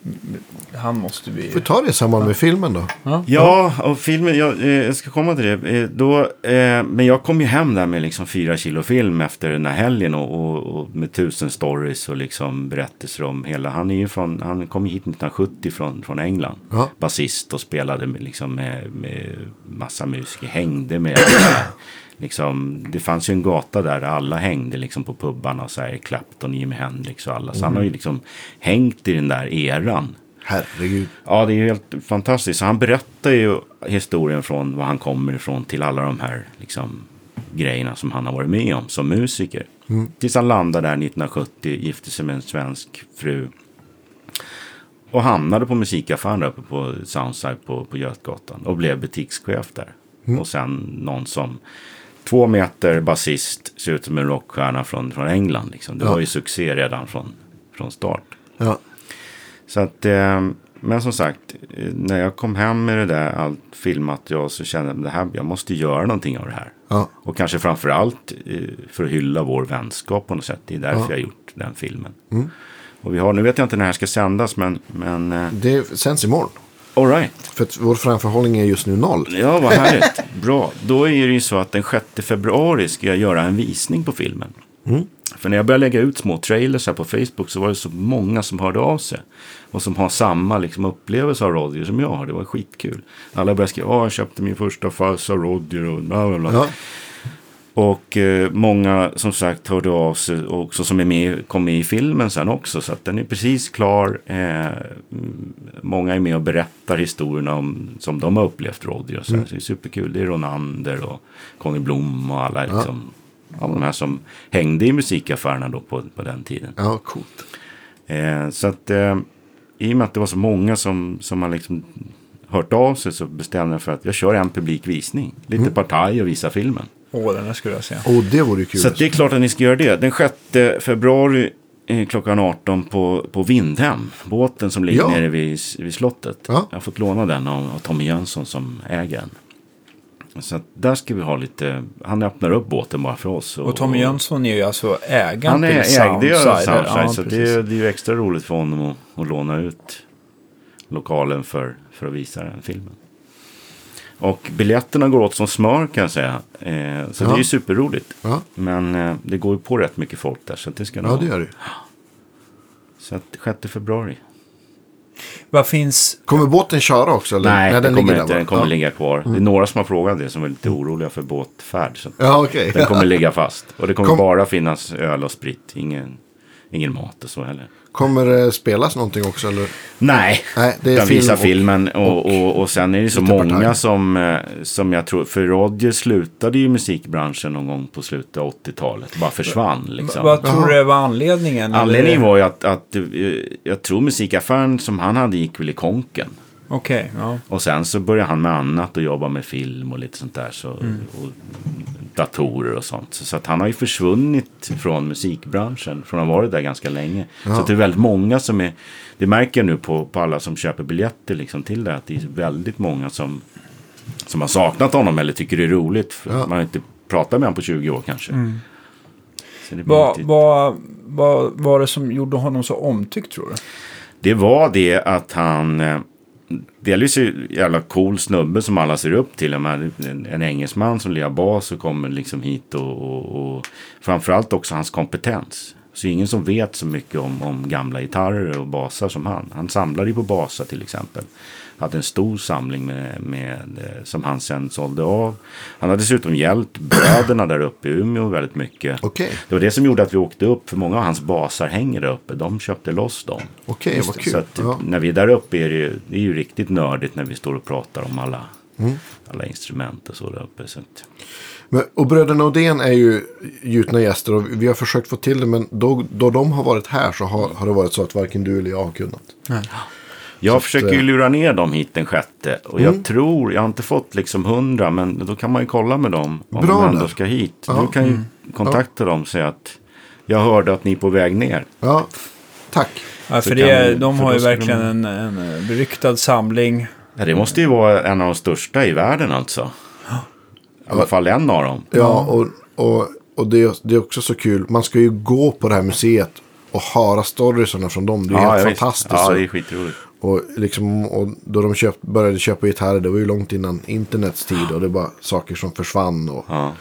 Han måste vi... Får vi ta det i samband med filmen då? Ja, och filmen, jag, eh, jag ska komma till det. Eh, då, eh, men jag kom ju hem där med liksom fyra kilo film efter den här helgen och, och, och med tusen stories och liksom berättelser om hela. Han, är ju från, han kom hit 1970 från, från England. Ja. Basist och spelade med, liksom med, med massa musiker. Hängde med. Liksom, det fanns ju en gata där alla hängde liksom på pubbarna. Så här, Clapton, Jimi Hendrix och alla. Så han har ju liksom hängt i den där eran. Herregud. Ja, det är ju helt fantastiskt. Så han berättar ju historien från var han kommer ifrån till alla de här liksom, grejerna som han har varit med om som musiker. Tills han landade där 1970, gifte sig med en svensk fru. Och hamnade på musikaffären där uppe på Soundside på, på Götgatan. Och blev butikschef där. Och sen någon som två meter basist, ser ut som en rockstjärna från, från England. Liksom. Det Ja. var ju succé redan från, från start. Ja. Så att, eh, men som sagt, eh, när jag kom hem med det där allt filmat jag så kände jag att det här, jag måste göra någonting av det här. Ja. Och kanske framför allt eh, för att hylla vår vänskap på något sätt. Det är därför Ja. jag har gjort den filmen. Och vi har, nu vet jag inte när det här ska sändas, men, men Det sänds imorgon. All right. För att vår framförhållning är just nu noll. Ja, vad härligt. Bra. Då är det ju så att den 6 februari ska jag göra en visning på filmen. För när jag började lägga ut små trailers här på Facebook så var det så många som hörde av sig. Och som har samma liksom, upplevelse av Roger som jag har. Det var skitkul. Alla började skriva, "Ja, jag köpte min första fars av Roger och bla bla bla. Ja. Och eh, många som sagt hörde av sig också som är med, kom med i filmen sen också. Så att den är precis klar. Eh, mm, många är med och berättar historierna om, som de har upplevt Roddy. Och så, Mm. så det är superkul. Det är Ronander och Conny Blom och alla liksom. Alla de här som hängde i musikaffärerna då på, på den tiden. ja, coolt. Eh, så att eh, i och med att det var så många som, som har liksom hört av sig så bestämde jag för att jag kör en publik visning. Lite Mm. partaj och visa filmen. Här skulle jag se. Och det vore kul. Så det är klart att ni ska göra det. Den 6 februari eh, klockan 18 på, på Vindhem. Båten som ligger Ja. nere vid, vid slottet. Ja. Jag har fått låna den av, av Tommy Jönsson som äger den. Så att där ska vi ha lite, han öppnar upp båten bara för oss. Och Tommy Jönsson är ju alltså ägaren Han är, till Soundsider. Soundsider. Ja, så det precis. är, det är ju extra roligt för honom att, att låna ut lokalen för, för att visa den filmen. Och biljetterna går åt som smör kan jag säga. Eh, så Ja. det är ju superroligt. Ja. Men eh, det går ju på rätt mycket folk där. Så det ska nog ja, det gör det. Så att 6 februari. Vad finns... Kommer båten köra också? Eller? Nej, den, kommer ligger inte. Den kommer ja. Mm. ligga kvar. Det är några som har frågat det som är lite oroliga för båtfärd. Så Ja, okej. den kommer ligga fast. Och det kommer Kom- bara finnas öl och sprit. Ingen, ingen mat och så heller. Kommer det spelas någonting också? Eller? Nej, Nej, det är den film visar och- filmen och, och, och sen är det så många partaj. som, eh, som jag tror, för Roger slutade ju i musikbranschen någon gång på slutet av 80-talet, bara försvann liksom. Vad tror du var anledningen? Anledningen Eller- var ju att, att eh, jag tror musikaffären som han hade gick väl i konken. Okej, ja. Och sen så började han med annat och jobba med film och lite sånt där. Så, och datorer och sånt. Så, så att han har ju försvunnit från musikbranschen. Från att ha varit där ganska länge. Så att det är väldigt många som är. Det märker jag nu på, på alla som köper biljetter liksom till det. Att det är väldigt många som, som har saknat honom eller tycker det är roligt. För Ja. Man har inte pratat med honom på 20 år kanske. Så blir Vad, vad, vad var det som gjorde honom så omtyckt tror du? det var det att han... Delvis är en jävla cool snubbe som alla ser upp till. En, en engelsman som lirar bas och kommer liksom hit och, och, och framförallt också hans kompetens. Så ingen som vet så mycket om, om gamla gitarrer och basar som han. Han samlade ju på basar till exempel. Hade en stor samling med, med, eh, som han sen sålde av. Han har dessutom hjälpt bröderna där uppe i Umeå väldigt mycket. Okej, Det var det som gjorde att vi åkte upp. För många av hans basar hänger där uppe. De köpte loss dem. okej, Just vad kul. Så att ja. när vi är där uppe är det, ju, det är ju riktigt nördigt när vi står och pratar om alla, Mm. alla instrument och så där uppe. Så att, Men, och bröderna Odén är ju gjutna gäster och vi har försökt få till det. Men då, då de har varit här så har, har det varit så att varken du eller jag har kunnat. Jag försöker ju eh, Mm. lura ner dem hit den sjätte. Och jag tror, jag har inte fått liksom hundra, men då kan man ju kolla med dem. Om Bra de ändå där. ska hit. Ja. Mm. Du kan ju kontakta dem och säga att jag hörde att ni är på väg ner. Ja, tack. Ja, Så för kan det, vi- de har ju verkligen de- en, en beryktad samling. Ja, det måste ju vara en av de största i världen alltså. I alla fall en av dem. Ja, och, och, och det, är, det är också så kul. Man ska ju gå på det här museet och höra storiesarna från dem. Det är ja, helt ja, visst. fantastiskt. Ja, Så- det är skitroligt. Och, liksom, och då de köpt, började köpa gitarrer, det var ju långt innan internets tid. Och det var saker som försvann. Och Ja.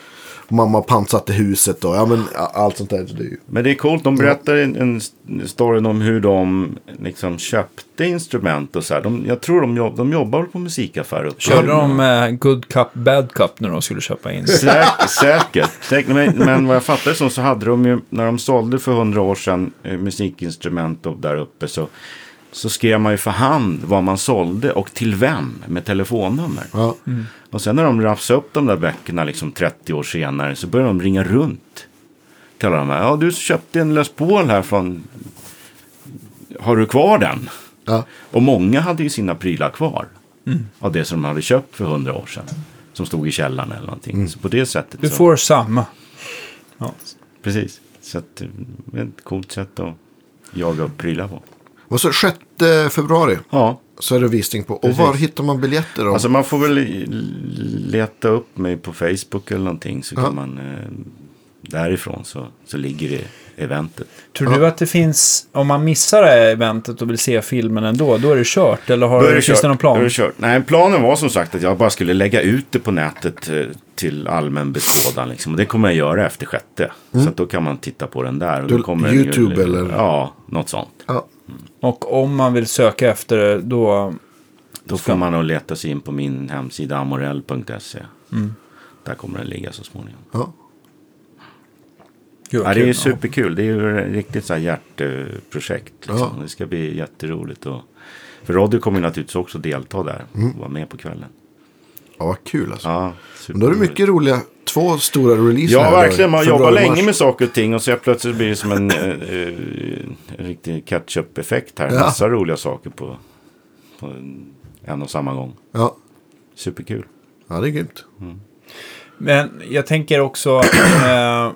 mamma pantsatte huset och ja, men, allt sånt där. Så det är ju, Men det är coolt, de berättar en, en story om hur de liksom köpte instrument och så här. De, jag tror de, jobb, de jobbar på musikaffär uppe. Körde de eh, Good Cup, Bad Cup när de skulle köpa in? Säkert, säkert. säkert. Men, men vad jag fattar som så hade de ju, när de sålde för hundra år sedan eh, musikinstrument och där uppe så, så skrev man ju för hand vad man sålde och till vem med telefonnummer. ja. Och sen när de rafsade upp de där böckerna liksom 30 år senare så började de ringa runt. Till alla de här. Ja, du köpte en Les Paul här från... Har du kvar den? Ja. Och många hade ju sina prylar kvar. Av det som de hade köpt för hundra år sedan. Som stod i källaren eller någonting. Så på det sättet Du så... får samma. Precis. Så att, det är ett coolt sätt att jaga upp prylar på. Och så 6 februari Ja, så är det visning på. Och Precis. var hittar man biljetter då? alltså man får väl leta upp mig på Facebook eller någonting. Så Ja. kan man... Eh, därifrån så, så ligger det eventet. Tror du att det finns, om man missar det här eventet och vill se filmen ändå, då är det kört? Eller har, det finns det någon Då är plan? det kört. Nej, planen var som sagt att jag bara skulle lägga ut det på nätet eh, till allmän beskådan. Liksom. Och det kommer jag göra efter sjätte. Så att då kan man titta på den där. Och Du- då kommer YouTube ju, eller? Ja, något sånt. Ja. Och om man vill söka efter det, då... Då får man nog leta sig in på min hemsida amorell.se. Mm. Där kommer den ligga så småningom. Ja. Gud, Ja, det är ju superkul. Det är ju ett riktigt så här hjärteprojekt. Liksom. Ja. Det ska bli jätteroligt. Och... För Roddy kommer naturligtvis också delta där. Mm. Och vara med på kvällen. ja, vad kul alltså. Ja, Men då är det mycket roliga, två stora releaser Ja, verkligen. Man jobbar länge med saker och ting och så plötsligt blir det som en, eh, eh, en riktig catch-up-effekt här. Ja. Massa roliga saker på, på en, och samma gång. Ja. Superkul. ja, det är grymt. Men jag tänker också... eh,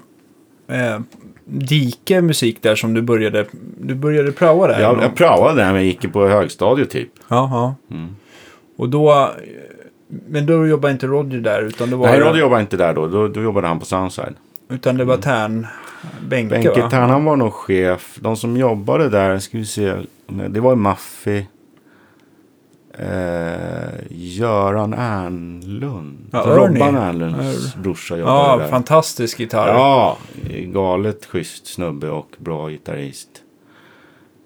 eh, Dike musik där som du började... Du började praoa där. Jag, jag praoade där när jag gick på högstadiet typ. Ja, ja. Mm. Och då... Men då jobbade inte Roger där, utan det var... Nej, Roddy jobbade inte där då. då. Då jobbade han på Soundside. Utan det var Tärn... Bänke, Benke va? Tern, han var nog chef. De som jobbade där, ska vi se. Det var Maffi. Eh, Göran Ernlund. Ja, Robban. Ernlunds brorsa jobbade Ja, där. fantastisk gitarr. Ja, galet schysst snubbe och bra gitarrist.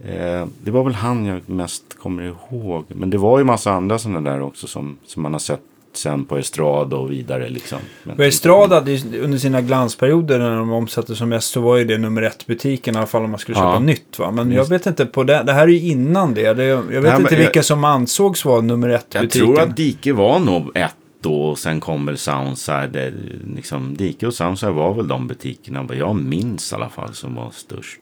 Eh, det var väl han jag mest kommer ihåg. Men det var ju massa andra sådana där också som, som man har sett sen på estrad och vidare liksom. Men, Och Estrad hade ju under sina glansperioder när de omsatte som mest så var ju det nummer ett butiken i alla fall om man skulle köpa Ja. nytt va. Men jag Just. vet inte på det. Det här är ju innan det. det jag vet men inte jag- vilka som ansågs vara nummer ett Jag butiken. tror att Dike var nog ett då och sen kom väl Soundside. Det, Liksom, Dike och Soundside var väl de butikerna vad jag minns i alla fall som var störst.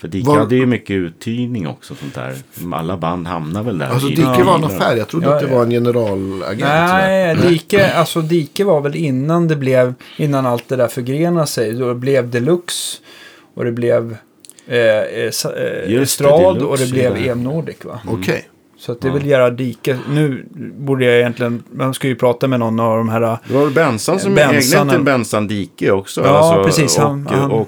För Dike Var- hade ju mycket uthyrning också sånt där. Alla band hamnar väl där. Alltså Dike var en affär. Jag trodde Ja, att det var en generalagent. Nej, Dike, alltså Dike var väl innan det blev, innan allt det där förgrenade sig. Då blev Deluxe och det blev eh, eh, eh, det, Estrad Deluxe och det blev. EM Nordic va. Okej. Så att det väl Gerhard Dike. Nu borde jag egentligen, man ska ju prata med någon av de här Det var Bensan som Bensan- ägde till Bensan Dike också. Ja, precis. Och, Han- han- och,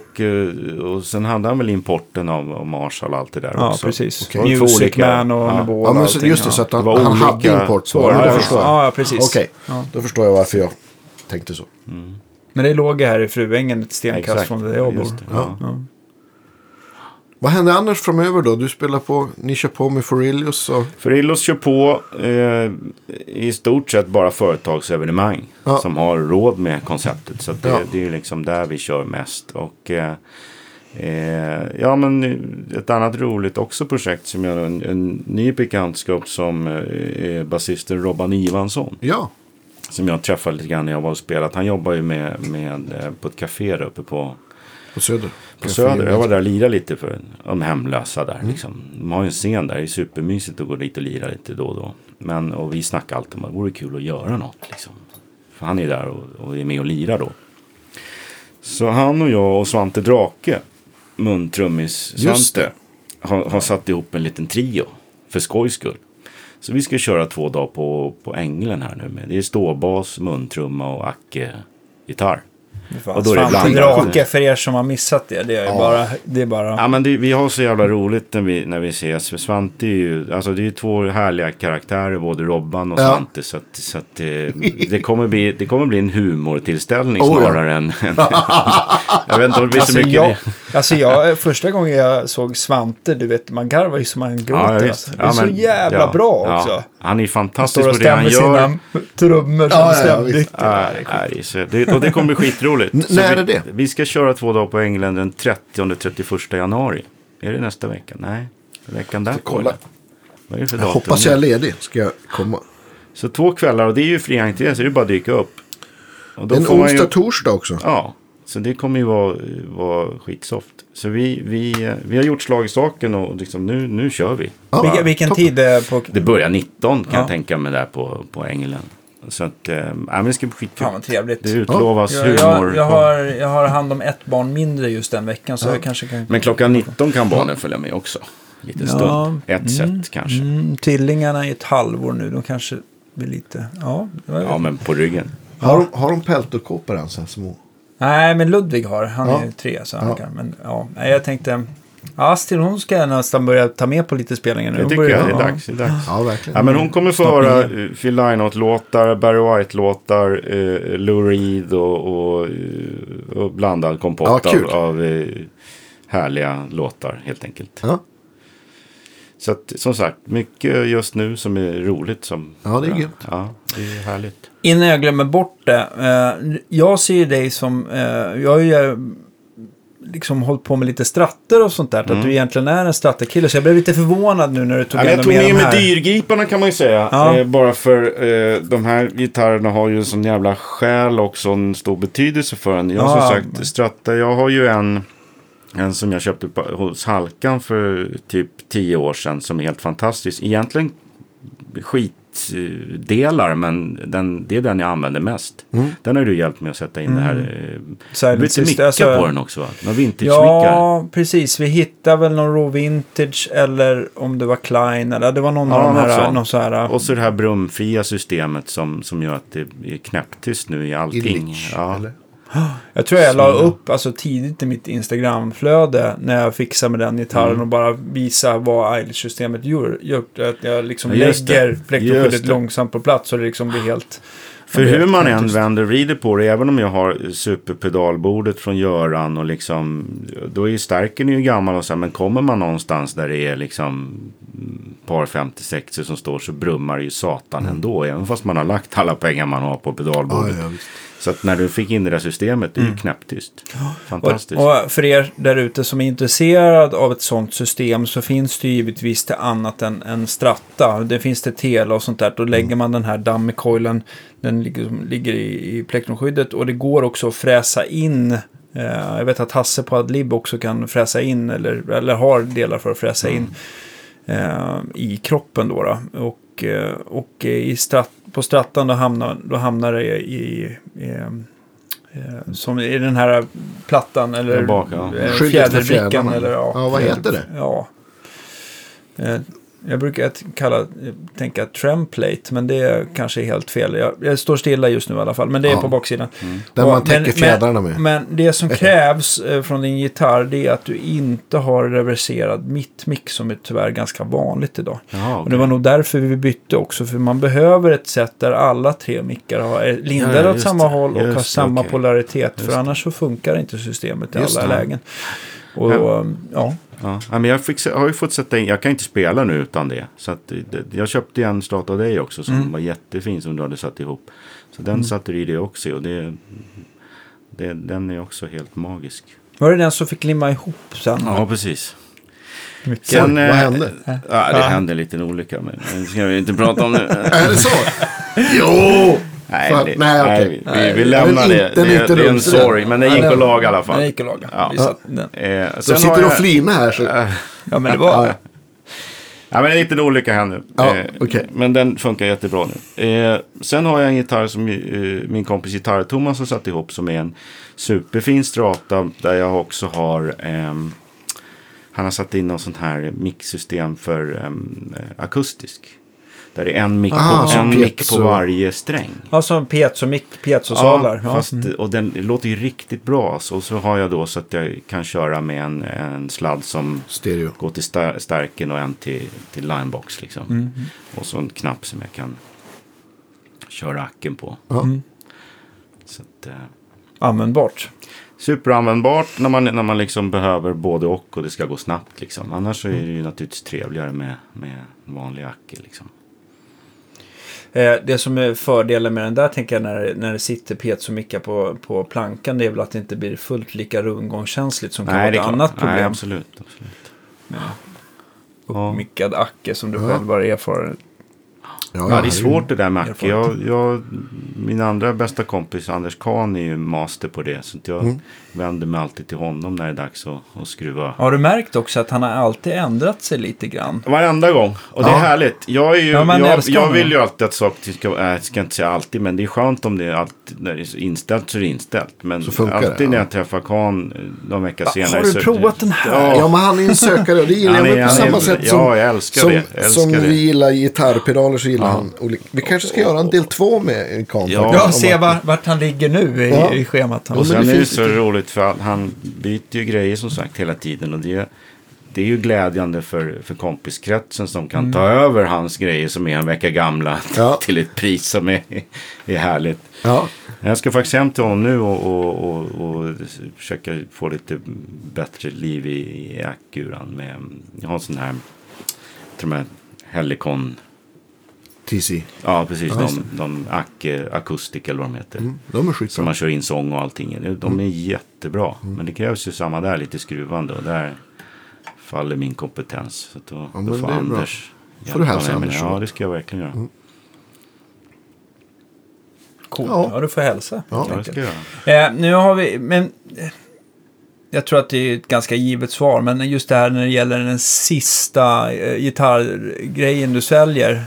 och, och sen hade han väl importen av, av Marshall och allt det där Ja, också. precis. Två Music olika- Man och ja. Nivå Ja, men så, allting, just det. ja. Så att han, han hade import Så på var det. det. Ja, Ja, det förstår jag. ja, precis. Okej, Ja. då förstår jag varför jag tänkte så. Men det låg här i Fruängen ett stenkast Exakt. från där jag bor. Just det, Ja. ja. Vad händer annars framöver då? Du spelar på, ni kör på med Forilius och... Förillos kör på eh, i stort sett bara företagsevenemang Ja. som har råd med konceptet. Så det, Ja. det är liksom där vi kör mest. Och eh, eh, ja, men ett annat roligt också projekt som jag en, en ny bekantskap som eh, basisten Robban Ivansson. Ja, Som jag träffade lite grann när jag var och spelat. Han jobbar ju med, med, eh, på ett café där uppe på på Söder. på Söder. Jag var där och lirade lite för de hemlösa där. Liksom. De har ju en scen där. Det är supermysigt att gå dit och lira lite då och då. Men, och vi snackade alltid om att det vore kul att göra något. Liksom. För han är där och, och är med och lirar då. Så han och jag och Svante Drake, muntrummis Just Svante, har, har satt ihop en liten trio. För skojs skull. Så vi ska köra två dagar på, på Änglen här nu. Med. Det är ståbas, muntrumma och Acke-gitarr. Fan, Och då är det blandat. Drake, för er som har missat det, det är Ja. bara... Det är bara Ja men det, vi har så jävla roligt när vi, när vi ses. För Svante är ju, alltså det är ju två härliga karaktärer, både Robban och Ja. Svante. Så att, så att det, det, kommer bli, det kommer bli en humortillställning Oh, ja. snarare än... än jag vet inte om det blir så Alltså mycket... jag, alltså jag, första gången jag såg Svante, du vet, man garvar ju som man gråter. Ja, visst. alltså. Det är Ja, så men- jävla ja, bra ja. också. Han är Han fantastisk står och på det han stämmer gör. sina trummor som Ja, ja, ja, stämdykter. visst. Ja, nej, så det, och det kommer bli skitroligt. N- Så när vi, är det? Vi ska köra två dagar på England den 30-31 januari. Är det nästa vecka? Nej, veckan där. kolla. Vad är det för Jag datum? hoppas jag är ledig. Ska jag komma. Så två kvällar och det är ju fri entré så det är bara att dyka upp. Och då En får man ju- onsdag, torsdag också. Ja, så det kommer ju vara, vara skitsoft. Så vi, vi, vi har gjort slag i saken och liksom nu, nu kör vi. Ja, Vilken, vilken tid är på... Det börjar 19 kan Ja. jag tänka mig där på, på England. Så att, äh, men det ska bli skitkul. Fan vad trevligt. Det utlovas Jag, humor. jag, jag, har, jag har hand om ett barn mindre just den veckan så jag kanske kan... Men klockan 19 kan barnen följa med också. Lite Ja, stund. Ett sätt kanske. Mm, tvillingarna i ett halvår nu, de kanske blir lite... Ja, det var Ja, men på ryggen. Har de, har de peltokåpor än så här små? Nej, men Ludvig har. Han Ja. är ju tre, så han Ja. kan. Men ja, jag tänkte... Astrid, hon ska jag nästan börja ta med på lite spelningar nu. Det tycker jag. Det är dags. Det är dags. Ja, verkligen. Ja, men hon kommer få höra Phil Lynott-låtar, Barry White-låtar, uh, Lou Reed och, och, eh, och blandad kompott Ja, av, av eh, härliga låtar helt enkelt. Ja. Så att, som sagt, mycket just nu som är roligt. Som, Ja, det är grymt. Ja, det är härligt. Innan jag glömmer bort det. Eh, jag ser ju dig som, eh, jag eh, liksom hållit på med lite stratter och sånt där. Att du egentligen är en stratterkille. Så jag blev lite förvånad nu när du tog Mm. Ja, men jag tog med med mig här. dyrgriparna kan man ju säga. Ja. Eh, bara för eh, de här gitarrerna har ju en sån jävla själ och sån stor betydelse för en. Jag Ja, som sagt Stratta, jag har ju en, en som jag köpte på, hos Halkan för typ tio år sedan som är helt fantastisk. Egentligen skitdelar men den, det är den jag använder mest. Mm. Den har du hjälpt mig att sätta in det här. Eh, Silent lite Sister, micka alltså- på den också va? Några vintage-mickar. Ja, precis. Vi hittade väl någon Raw Vintage eller om det var Klein. Eller det var någon Ja, av de här. Någon så här Och så det här brumfria systemet som, som gör att det är knäpptyst nu i allting. Illich, ja. eller? Jag tror jag la upp alltså, tidigt i mitt Instagramflöde när jag fixade med den gitarren Mm. och bara visa vad Eilish-systemet gjort. Att jag liksom Ja, lägger Just plektroskyddet det. långsamt på plats så det liksom blir helt... För hur man än vänder vrider på det, även om jag har superpedalbordet från Göran och liksom, då är ju stärken ju gammal och så, men kommer man någonstans där det är liksom par 56 som står så brummar ju satan ändå, även fast man har lagt alla pengar man har på Ja, pedalbordet. ja, visst. Så att när du fick in det där systemet, det är ju knäpptyst. Fantastiskt. Och, och för er där ute som är intresserad av ett sånt system så finns det givetvis till annat än, än Stratta. Det finns det Tela och sånt där. Då lägger man den här dummy-coilen, den ligger, ligger i, i plektrumskyddet. Och det går också att fräsa in. Eh, jag vet att Hasse på Adlib också kan fräsa in, eller, eller har delar för att fräsa in eh, i kroppen då. då. Och, eh, och i strat, på Strattan då hamnar, då hamnar det i, i eh, som i den här plattan eller bak, ja. eh, fjädrarna. Eller, ja, Ja, vad heter det? Ja. Jag brukar kalla, tänka tremplate, men det är kanske helt fel. Jag, jag står stilla just nu i alla fall, men det är Ja. på baksidan. Den Och- man täcker fjädrarna men, med. Men det som krävs eh, från din gitarr, det är att du inte har reverserad mittmix, som är tyvärr ganska vanligt idag. Jaha, Och det var nog därför vi bytte också, för man behöver ett sätt där alla tre mickar har, är lindade Ja, åt samma det. håll och Just har samma okej. polaritet, Just för annars så funkar inte systemet i Just alla det. lägen. Och Ja. ja, Ja, ja, men jag fick, se- har ju fått sätta in, jag kan inte spela nu utan det. Så att det, jag köpte en stat av dig också som Mm. var jättefin som du hade satt ihop. Så den satte du i det också och det, det, den är också helt magisk. var det den som fick limma ihop sen? Ja, precis. Mycket. Sen, Oj, eh, vad hände? Ja, det hände en liten olycka, men det ska vi inte prata om nu. Är det så? jo! Nej, Fan, det, nej, vi, vi, Nej, vi den lämnar är det. inte- den är det, inte det är en sorry, men det Ja, gick den- att laga i alla fall. Den gick att laga. Ja. Vi den. Eh, De sen sitter och jag- flinar här. Så... Ja, men det var... Ja. Ja, men en liten olycka hände. Ja, Eh, okej. Men den funkar jättebra nu. Eh, sen har jag en gitarr som eh, min kompis Gitarr-Thomas har satt ihop som är en superfin strata där jag också har ehm, han har satt in något sånt här mixsystem för ehm, eh, akustisk. Där det är en mick på, som en mick piezo. på varje sträng. Ja, som piezo, mick, piezosalar. Ja, fast, mm. och den låter ju riktigt bra. Så, så har jag då så att jag kan köra med en, en sladd som Stereo. går till star- stärken och en till, till linebox. Liksom. Mm. Och så en knapp som jag kan köra acken på. Mm. Så att, eh, Användbart. superanvändbart när man, när man liksom behöver både och och det ska gå snabbt. Liksom. Annars så är det ju naturligtvis trevligare med, med vanlig acke. Liksom. Eh, det som är fördelen med den där, tänker jag, när, när det sitter piezomickar på, på plankan, det är väl att det inte blir fullt lika rundgångskänsligt som kan vara ett klart. annat problem. Nej, absolut. absolut. Ja. Uppmickad acke som du Ja. själv har erfarenhet. Ja, Ja, det är svårt det där Acke. Jag, jag, min andra bästa kompis Anders Kahn är ju master på det. Så jag Mm. vänder mig alltid till honom när det är dags att, att skruva. Har du märkt också att han har alltid ändrat sig lite grann? Varenda gång. Och det Ja. är härligt. Jag, är ju, Ja, jag, jag vill ju alltid att saker ska, äh, jag ska inte säga alltid, men det är skönt om det är alltid, när det är inställt så är det inställt. Men Så funkar det, alltid ja. när jag träffar Kahn eh, någon vecka senare. har du provat den här? Ja, Ja, men han är en sökare och det gillar Han jag på han samma är- sätt ja, som, jag älskar som, det. Jag älskar som det. vi gillar gitarrpedaler så gillar han olika. Vi kanske ska göra en del två med Kan. Ja. Ja, se att- var, vart han ligger nu i, Ja. i schemat. Och men sen det är det så roligt för att han byter ju grejer som sagt hela tiden. Och det, det är ju glädjande för, för kompiskretsen som kan ta över hans grejer som är en vecka gamla Ja. till ett pris som är, är härligt. Ja, Jag ska faktiskt hem till honom nu och, och, och, och försöka få lite bättre liv i, i Akuran. Med, jag har en sån här, de här Helicon, TC. ja precis, Ja, de, de Ac, Acoustic eller vad de heter. Mm, de är Som skitbra. man kör in sång och allting. De är jättebra. Men det krävs ju samma där, lite skruvande. Och där faller min kompetens. Så då, men då får det är bra. Anders Får du hälsa Anders. Ja, det ska jag verkligen göra. Coolt. Ja. Ja. du får hälsa. Ja. Ja, det ska jag. Eh, nu har vi, men eh, jag tror att det är ett ganska givet svar, men just det här när det gäller den sista eh, gitarrgrejen du säljer.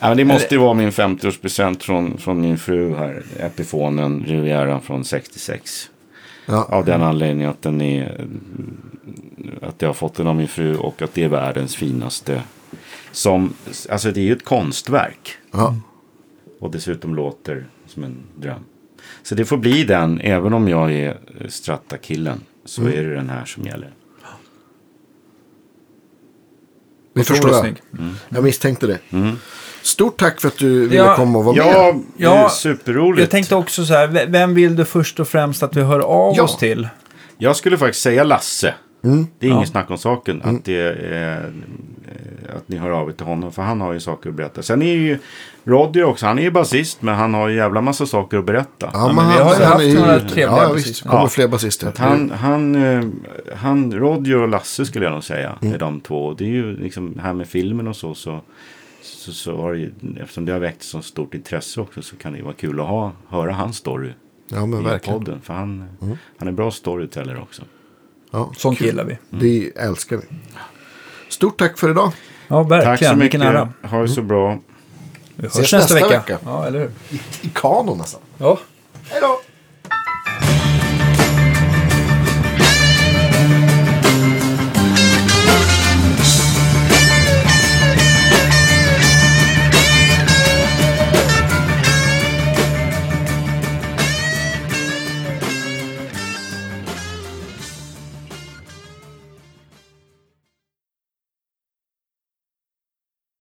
Ja, men det måste ju vara min 50-årspresent från, från min fru här. Epifonen Riviera från 66. Ja. Av den anledningen att den är... Att jag har fått den av min fru och att det är världens finaste. Som, alltså det är ju ett konstverk. Ja. Och dessutom låter som en dröm. Så det får bli den, även om jag är eh, Stratta-killen. Så Mm. är det den här som gäller. Det förstår jag. snygg. Jag misstänkte det. Mm. Stort tack för att du ville Ja, komma och vara Ja, med. det är Ja, superroligt. Jag tänkte också så här, vem vill du först och främst att vi hör av Ja. oss till? Jag skulle faktiskt säga Lasse. Mm. Det är Ja. inget snack om saken. Att, det är, eh, att ni hör av er till honom. För han har ju saker att berätta. Sen är ju Roddy också. Han är ju basist. Men han har ju jävla massa saker att berätta. Ja, men men vi han, har ju han haft är några trevliga ja, ja, basister. visst. kommer Ja. fler basister. Han, han, eh, han, Roddy och Lasse skulle jag nog säga. Är de två. Det är ju liksom här med filmen och så. så så, så har det ju, eftersom det har väckt så stort intresse också så kan det ju vara kul att ha, höra hans story Ja, men i verkligen. podden. För han, han är bra storyteller också. Ja, Sånt kul. gillar vi. Det älskar vi. Stort tack för idag. Ja, Tack verkligen. så Vilken mycket. ära. Ha det så bra. Vi hörs nästa, nästa vecka. vecka. Ja, eller hur? I kanon nästan. Ja. Hej då!